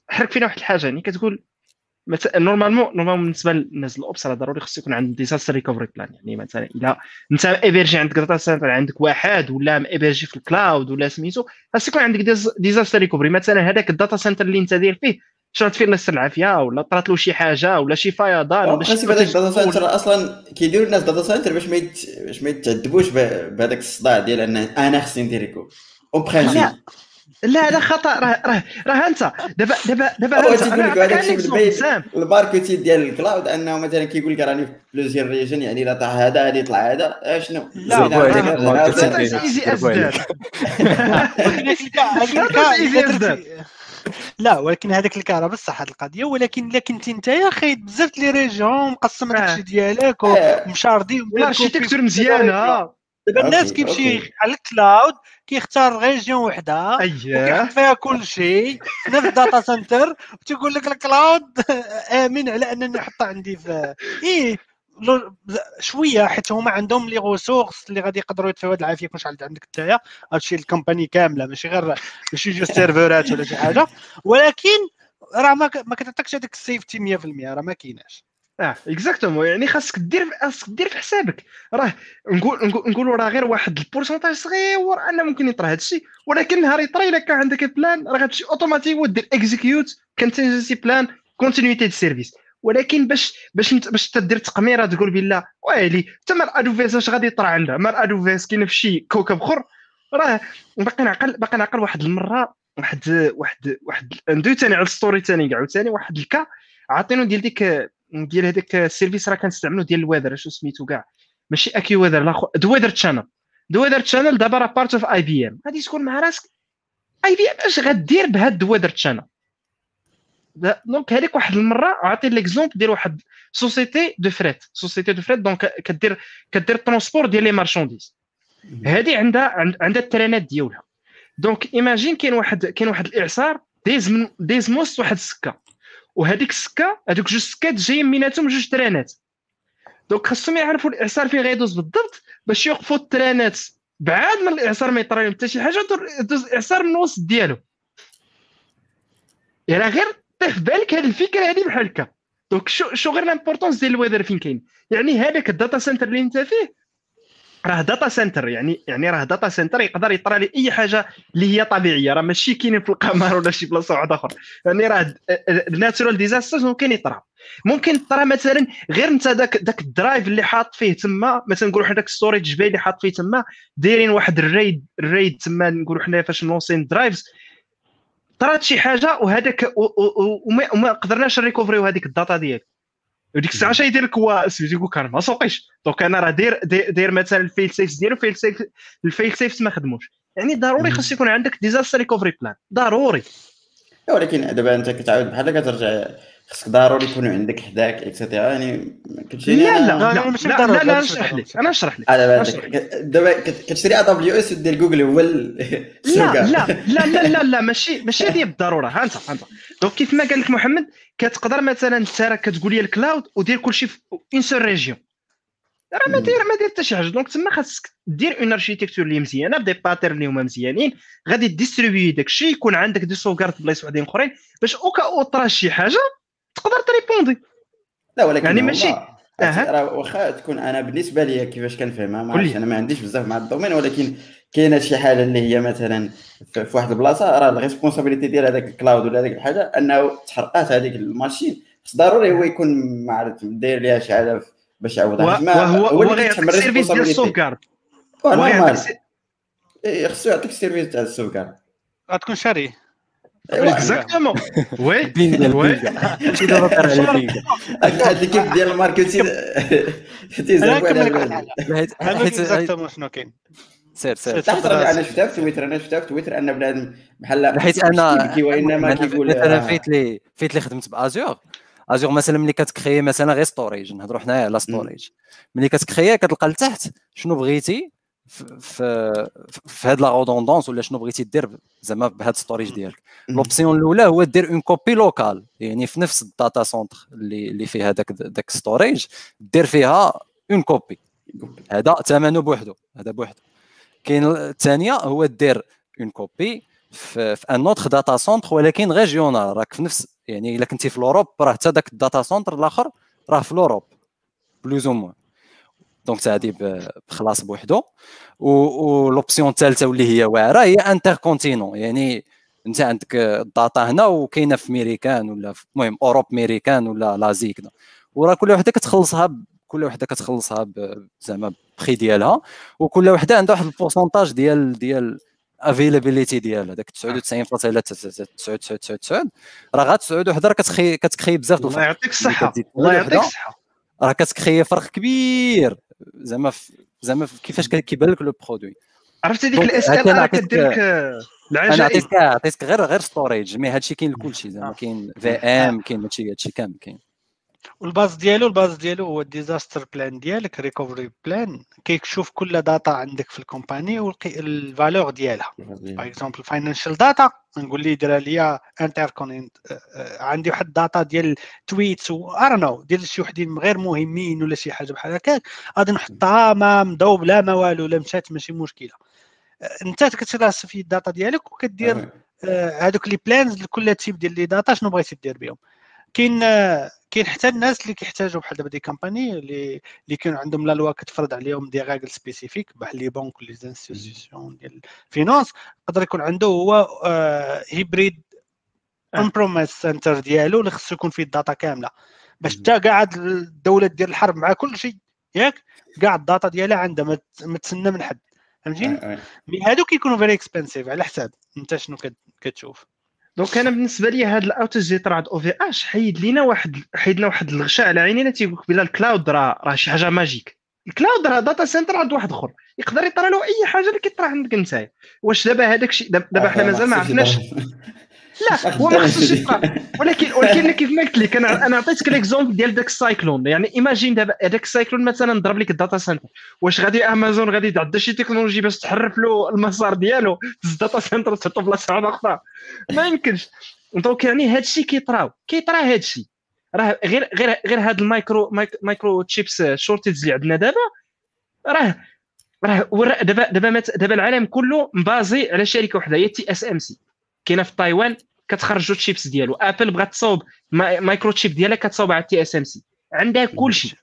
حرك فينا واحد الحاجة يعني كتقول normalement normalement بالنسبة للناس ال ops راه ضروري خصو يكون عندك disaster recovery plan يعني مثلا إلا أنت héberger عندك data center عندك واحد ولا héberger في ال cloud ولا سميتو خاص يكون عندك disaster recovery مثلا هذاك ال data center اللي أنت داير فيه شعلات فيه يستر العافية ولا طرات له شي حاجة ولا شي فيضان ولا شي هذاك ال data center أصلا كيديروا الناس داتا سنتر باش ما باش ما يتعذبوش بهذاك الصداع ديال أن أنا خصني ندير ريكو اون برانسيب لا لا خطا راه راه راه انت دابا دابا دابا انت الشيء الماركتين ديال الكلاود انه مثلا كيقول لك راني في بلوزير ريجن يعني لا طاح هذا غادي يطلع هذا شنو لا ايزي ازداد لا ولكن هذاك الكهرباء بصح هذه القضية ولكن الا كنت انت يا خايد بزاف لي ريجون مقسم داكشي ديالك ومشاردي والاركيتكتور مزيانه دابا الناس كيمشي على ال cloud كيختار région وحدة اييه فيها كل شيء نفس data center وتيقول لك ال cloud آمن على أنني نحطها عندي في إيه شوية حيت هما عندهم les ressources اللي غادي يقدروا يطفيو هذه العافية كلشي عندك نتايا هادشي ال compagnie كاملة ماشي غير ماشي جوج serveurات ولا شي حاجة. ولكن راه ما ما كتعطيكش هذيك ال safety 100% راه ما كايناش. آه اكزاكتومون يعني خاصك دير خاصك دير في حسابك. راه نقول نقولوا راه غير واحد البورسونتاج صغير أنه ممكن يطرى هذا الشيء ولكن نهار يطرى إلا كان عندك بلان راه غتمشي اوتوماتيك ودير اكزيكيوت كونتينجنسي بلان كونتينيتي دو سيرفيس ولكن باش باش باش تدير تقميرة تقول بالله ويلي حتى مال ادوفيس اش غادي يطرى عندها؟ مال ادوفيس كاين في شي كوكب أخر؟ راه باقي نعقل باقي نعقل واحد المرة واحد واحد واحد ندوي ثاني على الستوري ثاني كاع ثاني واحد الكا عاطينو ديال ديك ديال هذاك ال service راه كنستعملو ديال ال weather شو سميتو كاع. ماشي AccuWeather لا The Weather Channel The Weather Channel دابا راه part of IBM غادي تكون مع راسك IBM اش غدير بهاد The Weather Channel donc هذيك واحد المرة عطي l'exemple ديال واحد société de fret société de fret donc كدير كدير transport ديال les marchandises هذه عندها عندها ال trainات ديالها. donc imagine كاين واحد كاين واحد الإعصار دايز من دايز موسط واحد السكة. وهذيك السكه هذوك جوج سكات جايين بيناتهم جوج trainات. donc خاصهم يعرفوا الإعصار فين غيدوز بالضبط باش يوقفوا ال trainات بعاد من الإعصار ما يطرى لهم حتى شي حاجة دوز الإعصار من الوسط ديالو. يعني غير طيح في بالك هذه الفكرة هذه بحال هكا. donc شو شو غير l'importance ديال ال weather فين كاين؟ يعني هذاك ال data center اللي انت فيه راه data center يعني يعني راه data center يقدر يطرى لي أي حاجة اللي هي طبيعية راه ماشي كاينين في القمر ولا شي بلاصة واحدة أخرى. يعني راه الناتورال ديزاسترز ممكن يطرى. ممكن طرا مثلا غير انت داك داك الدرايف اللي حاط فيه تما مثلا نقولوا حنا داك ستوريج جبالي اللي حاط فيه تما دايرين واحد الريد الريد تما نقولوا حنا فاش نوصين درايفز طرات شي حاجة وهذاك وما قدرناش نريكوفريو هذيك الداتا ديالك. وديك الساعة اش يدير لك هو سميتو يقول لك ما سوقيش. دونك أنا راه داير داير مثلا ال fail-safes ديالو ال fail-safe ال fail-safes ما خدموش. يعني ضروري خاص يكون عندك disaster recovery plan ضروري. ولكن دابا أنت كتعاود بحال كترجع خصك ضروري يكون عندك حداك et cetera يعني كتجي لا لا لا لا لا لا نشرح لك أنا نشرح لك دابا كتشري AWS ودير جوجل هو لا لا لا لا لا لا ماشي ماشي هذه بالضرورة. ها انت انت donc كيف ما قال لك محمد كتقدر مثلا انت راك كتقول لي ال cloud ودير كلشي في اون سول ريجيون راه ما داير ما داير حتى شي حاجة. دونك تما خاصك دير اون اركيتكتور اللي مزيانة بدي باترن اللي هما مزيانين. غادي ديستريبيي داك الشيء يكون عندك دي سوغارد بلايص وحدين أخرين. باش اوكا أو طرا شي حاجة تقدر تريبوندي. لا ولكن يعني ماشي. راه واخا تكون أنا بالنسبة لي كيفاش كنفهمها ما أنا ما عنديش بزاف مع الدومين ولكن كاينة شي حالة اللي هي مثلا في واحد البلاصة راه الريسبونسابيلتي ديال هذاك الكلاود ولا هذيك الحاجة أنه تحرقات هذيك الماشين. خص ضروري هو يكون ما عرفت داير ليها شي حاجة باش يعوضها. وهو هو غير ال service ديال ال sauvegarde خصو يعطيك ال service تاع ال sauvegarde غتكون شاري exactement oui oui هاد الكيف ديال ال marketing exactement شنو كاين سير سير أنا شفتها في تويتر أنا شفتها في تويتر ان بنادم بحال حيت أنا وإنما كيقول أنا فايت لي فايت لي خدمت ب Azure Azure مثلا ملي كتكري مثلا غير storage نهضروا حنايا على storage ملي كتكري كتلقى لتحت شنو بغيتي؟ في في هاد la redondance ولا شنو بغيتي دير زعما بهاد storage ديالك. l'option الأولى هو دير une copie locale يعني في نفس ال data center اللي اللي فيه هذاك داك storage دير فيها une copie هذا ثمنه بوحدو. هذا بوحدو. كاين الثانية هو دير une copie في, في un autre data center ولكن régional راك في نفس يعني إلا كنتي في l'Europe راه حتى داك ال data center الآخر راه في l'Europe plus ou moins donc هذه بخلاص بوحدو. و l'option الثالثة واللي هي واعرة هي inter-continent يعني انت عندك ال data هنا وكاينة في ميريكان ولا المهم اوروب ميريكان ولا l'Asie كذا وراه كل وحدة كتخلصها كل وحدة كتخلصها زعما بخي ديالها. وكل وحدة عندها واحد ال pourcentage ديال ديال availability ديالها. داك 99.999 راه غا 9 وحدة راه كتكخي كتكخي بزاف الله يعطيك الصحة. الله يعطيك الصحة. راه كتكخي فرق كبير. زعما زعما كيفاش كيبان لك le produit. عرفتي ديك ال SLR كدير لك أنا عطيتك عطيتك غير غير storage mais هادشي كاين لكلشي زعما كاين في um كاين هادشي هادشي كامل كاين. وال base ديالو ال base ديالو هو ال disaster plan ديالك recovery plan كيشوف كل data عندك في ال company وال valeur ديالها. par exemple financial data نقول لي دير ليا inter-continent عندي واحد data ديال tweets و non ديال شي وحدين غير مهمين ولا شي حاجة بحال هكاك غادي نحطها ما مضوب لا ما والو لا مشات ماشي مشكلة. انت كتراس في ال data ديالك وكدير هذوك les plans لكل type ديال les data شنو بغيتي دير بهم؟ كاين كاين حتى الناس اللي كيحتاجوا بحال دابا des compagnies اللي اللي كانوا عندهم la loi كتفرض عليهم des règles spécifiques بحال les banques les institutions ديال ال finance يقدر يكون عنده هو hybrid on-premise center ديالو اللي خصو يكون فيه ال data كاملة. باش حتى كاع الدولة دير الحرب مع كل شيء ياك؟ كاع ال data ديالها عندها ما تسنى من حد. فهمتيني؟ mais هادو كيكونوا very expensive على حساب. انت شنو كتشوف؟ donc أنا بالنسبة لي هذا الأوتاج طرا OVH حيد لينا واحد حيدنا واحد الغشاء على عينينا تيقول لك بلا ال cloud راه راه شي حاجة magique. ال cloud راه data center عند واحد آخر. يقدر يطرى له أي حاجة اللي كيطرا عندك أنت. واش دابا هذاك الشيء دابا حنا مازال ما عرفناش. لا هو ما خصوش يبقى ولكن ولكن كيف ما قلت لك أنا أنا عطيتك l'exemple ديال داك ال cyclone يعني imagine دابا هذاك ال cyclone مثلا نضرب لك ال data center واش غادي امازون غادي تعدى شي تكنولوجي باش تحرف له المسار ديالو؟ تهز ال data center تحطو بلاصه أخرى ما يمكنش. donc يعني هذا الشيء كيطراو. كيطرا هذا الشيء راه غير غير غير هاد ال micro microchips shortage اللي عندنا دابا راه راه دابا دابا دابا العالم كله مبازé على شركة واحدة هي TSMC كاينة في تايوان كتخرجوا الشيبس ديالو. Apple بغات تصاوب microchip ديالها كتصاوب على TSMC عندها كلشي.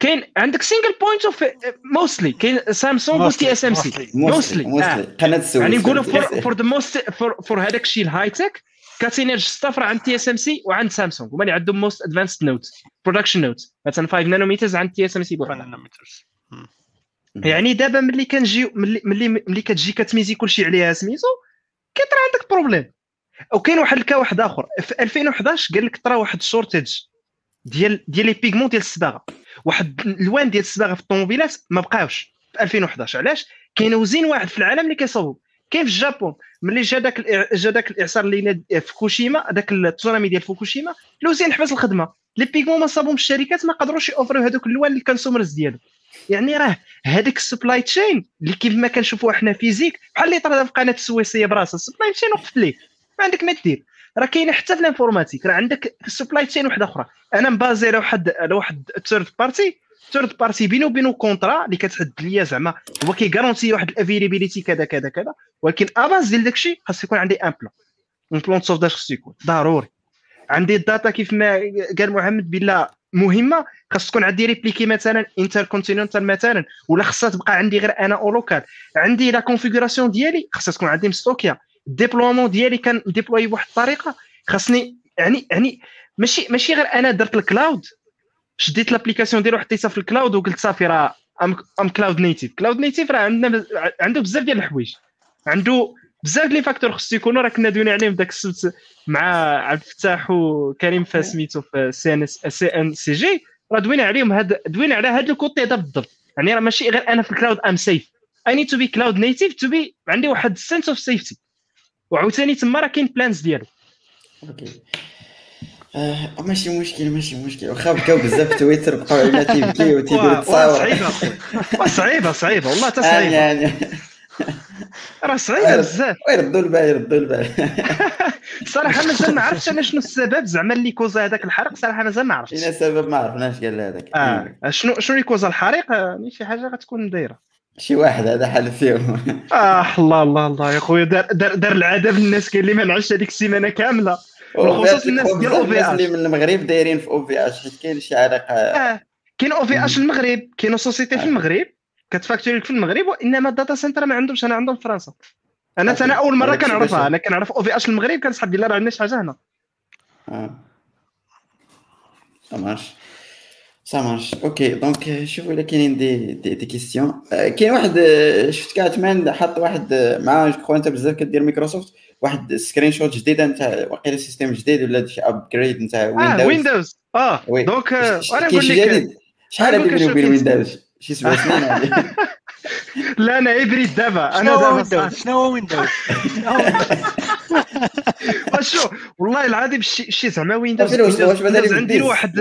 كاين عندك single point of mostly كاين سامسونج و TSMC mostly قناه السويس يعني نقولوا for the most for هذاك الشيء ال high tech cutting edge stuff راه عند TSMC وعند سامسونج هما اللي عندهم most advanced node production node مثلا 5 nanometers عند TSMC يعني دابا ملي كنجيو ملي ملي ملي كتجي كتميزي كلشي عليها سميتو؟ كيطرا عندك problème. وكاين واحد ال cas واحد آخر. في 2011 قال لك طرا واحد ال shortage ديال ديال les pigments ديال الصباغة. واحد الوان ديال الصباغة في الطوموبيلات ما بقاوش. في 2011 علاش؟ كاين usine واحد في العالم اللي كيصوب كاين في الجابون. ملي جا داك جا داك الإعصار اللي فوكوشيما داك التسونامي ديال فوكوشيما ال usine حبس الخدمة. les pigments ما صابهم الشركات ما قدروش يوفروا هذوك الالوان لل consumers ديالو. يعني راه هذيك ال supply chain اللي كيف ما كنشوفوها حنا physique بحال اللي طرا في قناة السويس براسها ال supply chain وقفت ليه؟ ما عندك ما دير. راه كاينة حتى في ال informatique راه عندك ال supply chain واحدة أخرى. أنا مبازي على واحد على واحد third party third party بينه وبينه contrat اللي كتحدد ليا زعما هو كيغارونتي واحد availability كذا كذا كذا ولكن à base ديال داكشي خاص يكون عندي un plan un plan sauvetage خاص يكون ضروري عندي ال data كيف ما قال محمد بالله مهمة خاص تكون عندي répliquée مثلا انتر كونتيننتال مثلا ولا خاصها تبقى عندي غير أنا en local عندي la configuration ديالي خاصها تكون عندي مستوكيا ال déploiement ديالي كان déployer بواحد الطريقة. خاصني يعني يعني ماشي ماشي غير أنا درت ال cloud شديت l'application ديالو حطيتها في ال cloud وقلت صافي راه um cloud native cloud native راه عندنا عنده بزاف ديال الحوايج. عنده بزاف les facteurs خصو يكونوا راه كنا دوينا عليهم ذاك السبت مع عبد الفتاح وكريم سميتو في سي إن سي إن سي جي. راه دوينا عليهم هاد دوينا على هذا ال côté هذا بالضبط. يعني راه ماشي غير أنا في الكلاود ام سيف اي نيد تو بي كلاود نيتيف تو بي عندي واحد سنس اوف سيفتي وعاوتاني تما راه كاين بلانز ديالو. أوكي آه ماشي مشكل ماشي مشكل. واخا بكاو بزاف في تويتر بقاو علينا تيبكي وتيديروا تصاور. صعيبة صعيبة صعيبة والله حتى صعيبة. يعني راه صعيبه بزاف. ويردوا البال يردوا البال صراحة مازال ما عرفتش أنا شنو السبب. زعما اللي كوزا هذاك الحريق صراحة مازال ما عرفتش. شنو السبب ما عرفناش قال هذاك. آه. شنو شنو اللي كوزا الحريق؟ يعني شي حاجة غتكون دايرة. شي واحد هذا حل فيهم. آه الله الله الله يا خويا. دار دار, دار العاده بالناس كاين اللي ما نعش هذيك السيمانة كاملة. بالخصوص الناس ديال OVH اللي من المغرب دايرين في OVH حيت كاين شي علاقة. آه كاين OVH المغرب. كاين société في المغرب. كتفاكتوري في المغرب وانما ال data center ما عندهمش أنا عندهم في فرنسا أنا أنا اول مره كنعرفها أنا كنعرف OVH المغرب كنسحب بالله راه عندناش حاجة هنا آه ça marche okay donc شوفوا الا كاينين des des, des questions آه، كاين واحد آه، شفت كاتمان حط واحد آه، مع جو انت بزاف كدير مايكروسوفت واحد screenshot جديده نتاع واقيلا system جديد ولا شي upgrade نتاع آه Windows Windows آه. donc آه، أنا نقول شي لك شحال وبين شوف Windows شي سبع سنين لا أنا hybride دابا. شنو أنا هو دابا Windows؟ شنو هو Windows؟ شنو هو شو؟ والله العظيم شي شي زعما Windows واش واش واش Windows عندي واحد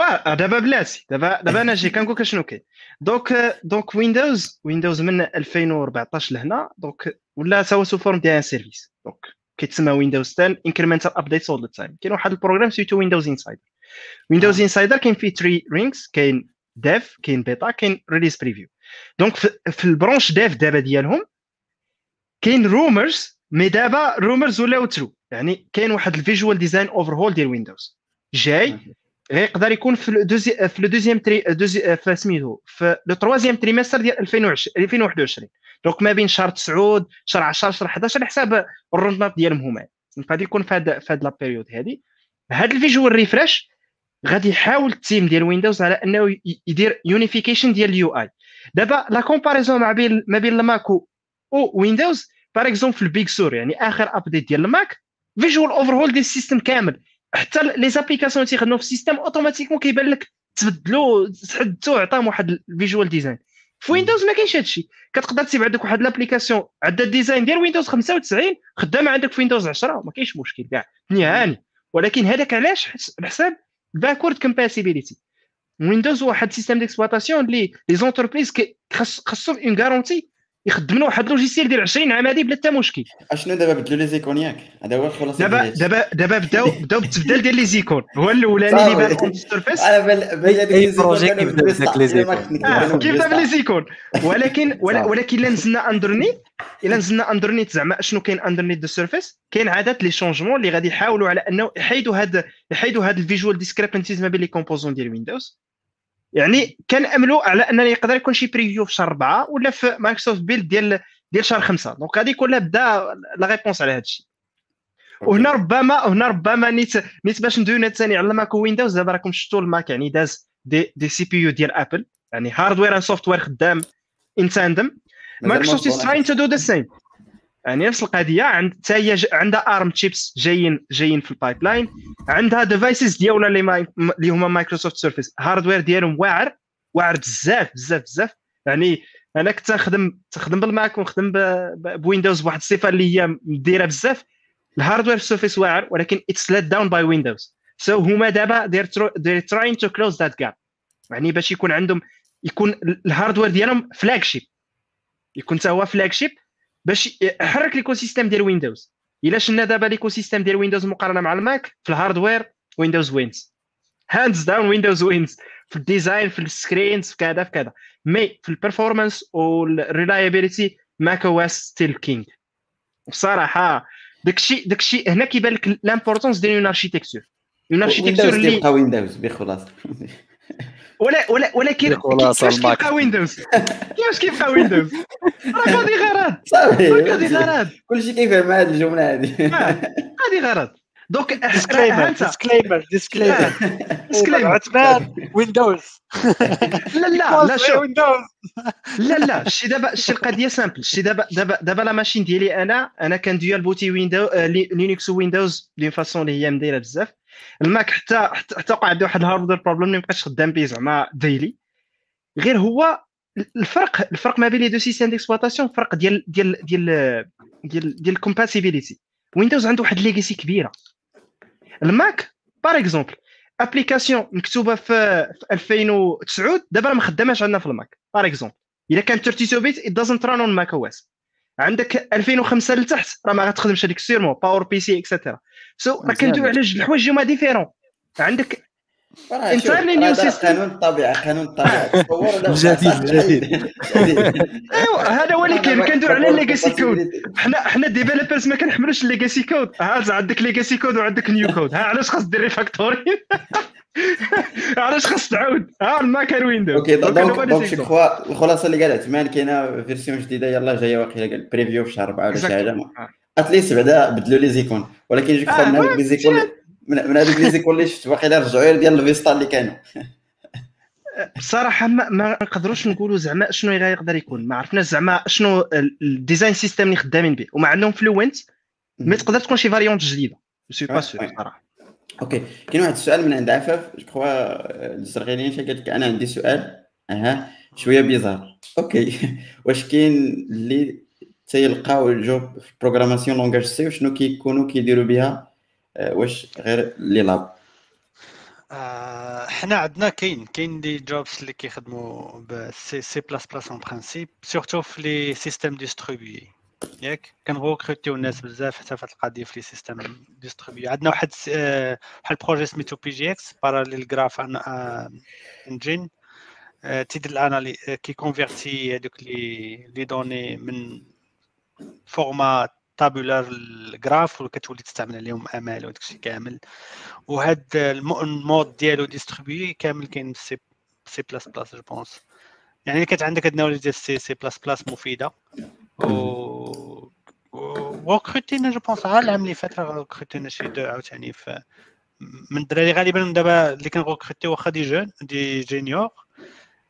آه دابا بلاتي دابا دابا أنا جاي كنقول لك شنو كاين. donc donc Windows Windows من 2014 لهنا. donc ولا سوا sous forme ديال un service donc كيتسمى Windows 10 incremental updates all the time كاين واحد ال program سميتو Windows Insider Windows Insider كاين فيه 3 rings كاين dev كاين بيتا كاين release preview donc في, ال branch dev دابا ديالهم كاين rumors mais دابا rumors ولاو true يعني كاين واحد ال visual design overhaul ديال Windows جاي غيقدر يكون في ال deuxi في le deuxième tri deuxi في سميتو في le troisième trimestre ديال 2020 2021 donc ما بين شهر 9 شهر 10 شهر 11 على حساب ال roadmap ديالهم هما. غادي يكون في هاد في هاد la période هادي. هاد ال visual refresh غادي يحاول ال team ديال Windows على أنه يدير unification ديال ال UI دابا la comparaison ما بين ما بين ال Mac و Windows par exemple في ال Big Sur يعني آخر update ديال ال Mac visual overhaul ديال ال system كامل. حتى les applications اللي تيخدموا في ال système automatiquement كيبان لك تبدلوا تحدثوا عطاهم واحد ال visual design في Windows ما كاينش هادشي. كتقدر تسيب عندك واحد l'application عندها ال design ديال Windows 95 خدامة عندك في Windows 10 ما كاينش مشكل كاع. نيهاني ولكن هذاك علاش؟ على حساب ال backward compatibility Windows هو واحد système d'exploitation اللي les entreprises خاصهم on garantit يخدم له واحد logiciel ديال 20 عام هادي بلا حتى مشكل أشنو دابا بدلوا les icônes ياك هذا هو الخلاصه دابا دابا دابا بداو بداو بالتبدال ديال les icônes هو الأولاني اللي بان en service أنا هذيك أي les icônes projet كيبدا. بداك les icônes. كنت نكتب آه أنا كيف دابا بالبيسطة. les icônes ولكن. ولكن إلا نزلنا underneath إلا نزلنا underneath زعما شنو كاين underneath the surface كاين عادات les changements اللي غادي يحاولوا على أنه يحيدوا هاد يحيدوا هاد ال visual discrepancies ما بين les composants ديال Windows يعني كناملوا على ان يقدر يكون شي preview في شهر 4 ولا في Microsoft Build ديال ديال شهر 5 donc غادي يكون بدا la réponse على هذا الشيء وهنا ربما هنا ربما نيت نيت باش ندويو ثاني على ال Mac Windows دابا راكم شفتوا ال Mac يعني داز des des CPU ديال Apple يعني hardware and software خدام in tandem Microsoft is trying to do the same يعني نفس القضية عند حتى هي عندها ARM chips جايين جايين في ال pipeline عندها devices ديالنا اللي اللي هما Microsoft Surface hardware ديالهم واعر. واعر بزاف بزاف بزاف. يعني أنا كنت نخدم تخدم ب ال Mac ونخدم ب Windows بواحد الصفة اللي هي مديرة بزاف. ال hardware Surface واعر ولكن it's let down by Windows so هما دابا they're trying to close that gap. يعني باش يكون عندهم يكون ال- ال hardware ديالهم flagship يكون حتى هو flagship باش يحرك ال ecosystem ديال Windows إلا شفنا دابا ال ecosystem ديال Windows مقارنة مع ال Mac في ال hardware Windows wins hands down Windows wins في ال design في ال screens في كذا في كذا. mais في ال performance وال reliability macOS still king بصراحة داكشي داكشي هنا كيبان لك l'importance ديال une architecture اون اركيتكتور ويندوز اللي ويندوز بخلاص. ولا ولا ولكن كيفاش. كيبقى ويندوز كيفاش كيبقى ويندوز راه غادي غرض صافي. غادي غرض كلشي كيفهم هذه الجملة هذه غادي غرض دونك ديسكليمر ديسكليمر ديسكليمر ديسكليمر عثمان ويندوز لا لا لا شوف. ويندوز لا لا شي دابا شي القضية سامبل شي دابا دابا دابا لا ماشين ديالي أنا أنا كندويال بوتي ويندو آه، لي- لينكس ويندوز دون فاسون اللي هي مدايرة بزاف. ال Mac حتى حتى وقع عندي واحد ال hardware problem اللي مابقاش خدام به زعما ديلي غير هو الفرق الفرق ما بين les deux systèmes d'exploitation فرق ديال ديال ديال ديال ديال ال compatibility Windows عنده واحد legacy كبيرة. ال Mac par exemple application مكتوبة في في 2009 دابا ما خداماش عندنا في ال Mac. par exemple إلا كانت 32 bit it doesn't run on macOS عندك 2005 لتحت. راه ما غتخدمش هذيك sûrement PowerPC et cetera so راه كندوي على جوج الحوايج هما différents عندك new هذا system. قانون الطبيعه قانون الطبيعه تصور جديد، جديد. ايوا هذا هو اللي كاين. أنا كندوي على ال legacy code. حنا حنا developers ما كنحملوش ال legacy code ها عندك legacy code وعندك new code ها علاش خاص دير refactoring علاش خاص تعاود؟ ها ما كان Windows okay donc donc الخلاصة اللي قال عثمان كاينة version جديدة يلاه جاية واقيلا قال preview في شهر 4 ولا شي حاجة. at least بعدا بدلوا les icônes. ولكن je crois من هذوك les icônes من هذوك les icônes اللي شفت واقيلا رجعوا ديال ال Vista اللي كانوا بصراحة ما, ما نقدروش نقولوا زعما شنو يقدر يكون. ما عرفناش زعما شنو ال design system اللي خدامين به. ومع انهم Fluent ما تقدر تكون شي variante جديدة. c'est pas sûr صراحة okay كاين واحد السؤال من عند عفاف. je crois الزرغينيه قالت لك؟ أنا عندي سؤال. أها. شوية bizarre okay واش كاين اللي تيلقاو ال job في programmation langage C وشنو كيكونوا كيديروا بها واش غير les labs حنا عندنا كاين كاين des jobs اللي كيخدموا ب C++ en principe surtout في les systèmes distribués. ياك؟ كنغوكروتيو الناس بزاف حتى في القضية في les systèmes distribués. عندنا واحد بحال ال projet سميتو PGX parallel graph engine تيدير ال analyse كيكونفيرتي هذوك les les données من format tabulaire لل graph وكتولي تستعمل عليهم ML وداك الشيء كامل. وهاد ال mode ديالو distribué كامل كاين C C++ je pense. يعني كانت عندك هاد النوع ديال سي سي بلاس بلاس مفيدة. و وكروتينا je pense غير العام اللي فات راه شي deux عاوتاني في من الدراري غالبا دابا اللي كنغوكروتي واخا des jeunes ingénieurs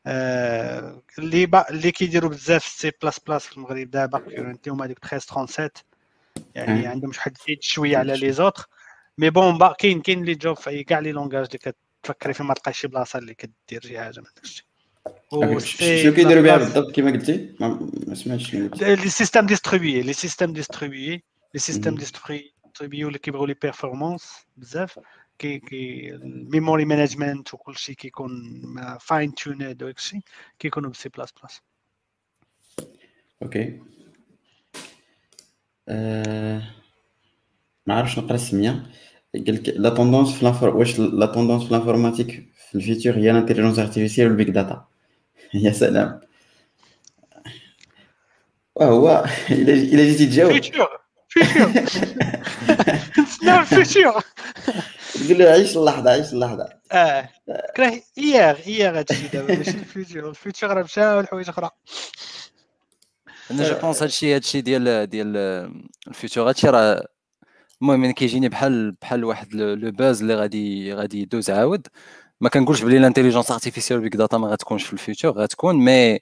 اللي اللي كيديروا بزاف سي بلاس بلاس في المغرب دابا currently هما ديك 1337 يعني عندهم شحال زيد شوية على les autres. mais bon كاين كاين les jobs في كاع les langages اللي كتفكري فيه ما تلقاش شي بلاصة اللي كدير شي حاجة من داكشي. شنو كيديروا بها بالضبط؟ كما قلتي؟ ما سمعتش لي سيستيم ديستريبيي لي سيستيم ديستريبيي les systèmes distribués اللي كيبغيو les performances بزاف كي كي ال memory management وكل شيء كيكون fine tuned وداك الشيء كيكونوا بسي بلاس بلاس ok. ما عرفتش نقرا السمية. قال لك la tendance في l'infor واش la tendance في l'informatique في ال futur هي l'intelligence artificielle وال big data يا سلام. وهو الا جيتي تجاوب. فيتور فيتور نسناو الفيتور تقول له عيش اللحظة عيش اللحظة. آه كره اياغ اياغ هادشي دابا ماشي الفيتور الفيتور راه مشى لحوايج أخرى. أنا جو بونس هادشي هادشي ديال ديال الفيتور هادشي راه المهم كيجيني بحال بحال واحد لو باز اللي غادي غادي يدوز عاود. ما كنقولش بلي الانتيليجونس ارتيفيسيال بيك داتا ما غتكونش في الفيوتشر غتكون مي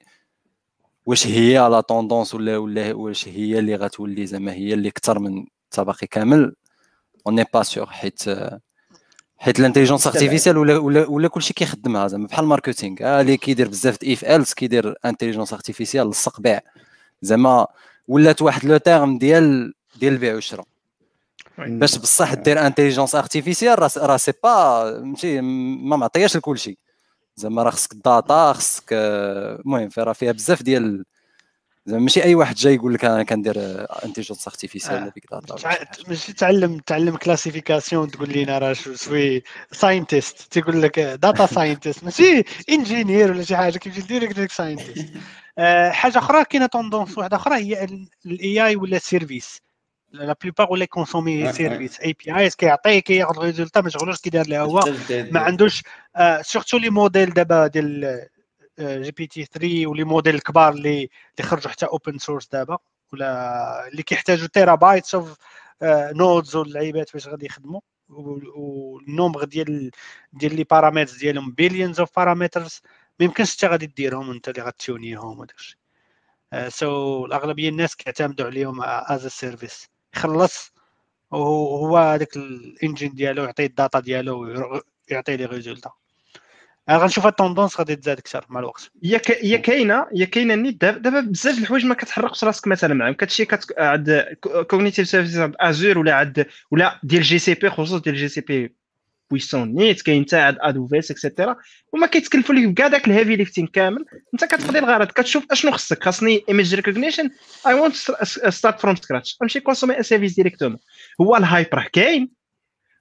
واش هي la tendance ولا ولا واش هي اللي غتولي زعما هي اللي أكثر من التبقي كامل. on n'est pas sûr حيت حيت l'intelligence artificielle ولا ولا, ولا كلشي كيخدمها زعما بحال ال marketing آه اللي كيدير بزاف د اف الس كيدير intelligence artificielle لصق بيع زعما ولات واحد le terme ديال ديال البيع والشراء باش بصح دير intelligence artificielle راه c'est pas ماشي ما معطياش لكلشي. زعما راه خصك ال data خصك المهم راه فيها بزاف ديال زعما ماشي أي واحد جاي يقول لك أنا كندير intelligence artificielle ولا big data ماشي تعلم تعلم classification تقول لي راه je suis scientist تيقول لك data scientist ماشي engineer ولا شي حاجة. كيمشي direct scientist حاجة أخرى كاينة tendance واحدة أخرى هي ال AI as a service la plupart ولا consommer service API كيعطيه كياخذ résultat ما شغلوش كيدير لها هو ما عندوش surtout les modèles دابا ديال GPT 3 و les modèles الكبار اللي اللي خرجوا حتى open source دابا ولا اللي كيحتاجوا terabytes of nodes واللعيبات باش غادي يخدموا. وال nombre ديال ديال les parameters ديالهم billions of parameters ما يمكنش حتى غادي ديرهم انت اللي غتيونيهم وداكشي. so الأغلبية الناس كيعتمدوا عليهم as service يخلص وهو هذاك ال engine ديالو يعطي ال data ديالو ويعطي les résultats أنا غنشوف ال tendance غادي تزاد أكثر مع الوقت. هي كاينة هي كاينة نيت. دابا بزاف الحوايج ما كتحرقش راسك مثلا معاهم كتمشي كت عند cognitive services عند Azure ولا عند ولا ديال GCP خصوصا ديال GCP puissant نيت كاين عند AWS et cetera وما كيتكلفوا لك كاع داك ال heavy lifting كامل. انت كتقضي الغرض كتشوف أشنو خصك. خاصني image recognition I won't start from scratch غنمشي consommer un service directement هو ال hype راه كاين.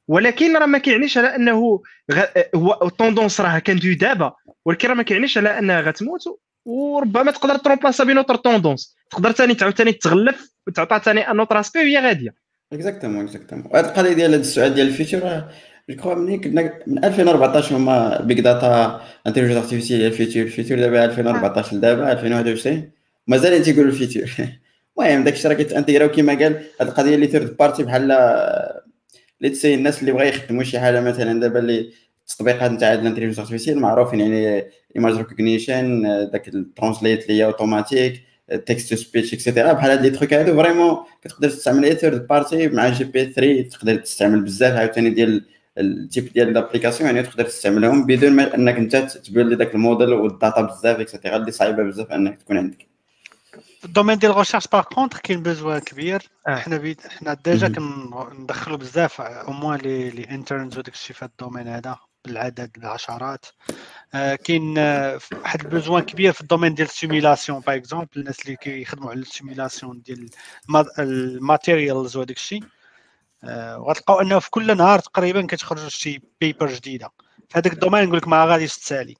ولكن راه ما كيعنيش على أنه غ... هو ال tendance راه كندوي دابا. ولكن راه ما كيعنيش على أنها غتموت. وربما تقدر ترومبلاسا par une autre tendance تقدر ثاني تعاود ثاني تغلف وتعطى ثاني un autre aspect وهي غادية. exactement exactement وهاد القضية ديال هذا السؤال ديال ال future je crois كنا من 2014 هما big data intelligence artificielle ال futur ال futur دابا 2014 لدابا 2021 مازال تيقولوا ال futur المهم داك الشيء راه كيتانتيغراو كيما قال هاد القضية اللي third party بحال let's say الناس اللي بغا يخدموا شي حاجة مثلا دابا اللي التطبيقات نتاع l'intelligence artificielle معروفين يعني image recognition داك ال translate اللي هي automatique text speech et cetera بحال هاد les trucs هادو vraiment كتقدر تستعمل أي third party مع GPT 3 تقدر تستعمل بزاف عاوتاني ديال ال type ديال ال applications يعني تقدر تستعملهم بدون ما أنك أنت تبيلي داك ال modèle وال data بزاف et cetera اللي صعيبة بزاف أنك تكون عندك. في ال domaine ديال ال recherche par contre كاين besoin كبير. حنا بيت حنا ديجا كندخلوا بزاف au moins les les interns وداك الشيء في ال domaine هذا بالعدد العشرات. آه، كاين آه، واحد ال besoin كبير في ال domaine ديال ال simulation par exemple الناس اللي كيخدموا على ال simulation ديال ال materials وداك الشيء. آه، وغتلقاو انه في كل نهار تقريبا كتخرج شي paper جديدة. في هذاك ال domaine نقول لك ما غاديش تسالي.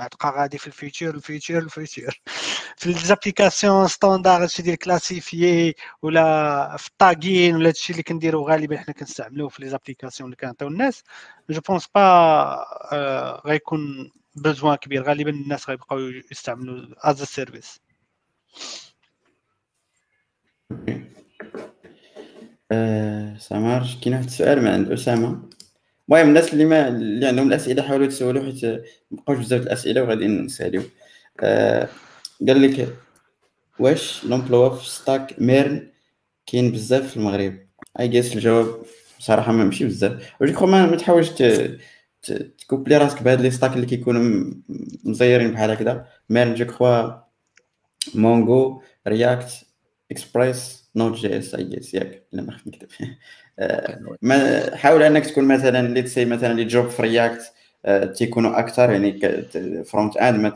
غتبقى غادي في الفيتشر الفيتشر الفيتشر في ليزابليكاسيون ستاندار هادشي ديال classifier ولا في ال tagging ولا هادشي اللي كنديرو غالبا حنا كنستعملوه في les applications اللي كنعطيو الناس. je pense pas غيكون besoin كبير. غالبا الناس غيبقاو يستعملوا as service سامر كاين واحد السؤال من عند أسامة. المهم الناس اللي ما اللي عندهم الأسئلة حاولوا تسولوا حيت مبقاوش بزاف الأسئلة وغادي نسأليو. آه قال لك واش l'emploi في stack MERN كاين بزاف في المغرب؟ I guess الجواب بصراحة ما ماشي بزاف. وجو ما تحاولش تكوبلي راسك بهاد les stacks اللي كيكونوا مزيرين بحال هكذا. MERN je crois Mongo React Express. Node JS I guess ياك إلا ما خفت نكتب ما حاول أنك تكون مثلا let's say مثلا les jobs في React تيكونوا أكثر يعني front end ما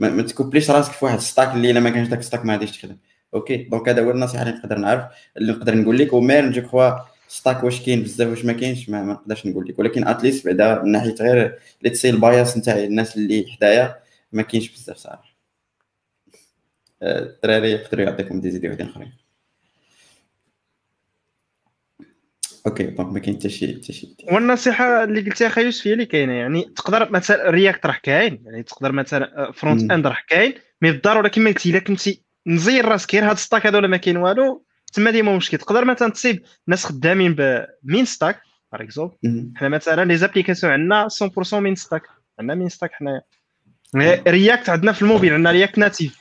ما, تكوبليش راسك في واحد stack اللي إلا ما كانش داك stack ما غاديش تخدم. okay donc هذا هو النصيحة اللي نقدر نعرف اللي نقدر نقول لك. و MERN je crois stack واش كاين بزاف واش ما كاينش ما, ما نقدرش نقول لك. ولكن at least بعدا من ناحية غير let's say ال bias نتاع الناس اللي حدايا ما كاينش بزاف صراحة. الدراري يقدروا يعطيكم des idées آخرين. okay donc ما كاين حتى شي حتى شي. والنصيحة اللي قلتيها خا يوسف هي اللي كاينة يعني تقدر مثلا React راه كاين يعني تقدر مثلا front end راه كاين mais بالضروره كما قلتي إلا كنتي مزير راسك غير هاد stack هذا ولا ما كاين والو تما ديما مشكل. تقدر مثلا تصيب ناس خدامين ب MEAN stack par exemple حنا مثلا les applications عندنا 100% MEAN stack عندنا MEAN stack حنايا. React عندنا في الموبيل عندنا React Native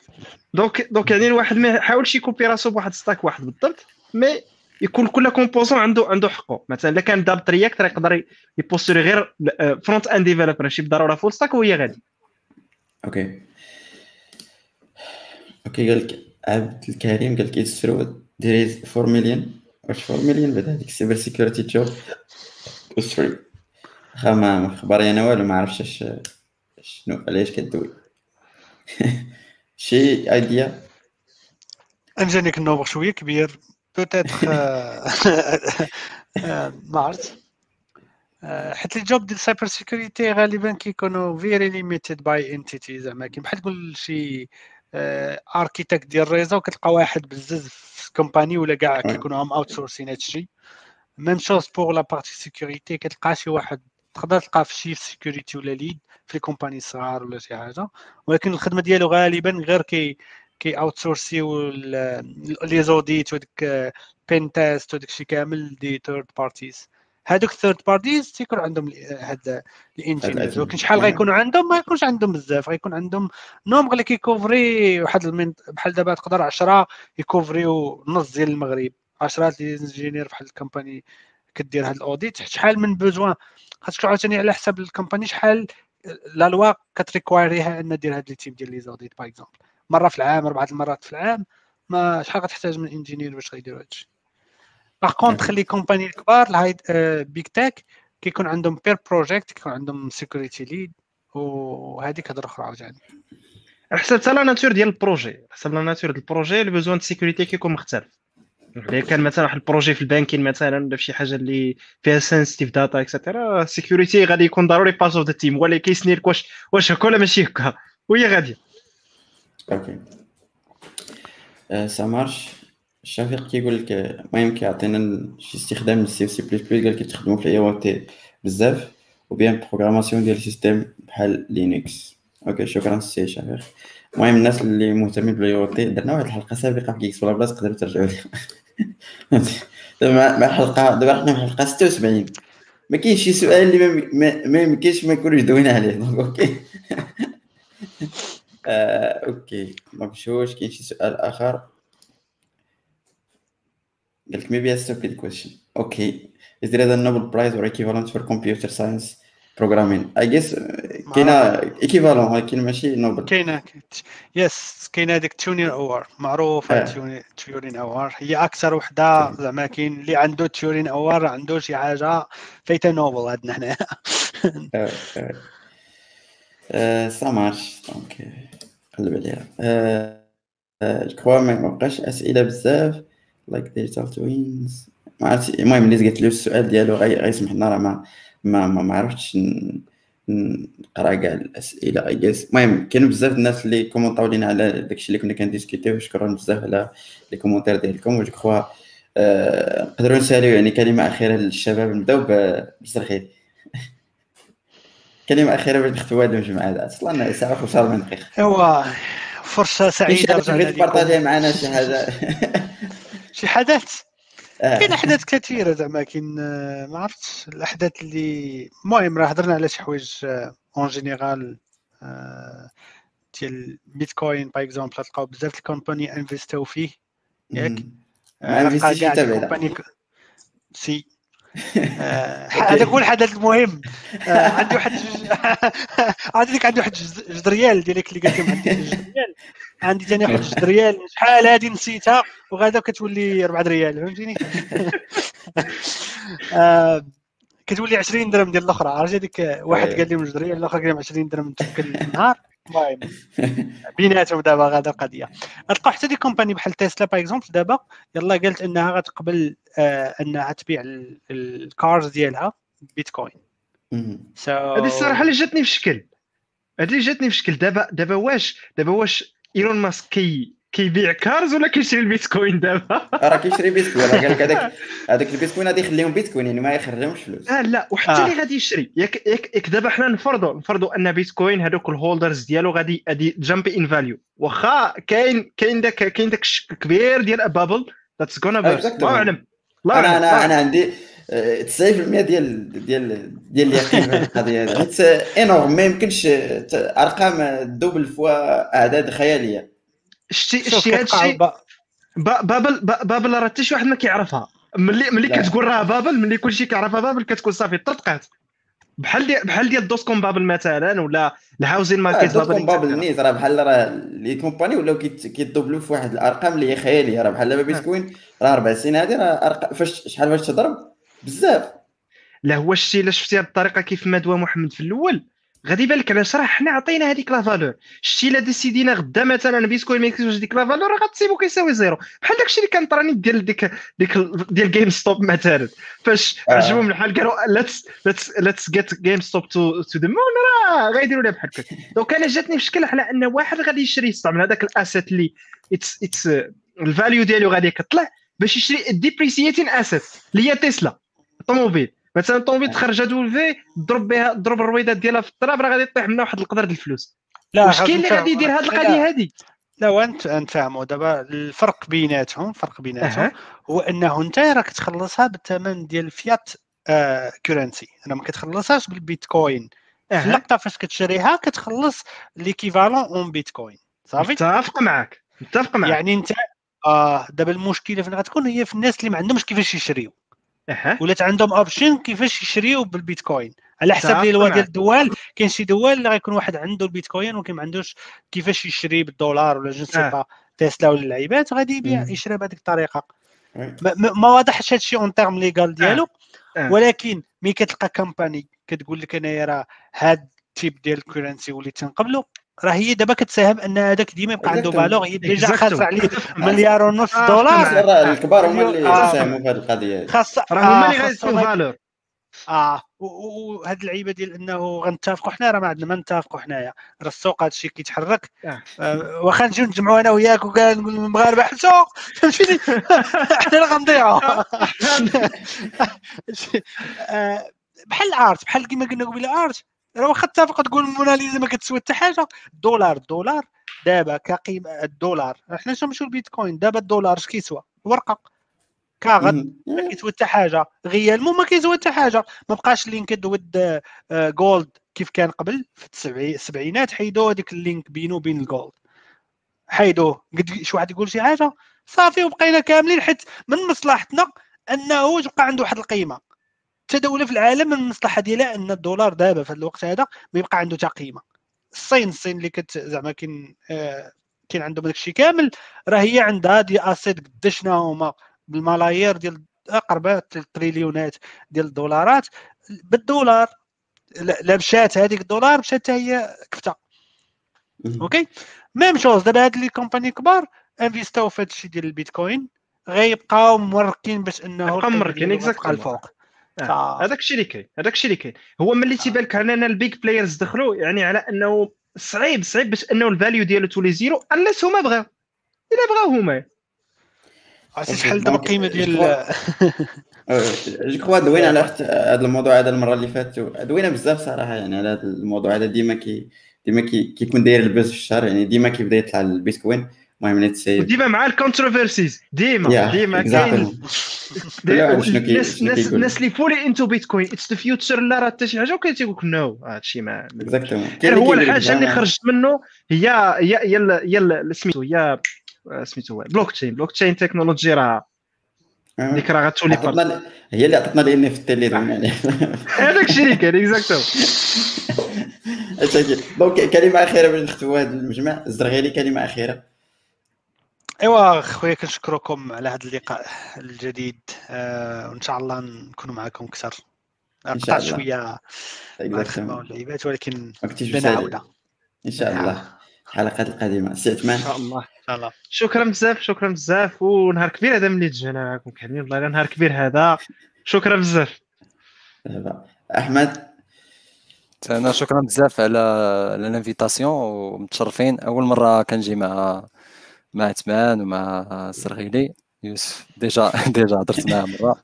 donc donc يعني الواحد ما يحاولش يكوبي راسو بواحد stack واحد بالضبط مي يكون كل كومبوزون عنده عنده حقه مثلا اذا كان داب رياكت راه يقدر يبوستوري غير فرونت اند ديفلوبر ماشي بالضروره فول ستاك وهي غادي أوكي أوكي قال لك عبد الكريم قال لك يسرو ديريز 4 مليون واش 4 مليون بعد هذيك السيبر سيكوريتي جوب اسري واخا ما خبري أنا والو ما عرفتش شنو علاش كدوي شي idea I think ال nombre شوية كبير. peut-être ما عرفت حيت les jobs ديال cyber security غالبا كيكونوا very limited by entity زعما كاين بحال تقول شي architecte ديال ال réseau كتلقى واحد بزز في company ولا كاع كيكونوا هم outsourcing هادشي. même chose pour la partie sécurité كتلقى شي واحد تقدر تلقى في chef sécurité ولا lead في ال company الصغار ولا شي حاجة ولكن الخدمة ديالو غالبا غير كي كي outsource يو les audits وديك pen test وداك الشيء كامل the third parties هذوك ال third parties تيكون عندهم هاد ال engineers ولكن شحال غيكونوا عندهم؟ ما يكونش عندهم بزاف. غيكون عندهم nombre اللي كيكوفري واحد. بحال دابا تقدر 10 يكوفريو نص ديال المغرب. 10 les ingénieurs بحال ال company كدير هاد ال audit شحال من besoin خاصك عاوتاني على حساب ال company شحال la loi كتريكوايريها أن دير هاد les teams ديال les audits par exemple مرة في العام أربعة المرات في العام ما شحال غتحتاج من ingénieur باش غيديروا هادشي par contre les companies الكبار الهايد big tech كيكون عندهم per project كيكون عندهم security lead وهذيك هضره أخرى عاوتاني. حسب حتى la nature ديال ال projet. حسب la nature ديال ال projet le besoin de sécurité كيكون مختلف. الا كان مثلا واحد ال projet في ال banking مثلا ولا شي حاجة اللي فيها sensitive data extra security غادي يكون ضروري part of the team اللي كيسني لك واش واش هكا ولا ماشي هكا وهي غادية. okay ça marche الشفيق كيقول لك المهم كيعطينا شي استخدام للسي سي بلس بلس قال كيتخدموا في ال IoT بزاف و bien programmation ديال ال système بحال Linux okay شكرا سي شفيق المهم الناس اللي مهتمين بال IoT درنا واحد الحلقة سابقه في Geeksblabla تقدروا ترجعوا ليها دابا الحلقة دابا حنا في الحلقة 76 ما كاينش شي سؤال اللي ما يمكنش ما يكونوش دوينا عليه. donc okay. آه، okay. ما مشوش كاين شي سؤال آخر. قال لك maybe a stupid question. okay is there a Nobel Prize or equivalent for computer science? Programming. I guess كاينة equivalent ولكن ماشي نوبل كاينة yes كاينة هذيك Turing Award معروفه Turing Award هي أكثر وحده زعما كاين اللي عنده Turing Award عنده شي حاجة فايته نوبل عندنا هنا ça marche donc قلب عليها je crois ما بقاش اسئله بزاف like digital twins ما عرفتش المهم اللي قلت له السؤال ديالو غيسمح لنا راه ما ما ما عرفتش نقرأ كاع الأسئلة I guess المهم كاين بزاف الناس اللي كومونطاو لينا على داكشي اللي كنا كنديسكوتيو. شكرا بزاف على les commentaires ديالكم. و je crois نقدروا نساليو يعني كلمة أخيرة للشباب. نبداو بالزرخيل كلمة أخيرة باش نختموا هذه الجمعه أصلا ساعة و من دقيقة. هو فرصة سعيدة بغيت تبارطاجي معنا شي حاجة؟ شي حدث؟ آه. كاين أحداث كثيرة زعما كاين آه، ما عرفتش الأحداث اللي المهم راه هضرنا على شي حوايج en آه، général ديال بيتكوين par exemple تلقاو بزاف ال compagnies انفستاو فيه ياك؟ investiti si. هذا هو الحدث المهم. عندي واحد عندي ديك عندي واحد جوج ريال ديالك اللي قلت لهم عندي جوج ريال. عندي ثاني واحد جوج ريال. شحال هادي نسيتها؟ وغادا كتولي 4 ريال فهمتيني؟ آه، كتولي 20 درهم ديال الأخرى. عرفتي هذيك واحد قال لي جوج ريال الآخر قال لهم 20 درهم تفكر النهار المهم بيناتهم دابا غادا القضية غتلقاو حتى des compagnies بحال تسلا par exemple دابا؟ يلا قالت إنها غتقبل آه إنها تبيع الكارز ديالها بيتكوين. هذه الصراحة اللي جاتني في شكل. هذه اللي جاتني في شكل. دابا دابا واش دابا واش إيلون ماسك كي كيبيع cars ولا كيشري البيتكوين دابا؟ راه كيشري بيتكوين. قال لك هذاك هذاك البيتكوين غادي يخليهم بيتكوين يعني ما يخرجهمش فلوس. آه لا وحتى اللي آه. غادي يشري. ياك ياك ياك دابا حنا نفرضوا نفرضوا أن بيتكوين هذوك ال holders ديالو غادي غادي jumpي in value واخا كاين كاين داك كاين داك الشك كبير ديال bubble that's gonna burst الله أعلم. أنا أنا أنا عندي 90% ديال ديال ديال اليقين في القضية هذه. énorme ما يمكنش أرقام double fois أعداد خيالية. شتي شتي هذا الشيء bubble bubble راه حتى شي واحد ما كيعرفها. ملي ملي كتقول راه bubble ملي كلشي كيعرفها bubble كتكون صافي طرطقات. بحال ديال بحال ديال dot-com bubble مثلا ولا ال housing market bubble dot-com bubble نيت راه بحال راه les compagnies ولاو كيدوبلو في واحد الأرقام اللي هي خياليه راه بحال دابا بيتكوين راه أربع سنين هذه راه فاش شحال فاش تضرب؟ بزاف. لا هو شتي إلا شفتيها بالطريقة كيف ما دوا محمد في الأول غادي يبان لك علاش راه حنا عطينا هذيك la valeur. شتي إلا décidينا غدا مثلا بيتكوين ما يكتبش ديك la valeur راه غتسيبو كيساوي zéro. بحال داكشي اللي كان طراني ديال ديك ديك ديال جيم ستوب مثلا. فاش آه. عجبهم الحال قالوا let's let's let's get جيم ستوب to to the moon راه غيديروا لها بحال هكا. donc أنا جاتني في شكل على أن واحد غادي يشري يستعمل هذاك ال asset اللي its its ال value ديالو غادي كطلع باش يشري depreciating asset اللي هي تسلا الطوموبيل مثلا الطوموبيل تخرج في ضرب بها ضرب الرويدات ديالها في التراب راه غادي يطيح منها واحد القدر ديال الفلوس. لا واش كاين اللي غادي يدير هذه القضية هذه لا وانت نفهموا دابا الفرق بيناتهم الفرق بيناتهم أه. هو أنه انت راك تخلصها بالثمن ديال الفيات آه currency أنا ما كتخلصهاش بالبيتكوين. أه. في اللقطه فاش كتشريها كتخلص l'équivalent en بيتكوين صافي؟ متفق معك متفق معك يعني انت آه دابا المشكلة فين غتكون؟ هي في الناس اللي ما عندهمش كيفاش يشريو. أه. ولات عندهم option كيفاش يشريو بالبيتكوين. على حسب لي ديال الدول كاين شي دول اللي غيكون واحد عنده البيتكوين ولكن ما عندوش كيفاش يشري بالدولار ولا je sais pas تسلا ولا اللعيبات غادي يبيع يشري بهذيك الطريقة. ما واضحش هادشي en termes légal ديالو أه. ولكن ملي كتلقى company كتقول لك أنايا راه هاد ال type ديال ال currency وليت تنقبلو راه هي دابا كتساهم ان هذاك ديما يبقى عنده valeur هي déjà خاسر عليه مليار ونص دولار. الكبار هما اللي ساهموا في هذه القضية خاصه راه هما اللي غيدفعوا valeur. آه. وهاد اللعيبة ديال إنه غنتفقوا حنا راه ما عندنا ما نتفقوا حنايا. راه السوق هذا الشيء كيتحرك. آه. آه واخا نجيو نجمعوا أنا وياك وكاع نقول المغاربه حسوا فهمتيني؟ حنا اللي غنضيعوا آه، بحال ال art بحال كما قلنا قبيلة art راه واخا تتفق تقول الموناليزا ما كتسوى حتى حاجة. الدولار الدولار دابا كقيمه الدولار حنا نمشيو البيتكوين؟ دابا الدولار اش كيسوى؟ ورقة. كاغد ما كيسوى حتى حاجة. غيال مو ما كيسوى حتى حاجة. ما بقاش ال link with gold كيف كان قبل؟ في السبعينات حيدوا هذيك ال link بينه وبين ال gold حيدوه قد شي واحد يقول شي حاجة؟ صافي وبقينا كاملين حيت من مصلحتنا أنه تبقى عنده واحد القيمة. حتى دوله في العالم من المصلحة ديالها أن الدولار دابا في الوقت هذا ما يبقى عنده حتى قيمة. الصين الصين اللي كت زعما كاين آه كاين عندهم داك الشيء كامل راه هي عندها دي اسيد قدشنا هما؟ بالملايير ديال قرب التريليونات ديال الدولارات. بالدولار لا مشات هذيك الدولار مشات حتى هي كفته. أوكي؟ même chose دابا هاد les compagnies كبار investاو في هذا الشيء ديال البيتكوين غيبقاو مركين باش أنه يبقى مركين exactly الفوق. هذاك الشيء اللي كاين هذاك الشيء اللي كاين. هو ملي تيبان لك اننا ال big players دخلوا يعني على أنه صعيب صعيب باش أنه ال value ديالو تولي zero unless هما بغاو. إلا بغاو هما. عرفتي شحال دابا القيمه ديال je crois دوينا على هذا الموضوع هذا المرة اللي فاتت دوينا بزاف صراحة يعني على هذا الموضوع هذا. ديما كي ديما كي كيكون داير ال buzz في الشهر يعني ديما كيبدا يطلع البيتكوين. المهم نتسيب. ديما مع ال controversies ديما ديما كاين. الناس الناس اللي fully into بيتكوين it's the future لا راه حتى شي حاجة وكاين تيقول لك no هادشي ما هو الحاجة اللي خرجت منه هي هي هي هي سميتو هي سميتو blockchain blockchain technology راه ديك راه غتولي هي اللي عطاتنا les NFT التيلي هذاك الشيء اللي كاين exacto Donc كلمة أخيرة باش نختموا هذا المجمع. السرغيلي كلمة أخيرة. ايوا خويا كنشكركم على هذا اللقاء الجديد. آه وإن شاء الله نكونوا معكم أكثر. قطعت شوية مع الخدمة واللعيبات ولكن بنا عودة. إن شاء الله. الحلقات القادمة. سي عثمان. إن شاء الله. إن شاء الله. شكرا بزاف شكرا بزاف. ونهار كبير هذا ملي تجينا معكم كاملين. والله نهار كبير هذا. شكرا بزاف. أحمد. أنا شكرا بزاف على ال invitation ومتشرفين. أول مرة كنجي مع مع عثمان ومع السرغيلي يوسف déjà déjà هضرت معاه مرة.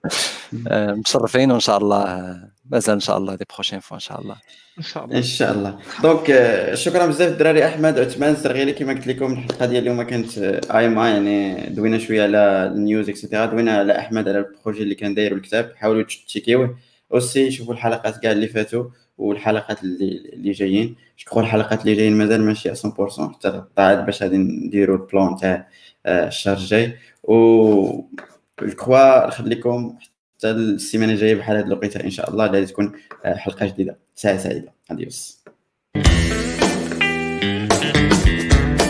آه، متشرفين وإن شاء الله مازال إن شاء الله des prochaines fois إن شاء الله. إن شاء الله. إن شاء الله. Donc آه، شكرا بزاف الدراري أحمد عثمان السرغيلي كما قلت لكم الحلقة ديال اليوم كانت AMA يعني دوينا شوية على ال news et cetera دوينا على أحمد على ال projet اللي كان داير الكتاب حاولوا تشيكيوه Aussi شوفوا الحلقات كاع اللي فاتوا. والحلقات اللي اللي جايين. جو الحلقات اللي جايين مازال ماشي 100% حتى بعد باش غادي نديروا ال plan تاع آه، الشهر الجاي. Voilà quoi نخليكم حتى السيمانة الجاية بحال هذه الوقيتة إن شاء الله غادي تكون آه، حلقة جديدة ساعه سعيدة. Adiós